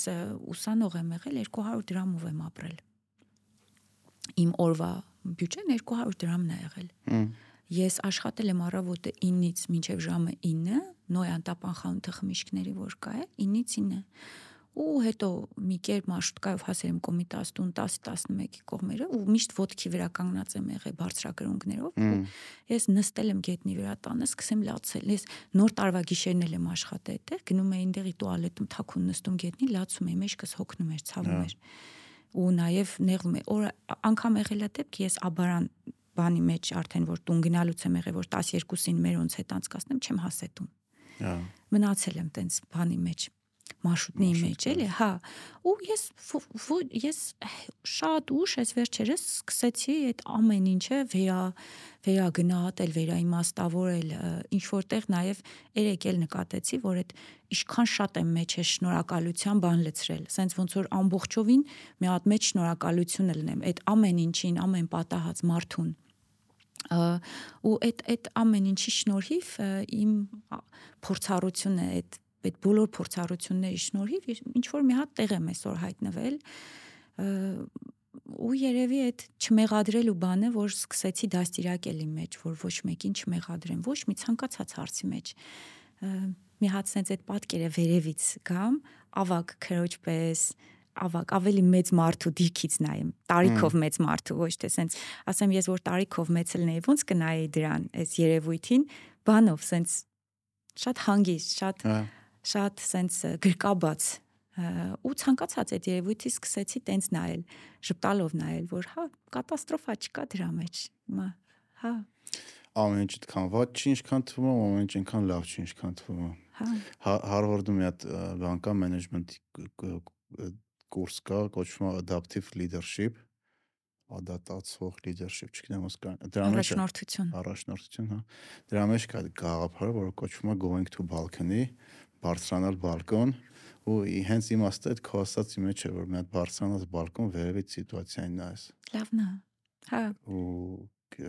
ուսանող եմ եղել 200 դրամով եմ ապրել իմ օրվա բյուջեն 200 դրամն է եղել Մմ։ Ես աշխատել եմ առավոտը 9-ից մինչև ժամը 9, Նոյան տապան խանութը խմիչքների որ կա է, 9-ից 9 ու հետո մի կերպ մարշրուտկայով հասել եմ Կոմիտաս տուն 10-11-ի կողմերը ու միշտ ոդքի վրա կանգնած եմ եղել բարձրակրունկներով ու ես նստել եմ գետնի վրա տանը սկսեմ լացել ես նոր տարվա գիշերն էլ եմ աշխատել այդտեղ գնում էի այնտեղի տուալետում թաքուն նստում գետնի լացում էի մեջքս հոգնում էր ցավում Հա։ էր ու նաև նեղվում է օր անգամ եղել է դեպք ես աբարան բանի մեջ արդեն որ տուն գնալուց եմ եղել որ 12-ին մեր ոնց հետ անցկացնեմ չեմ հասել տուն Հա։ մնացել եմ տենց բանի մեջ մարշրուտնի մեջ էլի, հա։ Ու ես ես շատ ուշ այս վերջերս սկսեցի այդ ամեն ինչը վերա վերագնահատել, վերաիմաստավորել, ինչ որտեղ նաև երեք էլ նկատեցի, որ այդ ինչքան շատ եմ մեջ է շնորհակալության բան լցրել, սենց ոնց որ ամբողջովին մի հատ մեջ շնորհակալություն լնեմ, այդ ամեն ինչին, ամեն պատահած մարդուն ու այդ այդ ամեն ինչի շնորհիվ իմ փորձառությունը այդ այդ բոլոր փորձառությունների շնորհիվ ինչ որ մի հատ տեղ եմ այսօր հայտնվել ու երևի այդ չմեղադրելու բանը, որ սկսեցի դաստիարակել իմ մեջ, որ ոչ մեկին չմեղադրեմ, ոչ մի ցանկացած հարցի մեջ մի հատ sense այդ պատկերը վերևից գամ, ավակ քրոջ պես, ավակ ավելի մեծ մարդու դիրքից նայեմ տարիքով մեծ մարդու ոչ թե sense ասեմ ես որ տարիքով մեծ լնեի ոնց կնայի դրան այս երևույթին բանով sense շատ հանգիստ շատ հա շատ sense գրկաբաց ու ցանկացած այդ երևույթի սկսեցի տենց նայել, ժպտալով նայել, որ հա կատաստրոֆա չկա դրա մեջ։ Հիմա հա ամեն ինչ այդքան ված չի, ինչքան թվում ամեն ինչ այնքան լավ չի, ինչքան թվում Հա Հարվարդում մի հատ բան կա management կուրս կա, կոչվում է adaptive leadership ադատացող leadership, չգիտեմ ոնց կա։ Դրա մեջ առաջնորդություն։ Առաջնորդություն, հա։ Դրա մեջ կա գաղափարը, որը կոչվում է going to balcony, բարձրանալ բալկոն ու հենց իմաստը այդ քո ասածի մեջ է որ մի հատ բարձրանաս բալկոն վերևից սիտուացիային նայես լավն է հա ու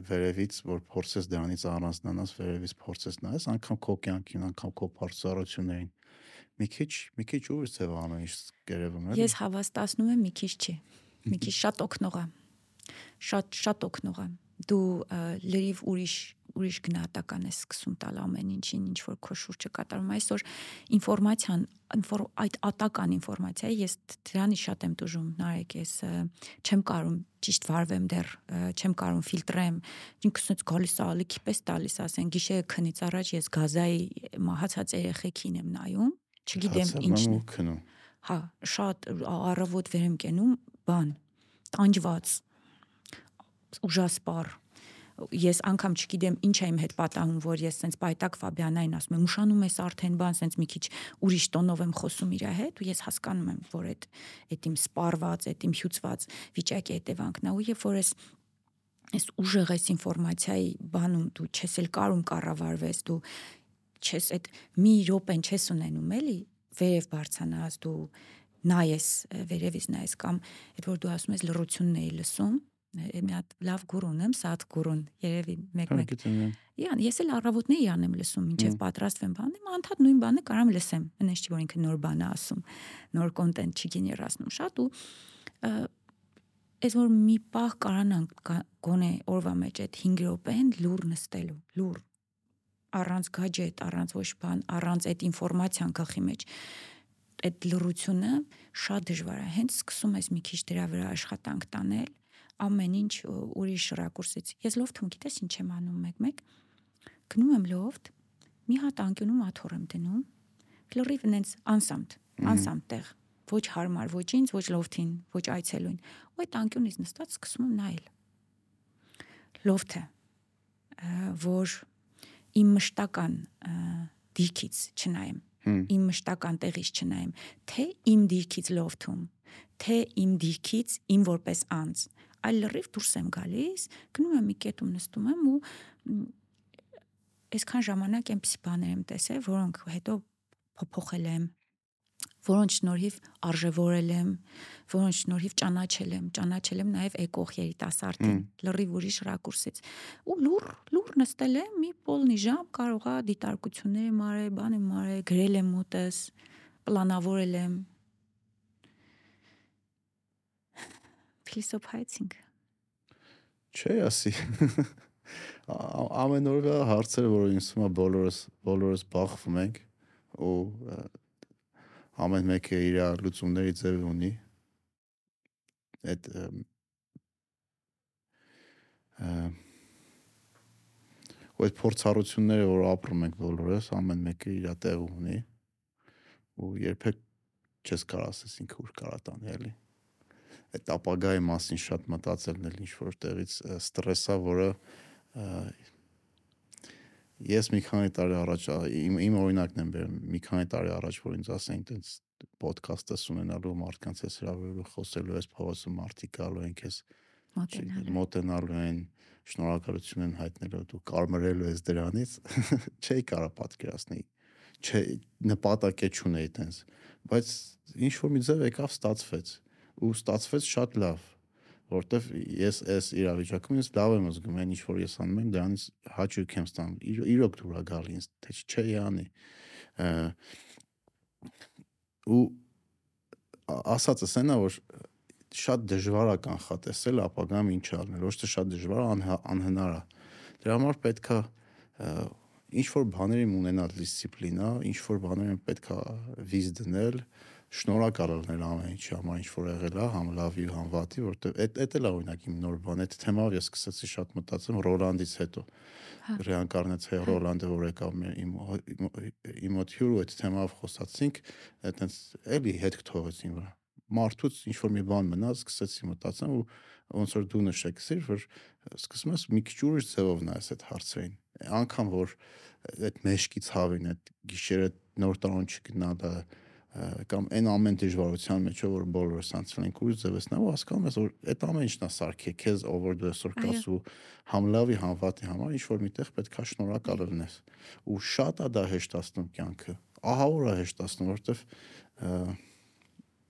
վերևից որ փորձես դրանից առանձնանաս վերևից փորձես նայես անգամ քո կյանքին անգամ քո բարձրություններին մի քիչ մի քիչ ուր ձև ամեն ինչ գերեվում է ես հավաստացնում եմ մի քիչ չի մի քիչ շատ օգնող է շատ շատ օգնող է դու լրիվ ուրիշ ուրիշ գնահատական ես սկսում տալ ամեն ինչին, ինչ որ քո շուրջը կատարում։ Այսօր ինֆորմացիան, այդ ատական ինֆորմացիայի ես դրանի շատ եմ դժում, նարեկ ես չեմ կարում ճիշտ վարվեմ դեռ, չեմ կարում ֆիլտրեմ։ Ինքսից գալիս է ալիքի պես տալիս, ասեն գիշերը քնից առաջ ես գազայի մահացած երեխեքին եմ նայում, չգիտեմ ինչն է։ Հա, շատ առավոտ վեր եմ կենում, բան, տանջված, ուժասպառ ես անգամ չգիտեմ ինչ է իմ հետ պատահում, որ ես սենց պայտակ Ֆաբիանային ասում եմ, ուշանում ես արդեն բան, սենց մի քիչ ուրիշ տոնով եմ խոսում իր հետ ու ես հասկանում եմ, որ այդ այդ իմ սպառված, այդ իմ հյուծված վիճակի հետևանքն է ու երբ որ ես այս ուժեղ այս ինֆորմացիայի բանում դու չես էլ կարում կառավարվես, դու չես այդ մի րոպեն չես ունենում էլի, վերև բարձանաս դու նայես վերևից նայես կամ այդ որ դու ասում ես լրությունն էի լսում մի հատ լավ գուր ունեմ, սատ գուրուն, երևի մեկ-մեկ։ Իան, ես էլ առավոտն էի անեմ լսում, ինչեվ պատրաստվեմ բանը, իմ անդադ նույն բանը կարամ լսեմ, այնպես չի որ ինքը նոր բան է ասում, նոր կոնտենտ չի գեներացնում շատ ու այս որ մի պահ կարանանք գոնե օրվա մեջ այդ 5 րոպեն լուր նստելու, լուր առանց գաջետ, առանց ոչ բան, առանց այդ ինֆորմացիան գլխի մեջ այդ լրությունը շատ դժվար է։ Հենց սկսում ես մի քիչ դրա վրա աշխատանք տանել, ամեն ինչ ուրիշ ռակուրսից։ Ես լոֆթում գիտես ինչ եմ անում մեկ-մեկ։ Գնում եմ լոֆթ, մի հատ անկյունում աթոռ եմ դնում, լրիվ նենց անսամտ, անսամտ տեղ։ Ոչ հարմար, ոչ ինձ, ոչ լոֆթին, ոչ այցելույն։ Ու այդ անկյունից նստած սկսում եմ նայել։ Լոֆթը, որ իմ մշտական դիրքից չնայեմ, իմ մշտական տեղից չնայեմ, թե իմ դիրքից լոֆթում, թե իմ դիրքից իմ որպես անձ այլ լրիվ դուրս եմ գալիս, գնում եմ մի կետում նստում եմ ու այսքան ժամանակ այնպիսի բաներ եմ տեսել, որոնք հետո փոփոխել եմ, որոնց շնորհիվ արժևորել եմ, որոնց շնորհիվ ճանաչել եմ, ճանաչել եմ նաև էկող երիտասարդին, լրիվ ուրիշ ռակուրսից։ Ու լուր, լուր նստել եմ մի պոլնի ժամ, կարողա դիտարկություններ եմ արել, բան եմ արել, գրել եմ մոտս, պլանավորել եմ, փիլիսոփայեցինք։ Չէ, ասի։ Ամեն օրվա հարցերը, որ ինձ է բոլորս բոլորս բախվում ենք ու ամեն մեկը իր լուծումների ձև ունի։ Այդ ու այդ փորձառությունները, որ ապրում ենք բոլորս, ամեն մեկը իր տեղ ունի ու երբեք չես կարող ասես ինքը ուր կարա տանի, էլի այդ ապագայի մասին շատ մտածելն էլ ինչ որ տեղից ստրեսա, որը ես մի քանի տարի առաջ իմ իմ օրինակն եմ բերում մի քանի տարի առաջ որ ինձ ասեին տենց ոդքասթս ունենալու մարդկանց ես հրավիրելու խոսելու ես փողոցում մարդիկ գալու են քեզ մոտենալու են շնորհակալություն են հայտնելու դու կարմրելու ես դրանից չէի կարա պատկերացնի չէ նպատակ է չունեի տենց բայց ինչ որ մի ձև եկավ ստացվեց ու ստացվեց շատ լավ որտեվ ես այս իրավիճակում ես լավ եմ զգում այն ինչ որ ես անում եմ դրանից հաճույք եմ ստանում իրոք դուրա գալի ինձ թե չէ անի ու ասածս այնա որ շատ դժվար է կանխատեսել ապագամ ինչ անել ոչ թե շատ դժվար անհնար է դրա համար պետքա ինչ որ բաների ունենալ դիսցիպլինա ինչ որ բաներ պետքա վիզ դնել շնորհակալ լինել ամեն ինչի համար ինչ որ եղել է համ լավի համ վատի որտեվ այդ այդ էլ է օրինակ իմ նոր բան այդ թեմայով ես սկսեցի շատ մտածեմ Ռոլանդից հետո ռեինկարնացիա Ռոլանդը որ եկավ իմ իմ մոտ հյուրու այդ թեմայով խոսացինք այտենց էլի հետք թողեցին վրա մարդուց ինչ որ մի բան մնաց սկսեցի մտածեմ ու ոնց որ դու նշեցիր որ սկսում ես մի քիչ ուրիշ ձևով նայես այդ հարցերին անկամ որ այդ մեշկի ցավին այդ գիշերը նոր տարոն չգնալը կամ այն ամեն դժվարության մեջ որ բոլորս անցել ենք ու ձևեսնա ու հասկանում ես որ այդ ամեն ինչն է սարքի քեզ ով որ դու այսօր կաս ու համ լավի համ վատի համար ինչ որ միտեղ պետք է շնորհակալ լինես ու շատ է դա հեշտացնում կյանքը ահա որ է հեշտացնում որովհետև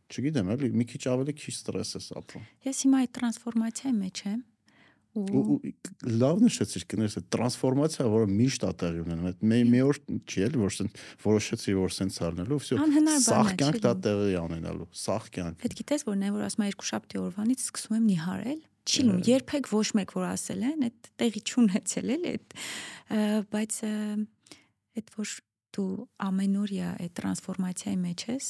չգիտեմ էլի մի քիչ ավելի քիչ ստրես ես ապրում ես հիմա այդ տրանսֆորմացիայի մեջ եմ լավ նշեցիր կներես այդ տրանսֆորմացիա որը միշտ է տեղի ունենում այդ մի մի օր չի էլ որ սեն որոշեցի որ սենց արնելու վсё սախ կյանք դա տեղի է ունենալու սախ կյանք այդ գիտես որ նա որ ասում է երկու շաբթի օրվանից սկսում եմ նիհարել չի լինում երբեք ոչ մեկ որ ասել են այդ տեղի չունեցել էլ այդ բայց այդ որ դու ամենօրյա այդ տրանսֆորմացիայի մեջ ես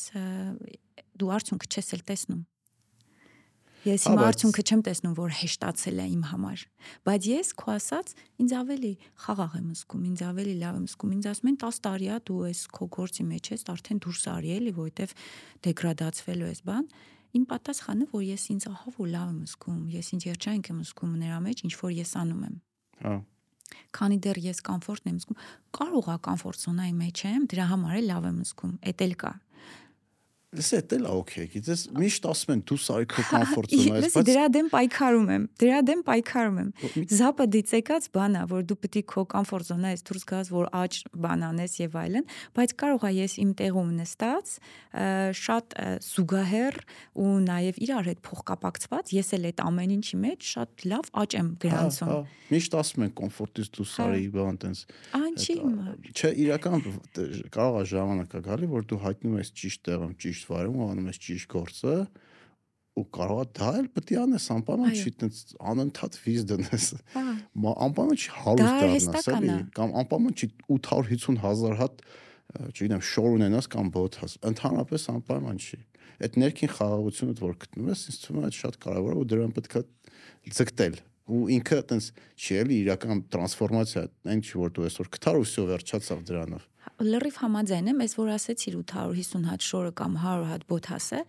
դու արդյունքը չես էլ տեսնում Ես հիմա արդյունքը չեմ տեսնում, որ հեշտացել է իմ համար, բայց ես քո ասած ինձ ավելի խաղաղ եմ զգում, ինձ ավելի լավ եմ զգում։ Ինձ ասում են 10 տարի է դու ես քո գործի մեջ ես, արդեն դուրս արի էլի, որովհետև դեգրադացվելու ես բան։ Իմ պատասխանը, որ ես ինձ ահա որ լավ եմ զգում, ես ինձ երջանք եմ զգում նրա մեջ, ինչ որ ես անում եմ։ Հա քանի դեռ ես կոմֆորտն եմ զգում, կարող է կոմֆորտ զոնայի մեջ եմ, դրա համար էլ լավ եմ զգում։ Էդ էլ կա։ Լսե, դա լա օքեյ, գիտես, միշտ ասում են դու սարի քո կոմֆորտ զոնայից, բայց դրա դեմ պայքարում եմ, դրա դեմ պայքարում եմ։ Զապը դիցեկած բան է, որ դու պետք է քո կոմֆորտ զոնայից դուրս գաս, որ աճ բան անես եւ այլն, բայց կարող է ես իմ տեղում նստած շատ զուգահեռ ու նաեւ իրար հետ փոխկապակցված, ես էլ այդ ամեն ինչի մեջ շատ լավ աճ եմ գրանցում։ Միշտ ասում են կոմֆորտից դու սարի հա։ բան տենց։ Անչի հիմա։ Չէ, իրական կարող է ժամանակա գալի, որ դու հայտնում ես ճիշտ տեղում, ճիշտ ճիշտ վարում, անում ես ճիշտ գործը, ու կարող է դա էլ պետք է անես, անպայման չի այդպես անընդհատ վիզ դնես։ Անպայման չի 100 դառնաս, էլի, կամ անպայման չի 850.000 հատ, չգիտեմ, շոր ունենաս կամ բոթաս։ Ընդհանրապես անպայման չի։ Այդ ներքին խաղաղությունդ որ գտնում ես, ինձ թվում է այդ շատ կարևոր է, որ դրան պետք է ձգտել ու ինքը այտենց չի էլի իրական տրանսֆորմացիա, այն չի որ դու այսօր գտար ու վсё վերջացավ դրանով լրիվ համաձայն եմ, այս որ ասեցիր 850 հատ շորը կամ 100 հատ բոթասը,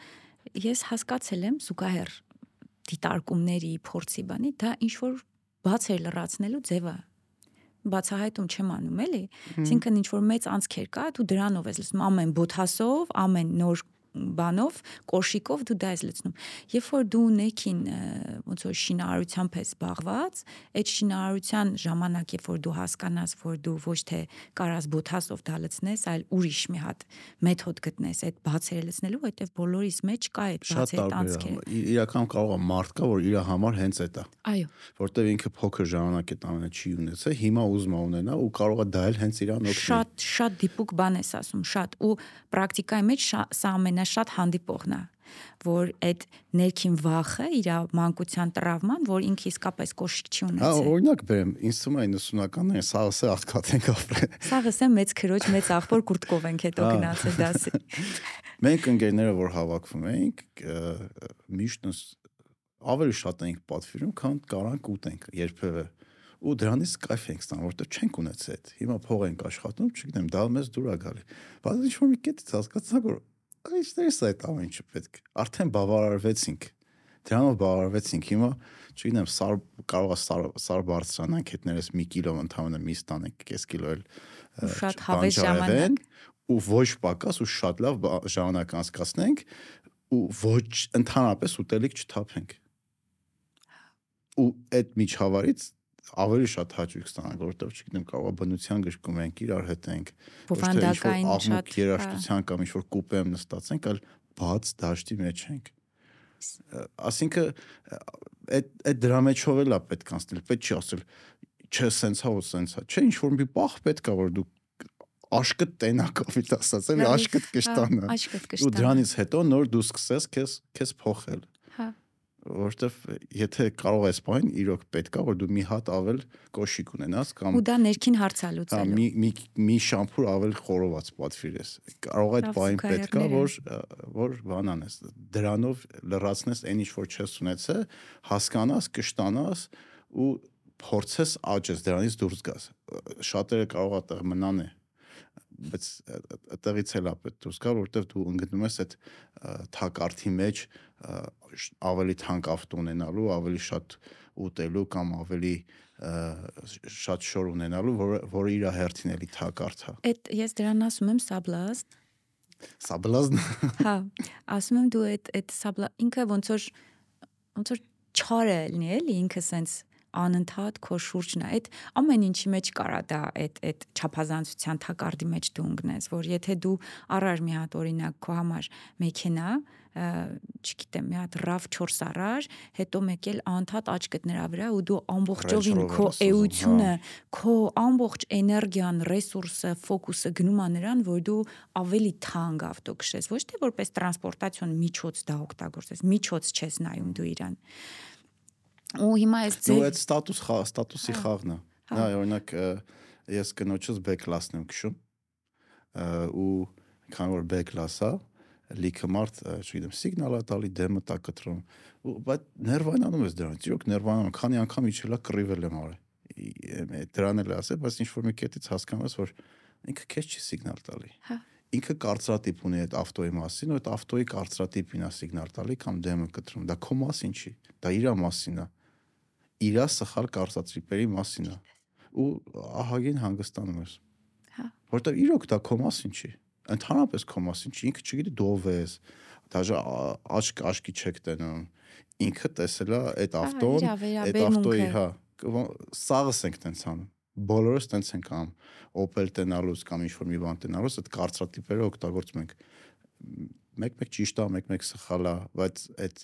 ես հասկացել եմ զուգահեռ դիտարկումների, փորձի բանի, դա ինչ որ բաց էր լրացնելու ձևը բացահայտում չեմ անում էլի այսինքն ինչ որ մեծ անցքեր կա դու դրանով ես լսում ամեն բոթասով ամեն նոր բանով, կոշիկով դու դա ես լցնում։ Երբ որ դու ներքին ոնց որ շինարարությամբ ես զբաղված, այդ շինարարության ժամանակ, երբ որ դու հասկանաս, որ դու ոչ թե կարաս բոթասով դա լցնես, այլ ուրիշ մի հատ մեթոդ գտնես այդ բացերը լցնելու, այդտեղ բոլորիս մեջ կա այդ բացերի տանցքերը։ Իրական կարող է մարդ կա, որ իր համար հենց այդ է։ Այո։ Որտեվ ինքը փոքր ժամանակ այդ ամենը չի ունեցել, հիմա ուզում է ունենա ու կարող է դա էլ հենց իրան օգնել։ Շատ շատ դիպուկ բան ես ասում, շատ ու պրակտիկայի մեջ սա ամենա շատ հանդիպողն է որ այդ ներքին վախը իր մանկության տրավման, որ ինքը իսկապես կոշիկ չի ունեցել։ Հա, օրինակ բերեմ, ինձ թվում է 90-ականներին սաղս է աղքատ ենք ապրել։ Սաղս է մեծ քրոջ, մեծ աղբոր կուրտկով ենք հետո գնացել դասի։ Մենք ընկերները որ հավաքվում էինք, միշտ ավելի շատ էինք պատվիրում, քան կարանք ուտենք երբևէ ու դրանից կայֆ ենք ստանում, որովհետև չենք ունեցել այդ։ Հիմա փող ենք աշխատում, չգիտեմ, դա մեզ դուր է գալի։ Բայց ինչ որ մի կետից հասկացա, որ է այդ ամեն ինչը պետք։ Արդեն բավարարվեցինք։ Դրանով բավարարվեցինք։ Հիմա, չգիտեմ, սար կարող է սար սար բարձրանանք հետներս մի կիլո ընդհանրապես մի ստանենք, կես կիլո էլ շատ հավես ժամանակ ու ոչ պակաս ու շատ լավ ժամանակ անցկացնենք ու ոչ ընդհանրապես ուտելիք չթափենք ու այդ միջավայրից ավելի շատ հաճույք ստանանք, որովհետև չգիտեմ, կարող է բնության գրկում ենք, իրար հետ ենք, բովանդակային շատ երաշտության կամ ինչ որ կուպեմ նստած ենք, այլ բաց դաշտի մեջ ենք։ Այսինքն այդ այդ դրա մեջով էլ է պետք անցնել, պետք չի ասել չէ, սենց հա, սենց հա։ Չէ, ինչ որ մի պահ պետք է որ դու աշկը տենակ ավիտ ասած, էլի Աշկը կշտանա։ Ու դրանից հետո նոր դու սկսես քեզ քեզ փոխել որովհետև եթե կարող ես բան, իրոք պետքա որ դու մի հատ ավել կոշիկ ունենաս կամ ու դա ներքին հարցալուծելու։ Հա, մի մի մի շամփուր ավել խորոված պատվիրես։ Կարող այդ բան պետքա որ որ բան անես։ Դրանով լրացնես այն ինչ որ չես ունեցել, հասկանաս, կշտանաս ու փորձես աճես դրանից դուրս գաս։ Շատերը կարող է մնան է բայց այդտեղից էլ է պետք դուրս գալ, որովհետև դու ընկնում ես այդ թակարդի մեջ ավելի թանկ ավտո ունենալու, ավելի շատ ուտելու կամ ավելի շատ շոր ունենալու, որը որը իր հերթին էլի թակարդ է։ Այդ ես դրան ասում եմ սաբլազն։ Սաբլազն։ Հա, ասում եմ դու այդ այդ սաբլա ինքը ոնց որ ոնց որ չար է լինի, էլի ինքը սենց անընդհատ քո շուրջն է։ Այդ ամեն ինչի մեջ կարա դա այդ այդ ճափազանցության թակարդի մեջ դու ընկնես, որ եթե դու առար մի հատ օրինակ քո համար մեքենա, չգիտեմ, մի հատ RAV4 առար, հետո մեկ էլ անընդհատ աճ գտնրա վրա ու դու ամբողջովին քո էությունը, հա։ քո ամբողջ էներգիան, ռեսուրսը, ֆոկուսը գնում է նրան, որ դու ավելի թանկ ավտո քշես, ոչ թե որպես տրանսպորտացիոն միջոց դա օգտագործես, միջոց չես նայում դու իրան ու հիմա այս ձեր Ու այդ ստատուս խաղ, ստատուսի հա, խաղն է։ Նա հա։ օրինակ ես կնոջս B կլասն եմ քշում ու քան որ B կլասա լիքը մարդ, չգիտեմ, սիգնալ է տալի դեմը տա կտրում։ Ու բայց ներվանանում ես դրանից։ Իրոք ներվանանում, քանի անգամ իջելա կռիվել եմ արել։ Դրան էլ ասել, բայց ինչ որ մի կետից հասկանում ես, որ ինքը քեզ չի սիգնալ տալի։ Հա ինքը կարծրատիպ ունի այդ ավտոյի մասին, ու այդ ավտոյի կարծրատիպին է սիգնալ տալի կամ դեմը կտրում։ Դա քո մասին չի, դա իր մասին է իրա սխալ կարծացրիպերի մասին է ու ահագին հանգստանում ես հա որտեվ իրոք դա քո մասին չի ընդհանրապես քո մասին չի ինքը չգիտի դով ես դաժե աչք աչքի չեք տենում ինքը տեսել է այդ ավտոն այդ ավտոյի հա սաղս ենք տենց անում բոլորս տենց ենք անում Opel տնալուց կամ ինչ որ մի բան տնալուց այդ կարծրատիպերը օգտագործում ենք մեկ-մեկ ճիշտ է, մեկ-մեկ սխալ է, բայց այդ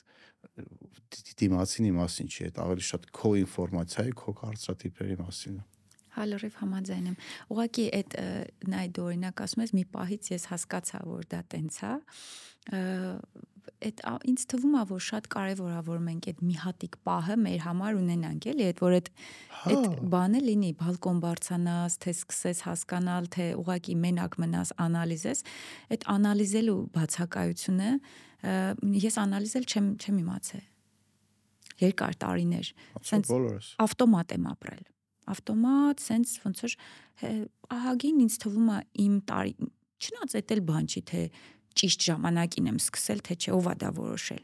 դիմացինի մասին չի, այդ ավելի շատ քո ինֆորմացիայի, քո կարծրատիպերի մասին է։ Հա լրիվ համաձայն եմ։ Ուղղակի այդ նայ դու օրինակ ասում ես մի պահից ես հասկացա, որ դա տենց է այդ ինձ թվում է որ շատ կարևոր է որ մենք այդ մի հատիկ պահը մեր համար ունենանք էլի այդ որ այդ այդ հա։ բանը լինի բալկոն բարձանաս թե սկսես հասկանալ թե ուղակի մենակ մնաս անալիզես այդ անալիզելու բացակայությունը ես անալիզել չեմ չեմ իմացել երկար տարիներ սենց ավտոմատ եմ ապրել ավտոմատ սենց ոնց որ ահագին ինձ թվում է իմ տարի չնայած էդ էլ բան չի թե ճիշտ ժամանակին եմ սկսել, թե չէ, ով է դա որոշել։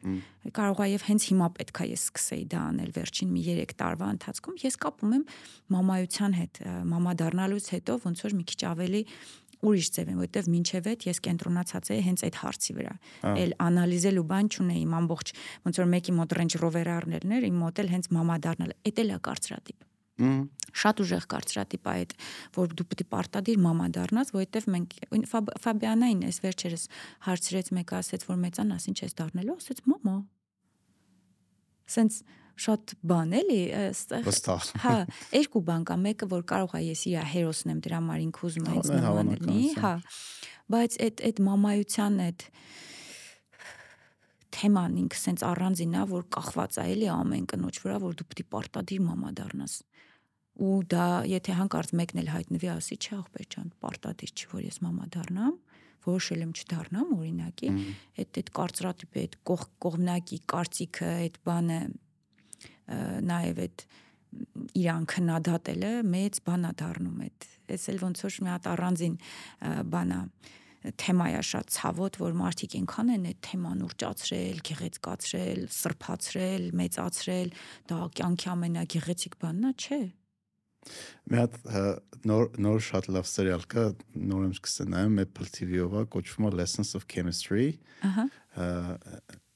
Կարող է եւ հենց հիմա պետքա ես սկսեի դա անել վերջին մի 3 տարվա ընթացքում։ Ես կապում եմ մամայության հետ, մամա դառնալուց հետո ոնց որ մի քիչ ավելի ուրիշ ձև եմ, որովհետև մինչև այդ ես կենտրոնացած էի հենց այդ հարցի վրա։ Էլ անալիզելու բան չունեի, իմ ամբողջ ոնց որ մեկի մոտ Range Rover-ը առնելն էր, իմ մոտ էլ հենց մամա դառնալ։ Էդ էլ է կարծրատիպ շատ ուժեղ կարծրատիպ է այդ, որ դու պետք է պարտադիր մամա դառնաս, որովհետև մենք Ֆաբիանային էս վերջերս հարցրեց մեկը, ասեց, որ մեծանաս ինչ ես դառնելու, ասեց մամա։ Սենց շատ բան էլի, վստահ։ Հա, երկու բան կա, մեկը որ կարող է ես իր հերոսն եմ դրա համար ինքը ուզում է ինձ նման լինի, հա։ Բայց այդ այդ մամայության այդ թեման ինքը սենց առանձին է, որ կախված է էլի ամեն կնոջ վրա, որ դու պետք է պարտադիր մամա դառնաս ու դա եթե հանկարծ մեկն էլ հայտնվի ասի չէ ախպեր ջան պարտադիր չի որ ես մամա դառնամ որոշել եմ չդառնամ օրինակի այդ այդ կարծրատիպը այդ կող կողմնակի կարծիքը այդ բանը նաև այդ իրան քննադատելը մեծ բանա դառնում այդ էս էլ ոնց որ մի հատ առանձին բանա թեմայա շատ ցավոտ, որ մարդիկ այնքան են այդ թեման ուրճացրել, գեղեցկացրել, սրբացրել, մեծացրել, դա կյանքի ամենագեղեցիկ բանն է, չէ՞ Մի հատ նոր նոր շատ լավ սերիալ կա, նոր եմ սկսել նայեմ Apple TV-ով, կոչվում է Lessons of Chemistry։ Ահա։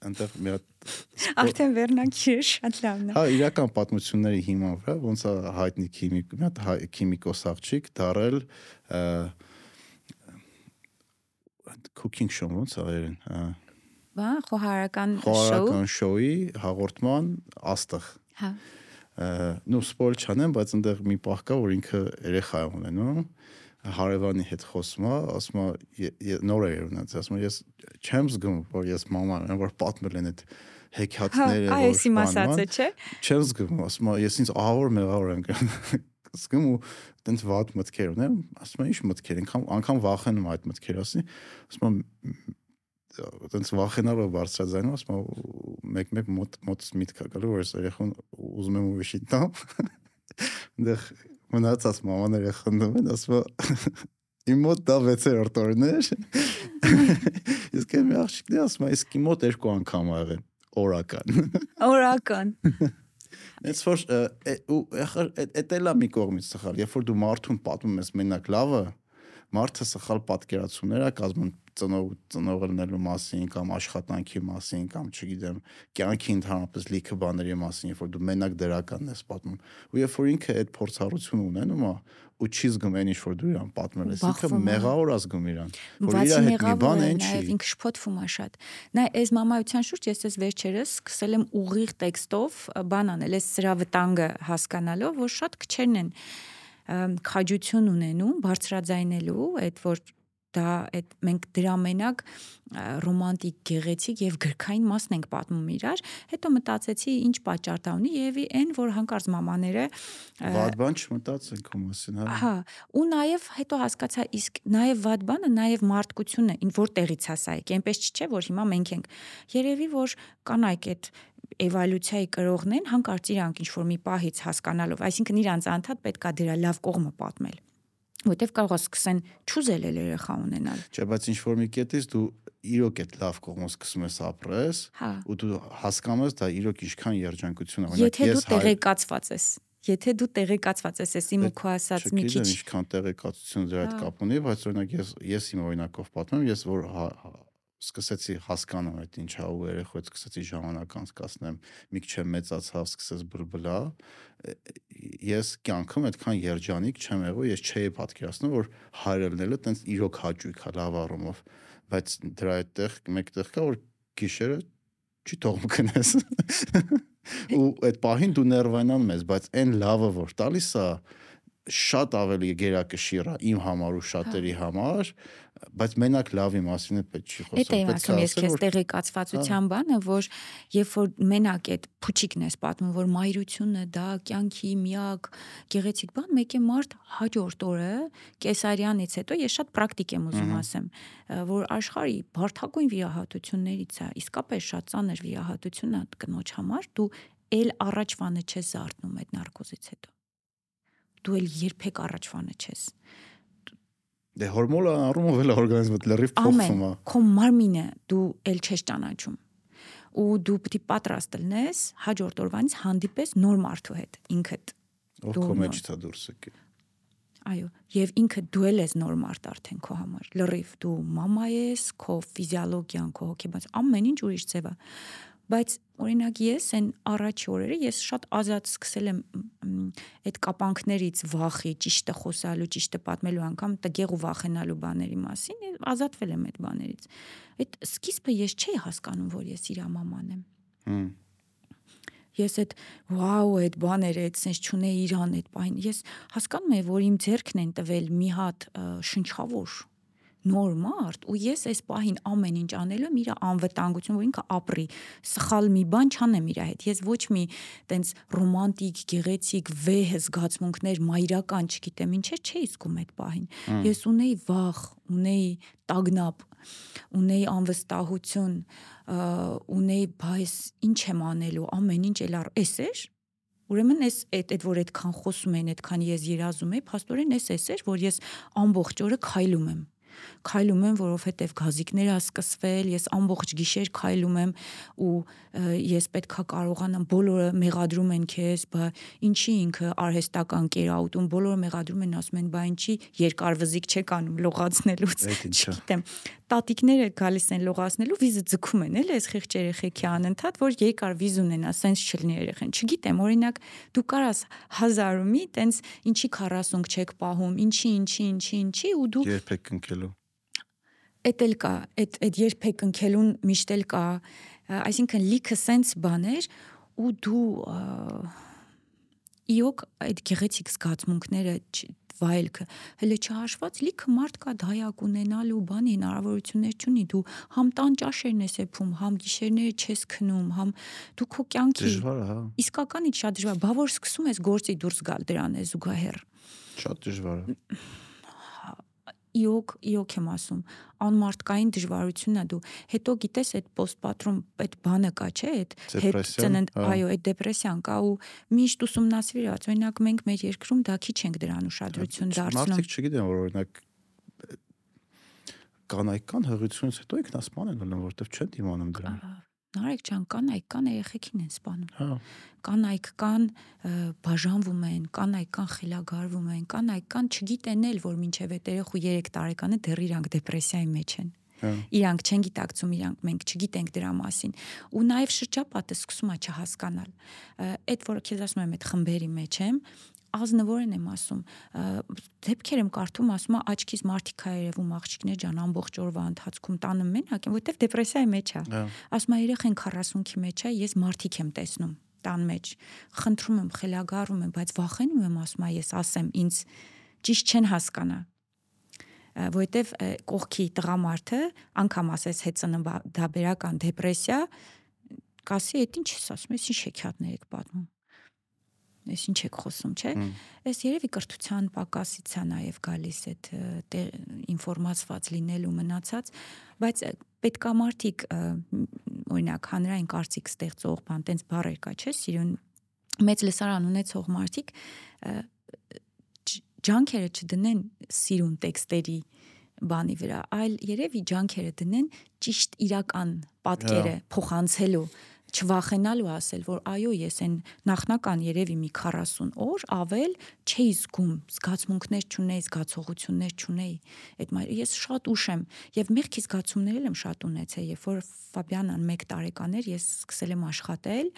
Անտեղ մի հատ Արդեն վերնակիր շատ լավն է։ Հա, իրական պատմությունների հիման վրա ոնց է հայտնի քիմիկ, մի հատ քիմիկոս աղջիկ դարել cooking show ոնց է երեն։ Բա, խոհարական շոու։ Խոհարական շոուի հաղորդման աստղ։ Հա նո սպոյլ չանեմ, բայց այնտեղ մի պահ կա, որ ինքը երեխա է ունենում, հարևանի հետ խոսում է, ասում է նոր է ունեցած, ասում է ես չեմ զգում, որ ես մաման եմ, որ պատմել են այդ հեքիաթները, որ Այս իմ ասածը, չէ։ Չեմ զգում, ասում է ես ինձ ահավոր մեղավոր եմ զգում ու տենց վատ մտքեր ունեմ, ասում եմ ինչ մտքեր, անգամ անգամ վախենում այդ մտքերը, ասի, ասում եմ այտենց վախենալով բարձրաձայնում ասում մեկ-մեկ մոտ մոտս միտք է գալու որ երեխան ուզում եմ ուրիշի տամ այնտեղ մնացած մամաները խնդում են ասում իմ մոտ դա 6-րդ օրն էր ես կեմ աղջիկն ասում իսկ իմ մոտ երկու անգամ ա եղել օրական օրական Այս որ ու էդ էլա մի կողմից սխալ, երբ որ դու մարդուն պատմում ես մենակ լավը, մարդը սխալ պատկերացումներ է կազմում ծնող ծնողելնելու մասին կամ աշխատանքի մասին կամ չգիտեմ կյանքի ընդհանրապես լիքը բաների մասին երբ որ դու մենակ դրականն ես պատմում ու երբ որ ինքը այդ փորձառությունը ունենում է ու չի զգում այն ինչ որ դու իրան պատմել ես ինքը մեղավոր է զգում իրան որ իր հետ մի բան են չի ինքը շփոթվում է շատ նայ այս մամայության շուրջ ես ես վերջերս սկսել եմ ուղիղ տեքստով բան անել այս սրա վտանգը հասկանալով որ շատ քչերն են քաջություն ունենում բարձրաձայնելու այդ որ դա այդ մենք դրա մենակ ռոմանտիկ, գեղեցիկ եւ գրքային մասն ենք պատմում իրար, հետո մտածեցի ինչ պատճառ դա ունի եւ այն որ հանկարծ մամաները վատ բան չմտածեն քո մասին, հա։ Հա, ու նաեւ հետո հասկացա իսկ նաեւ վատ բանը նաեւ մարդկությունը, ին որտեղից է սա եկե, այնպես չէ որ հիմա մենք ենք։ Երևի որ կանայք այդ էվոլյուցիայի կրողն են հանկարծ իրանք ինչ որ մի պահից հասկանալով, այսինքն իրանց անդադ պետքա դրա լավ կողմը պատմել որտեվ կարող է սկսեն ճուզել էլ երեխա ունենալ։ Չէ, բայց ինչ որ մի կետից դու իրոք այդ լավ կողմը սկսում ես ապրես, հա։ ու դու հասկանում ես դա իրոք ինչքան երջանկություն է։ Եթե դու տեղեկացված ես, եթե դու տեղեկացված ես, ես իմ ու քո ասած մի քիչ։ ինչքան տեղեկացություն դրա հետ կապ ունի, բայց օրինակ ես ես իմ օրինակով պատմեմ, ես որ հա, սկսեցի հասկանալ այդ ինչա ու երեխոց սկսեցի ժամանակ անցկացնեմ, մի քիչ մեծացավ, սկսեց բլբլա, ես կյանքում այդքան երջանիկ չեմ եղել, ես չէի պատկերացնում, որ հայրելնելը տենց իրոք հաճույք է լավ առումով, բայց դրա այդտեղ մեկտեղ կա որ գիշերը չի թողում քնես։ ու այդ պահին դու ներվայնանում ես, բայց այն լավը որ տալիս է շատ ավելի գերակշիռ է իմ համար ու շատերի հա։ համար, բայց մենակ լավի մասին է պետք չի խոսել։ Դա եմ ասում, ես քեզ տեղեկացվածության հա։ բանը, որ երբ որ մենակ այդ փուչիկն ես պատմում, որ մայրությունը դա կյանքի միակ գեղեցիկ բան, մեկ է մարդ հաջորդ օրը կեսարյանից հետո ես շատ պրակտիկ եմ ուզում ասեմ, որ աշխարհի բարթագույն վիրահատություններից է, իսկապես շատ ծանր վիրահատություն է կնոջ համար, դու ել առաջվանը չես զարթնում այդ նարկոզից հետո դու էլ երբեք առաջվանը չես Դե հորմոնը առումով էլ օրգանիզմդ լրիվ փոխվում է։ Քո մարմինը դու ել չես ճանաչում ու դու պետք է պատրաստ լինես հաջորդ օրվանից հանդիպես նոր մարդու հետ ինքդ ով քո մեջից է դուրս եկի այո եւ ինքը դու ես նոր մարդ արդեն քո համար լրիվ դու մամա ես քո ֆիզիոլոգիան քո հոգեբաց ամեն ինչ ուրիշ ձև է բայց օրինակ ես այն առաջի օրերը ես շատ ազատ սկսել եմ այդ կապանքներից վախի, ճիշտը խոսալու, ճիշտը պատմելու անգամ տգեղ ու վախենալու բաների մասին, ազատվել եմ այդ բաներից։ Այդ սկիզբը ես չէի հասկանում, որ ես իր մաման եմ։ Հմ ես այդ վաու այդ բաները այդ sense չունեի իրան այդ բան ես հասկանում եմ որ իմ ձեռքն են տվել մի հատ շնչավոր նոր մարդ ու ես այս պահին ամեն ինչ անելու եմ իր անվտանգություն, որ ինքը ապրի։ Սխալ մի բան չանեմ իր հետ։ Ես ոչ մի տենց ռոմանտիկ, գեղեցիկ վեհ զգացմունքներ, մայրական, չգիտեմ, ինչեր չէի զգում այդ պահին։ Ես ունեի վախ, ունեի տագնապ, ունեի անվստահություն, ունեի բայս ինչ եմ անելու, ամեն ինչ էլ էս էր Ուրեմն էս այդ այդ որ այդքան խոսում են, այդքան ես երազում եի, փաստորեն էս էս էր, որ ես ամբողջ օրը քայլում եմ Քայլում եմ, որովհետև գազիկները սկսվել, ես ամբողջ գիշեր քայլում եմ ու ես պետքա կարողանամ բոլորը մեղադրում են քեզ, բա ինչի ինքը արհեստական կեր աուտում, բոլորը մեղադրում են, ասում են, բա ինչի երկար վզիկ չեք անում լողացնելուց։ Չգիտեմ տատիկները գալիս են լողացնելու վիզը ձգում են էլ այս խիղճ երեխեքի անընդհատ որ երկար վիզ ունենա սենց չլինի երեխեն չգիտեմ օրինակ դու կարաս հազարումի տենց ինչի 40 չեք պահում ինչի ինչի ինչի ինչի ու դու երբեք կնքելու էդ էլ կա այդ այդ երբեք կնքելուն միշտ էլ կա այսինքն լիքը սենց բաներ ու դու իոք այդ գեղեցիկ զգացմունքները վայելքը հələ չհաշված լիքը մարդ կա դայակ ունենալու բանի հնարավորություններ չունի դու համ տան ճաշերն ես եփում համ գիշերները չես քնում համ դու քո կյանքի դժվար է հա իսկականից շատ դժվար բա որ սկսում ես գործի դուրս գալ դրան է զուգահեռ շատ դժվար է իոք իոք եմ ասում անմարտկային դժվարությունն է դու հետո գիտես այդ պոստպատրոմ այդ բանը կա չէ այդ հետ ծնընդ հա։ այո այդ դեպրեսիան կա ու միշտ ուսումնասիրած օրինակ մենք մեր երկրում դա քիչ ենք դրան ուշադրություն դարձնում մարդիկ չգիտեն որ օրինակ կանայքան հղությունից հետո ինքնասպան են անում որովհետև չեն իմանում դրան Նարեկ ջան, կանայք կան երեխեքին են սպանում։ Հա։ Կանայք կան բաժանվում են, կանայք կան խելագարվում են, կանայք կան չգիտեն էլ, որ մինչև այդ երեխու 3 տարեկանը դեռ իրանք դեպրեսիայի մեջ են։ Հա։ Իրանք չեն գիտակցում, իրանք մենք չգիտենք դրա մասին։ Ու նաև շրջապատը սկսում է չհասկանալ։ Այդ որը քեզ ասում եմ, այդ խմբերի մեջ եմ, ազնվորեն եմ ասում դեպքեր եմ կարդում ասում է աչքից մարդիկա երևում աղջիկներ ջան ամբողջ օրվա ընթացքում տանը մենակ են որտեվ դեպրեսիայի մեջ է ասում է երեխեն 40-ի մեջ է ես մարդիկ եմ տեսնում տան մեջ խնդրում եմ խելագարում եմ բայց վախենում եմ ասում է ես ասեմ ինձ ճիշտ չեն հասկանա որովհետև կողքի տղամարդը անգամ ասես հետծննդաբերական դեպրեսիա կասի այդ ինչ ես ասում ես ինչ շեքյատներ եք պատմում Այս ինչ եք խոսում, չէ՞։ Այս երևի կրթության պակասից է նաև գալիս այդ ինֆորմացված լինելու մնացած, բայց պետքա մարդիկ օրինակ հանրային կարծիք ստեղծող բան, տենց բառեր կա, չէ՞, սիրուն մեծ լսարան ունեցող մարդիկ ջանքերը չդնեն սիրուն տեքստերի բանի վրա, այլ երևի ջանքերը դնեն ճիշտ իրական պատկերը փոխանցելու չվախենալու ասել, որ այո, ես այն նախնական երևի մի 40 օր ավել չէի զգում, զգացմունքներ չունեի, զգացողություններ չունեի։ Այդ ես շատ ուշ եմ եւ մեղքի զգացումներ եմ շատ ունեցել, երբ որ Ֆաբիանան 1 տարեկան էր, ես սկսել եմ աշխատել։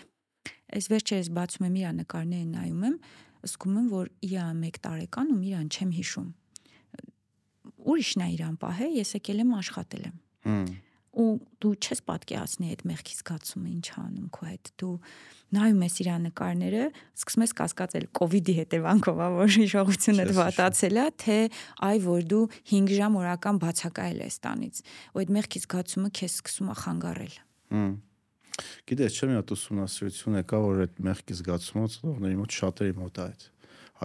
Այս վերջերս բացում եմ իր նկարները նայում եմ, զգում եմ, որ իա 1 տարեկան ու իրան չեմ հիշում։ Ուրիշն է իրան պահե, ես եկել եմ աշխատել եմ։ Հմ ու դու չես պատկերացնի այդ մեղքի զգացումը ինչ անում քո հետ դու նայում ես իր նկարները սկսում ես կասկածել կ ូវ իդի հետևանքով ա որ իշխողությունը դվատացել է թե այ որ դու 5 ժամ օրական բացակայել ես տանից ու այդ մեղքի զգացումը քեզ սկսում է խանգարել գիտես չէ՞ մի հատ ուսումնասիրություն եկա որ այդ մեղքի զգացումը ծնողների մոտ շատերի մոտ է այդ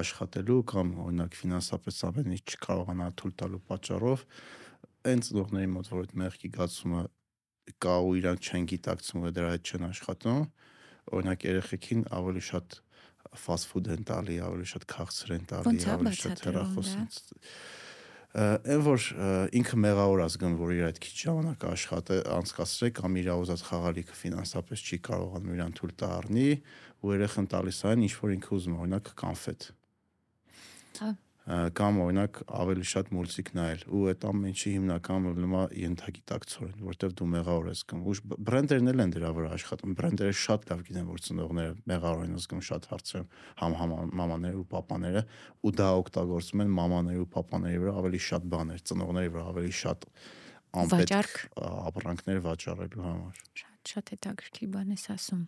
աշխատելու կամ օրինակ ֆինանսապես ամեն ինչ չկարողանա թույլ տալու պատճառով այն ծնողների մոտ, որ այդ մեղքի գացումը կա ու իրանք չեն գիտակցում, որ դրա հետ չեն աշխատում, օրինակ երեխեքին ավելի շատ fast food են տալի, ավելի շատ քաղցր են տալի, ավելի շատ հեռախոս են այն որ ինքը մեղավոր ազգն որ իր այդ քիչ ժամանակ աշխատե անցկացրե կամ իր ուզած խաղալիքը ֆինանսապես չի կարողանում իրան թույլ տա առնի ու երեխան տալիս այն ինչ որ ինքը ուզում օրինակ կանֆետ հա կամ օրինակ ավելի շատ մուլտիկ նայել ու այդ ամեն ինչի հիմնական պրոբլեմա ենթագիտակցորեն որտեվ դու մեղավոր ես զգում ու բրենդերն էլ են դրա վրա աշխատում բրենդերը շատ լավ գիտեն որ ծնողները մեղավոր են զգում շատ հարցերում համ մամաները ու papaները ու դա օգտագործում են մամաների ու papaների վրա ավելի շատ բաներ ծնողների վրա ավելի շատ անպետք ապրանքներ վաճառելու համար շատ շատ հետաքրքիր բան ես ասում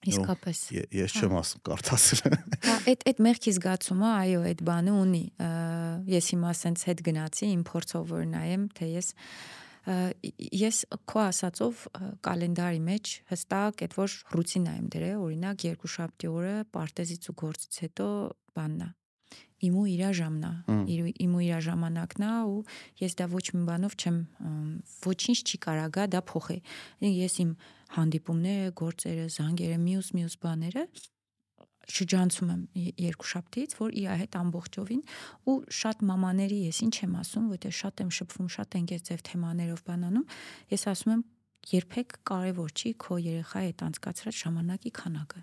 Իսկապես։ Ես չեմ հա։ ասում կարդացել։ Հա, այդ այդ մեղքի զգացումը, այո, այդ բանը ունի։ Ես հիմա ասենց հետ գնացի իմ փորձով որ նայեմ, թե ես ես քո ասածով կալենդարի մեջ հստակ այդ որ ռուտինա եմ դրել, օրինակ երկու շաբթի օրը պարտեզից ու գործից հետո բաննա իմու իր ժամն է իմու իր ժամանակն է ու ես դա ոչ մի բանով չեմ ոչինչ չի կարա գա դա փոխի ես իմ հանդիպումները, գործերը, զանգերը, մյուս մյուս բաները շրջանցում եմ երկու շաբթից, որ իր հետ ամբողջովին ու շատ մամաների ես ինչ եմ ասում, որտեղ շատ եմ շփվում, շատ են այս ձև թեմաներով բանանում, ես ասում եմ երբեք կարևոր չի քո երեխայի հետ անցկացրած ժամանակի քանակը։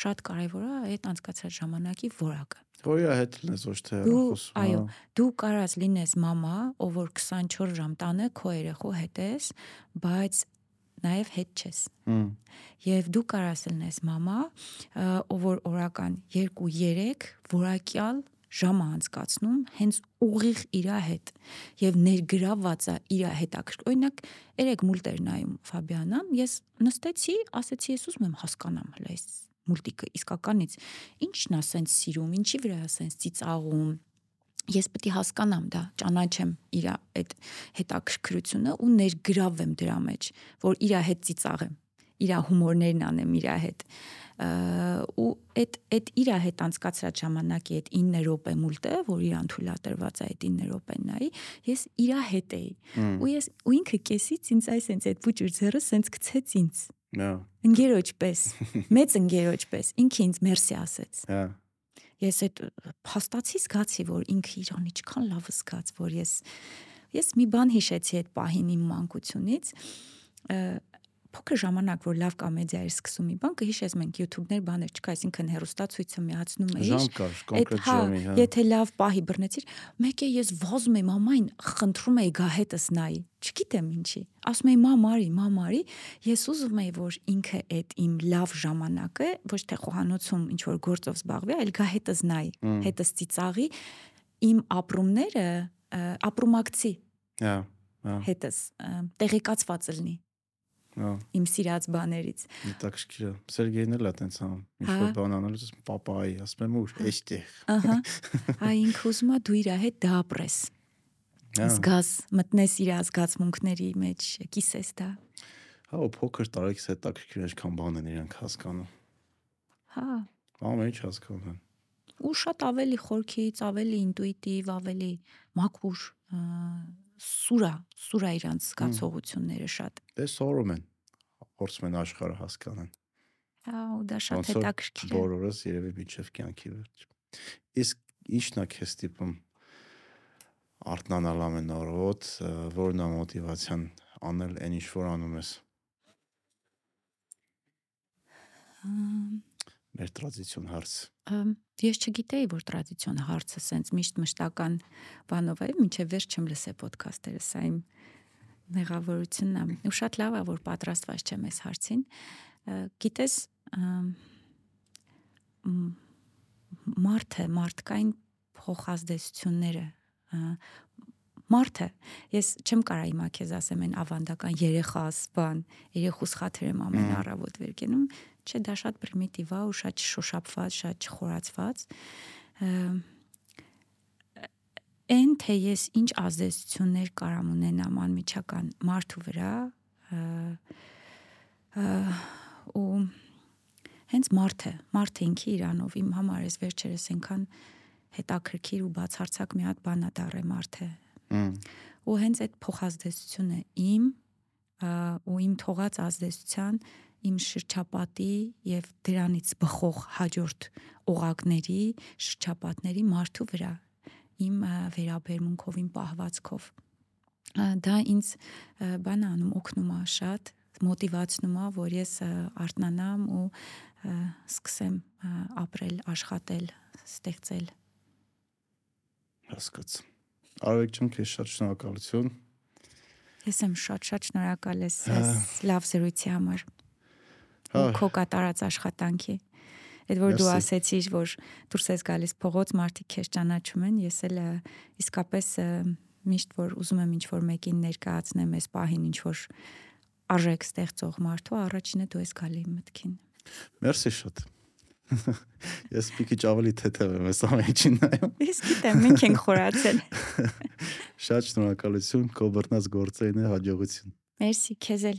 Շատ կարևոր է այդ անցկացրած ժամանակի որակը։ Որի հետ լինես ոչ թե խոսում։ այո, դու կարաս լինես մամա, ով որ 24 ժամ տանը քո երեխու հետ ես, բայց նաև հետ չես։ Եվ դու կարաս լինես մամա, ով որ օրական 2-3 որակյալ ժամը անցկացնում հենց ուղիղ իր հետ եւ ներգրաված է իր հետաքրքիր օրինակ երեք մուլտեր նայում Ֆաբիանան ես նստեցի ասեցի ես ուզում եմ հասկանամ այս մուլտիկը իսկականից ինչն է սենց սիրում ինչի վրա է սենց ծիծաղում ես պետք է հասկանամ դա, ճանաչեմ իր այդ հետաքրքրությունը ու ներգրավեմ դրա մեջ, որ իր հետ ծիծաղեմ, իր հումորներն անեմ իր հետ ու այդ այդ իր հետ անցկացրած ժամանակի այդ 9 րոպե մուլտը, որ իրան թույլատրված է այդ 9 րոպեն նայի, ես իր հետ էի։ Ու ես ու ինքը կեսից ինձ այս sense այդ փուճուր ձեռը sense գցեց ինձ։ Հա։ Ընկերոջ պես, մեծ ընկերոջ պես, ինքը ինձ մերսի ասեց։ Հա։ Ես այդ փաստացի զգացի, որ ինքը իրան ինչքան լավ զգաց, որ ես ես մի բան հիշեցի այդ պահին իմ մանկությունից փոքր ժամանակ որ լավ կոմեդիա էր սկսում մի բան կհիշես մենք YouTube-ներ բաներ չկա, այսինքն հերոստացույցը միացնում էի։ Ժամ կար, կոնկրետ ժամի, հա։ Եթե լավ պահի բռնեցիր, մեկ է ես վազում եմ մամային, խնդրում էի գա հետս նայի։ Չգիտեմ ինչի։ Ասում էի մամարի, մամարի, ես ուզում էի որ ինքը այդ իմ լավ ժամանակը ոչ թե խոհանոցում ինչ որ գործով զբաղվի, այլ գա հետս նայի, հետս ծիծաղի իմ ապրումները ապրումակցի Հա։ Հա։ հետս տեղեկացված լինի Հա։ իմ սիրած բաներից։ Հետաքրքիր է։ Սերգեյն էլ է տենց անում։ Ինչ որ բան անելուց ասում պապայի, ասում եմ ուր, էստեղ։ Ահա։ Այ ինքը ուզում է դու իր հետ դա ապրես։ Հա։ Զգաս, մտնես իր զգացմունքների մեջ, կիսես դա։ Հա, ու փոքր տարիքից հետաքրքիր ինչքան բան են իրանք հասկանում։ Հա։ Ամեն ինչ հասկանում են։ Ու շատ ավելի խորքից, ավելի ինտուիտիվ, ավելի մաքուր, սուրա, սուրա իրանց զգացողությունները շատ։ Դե սորում են։ Փորձում են աշխարհը հասկանան։ Հա, ու դա շատ հետաքրքիր է։ Բոլորս երևի միջև կյանքի վերջ։ Իսկ ի՞նչն է քեզ տիպում արտնանալ ամեն օրոց, որն է մոտիվացիան անել այն ինչ որ անում ես։ Ամ, Մեր տրադիցիոն հարց։ Ես չգիտեի, որ տրադիցիոն հարցը սենց միշտ մշտական բանով է, մինչև վերջ չեմ լսե ոդքասթերը, սա իմ մեղավորությունն է։ Ու շատ լավ է, որ պատրաստված չեմ այս հարցին։ Գիտես, մարդը, մարդկային փոխազդեցությունները, մարդը ես չեմ կարա հիմա քեզ ասեմ այն ավանդական երեխաս բան երեխուս խաթրեմ ամեն առավոտ վեր կենում չէ դա շատ պրիմիտիվ է ու շատ շոշափված շատ չխորացված այն թե ես ինչ ազդեցություններ կարամ ունենամ անմիջական մարդու վրա ու հենց մարդը մարդը ինքի իրանով իմ համար էս վերջերս այնքան հետաքրքիր ու բացարձակ մի հատ բան է դառե մարդը ու հենց այդ փոխազդեցությունը իմ ու իմ թողած ազդեցության իմ շրջապատի եւ դրանից բխող հաջորդ օղակների շրջապատների մարդու վրա իմ վերաբերմունքով իմ պահվածքով դա ինձ բան անում օգնում է շատ մոտիվացնում է որ ես ա, արթնանամ ու սկսեմ ապրել աշխատել ստեղծել Հասկաց։ Արեգ ջան, քեզ շատ շնորհակալություն։ Ես եմ շատ-շատ շնորհակալ ես լավ զրույցի համար։ Հա, ու քո կատարած աշխատանքի։ Այդ որ դու ասեցիր, որ դուրս ես գալիս փողոց, մարդիկ քեզ ճանաչում են, ես էլ իսկապես միշտ որ ուզում եմ ինչ-որ մեկին ներկայացնեմ այս պահին ինչ-որ արժեք ստեղծող մարդու, առաջինը դու ես գալի մտքին։ մերսի շատ։ Ես մի քիչ ավելի թեթև եմ այս ամեն ինչին նայում։ Ես գիտեմ, մենք ենք խորացել։ Շատ շնորհակալություն, քո բռնած գործերին հաջողություն։ Մերսի, քեզ էլ։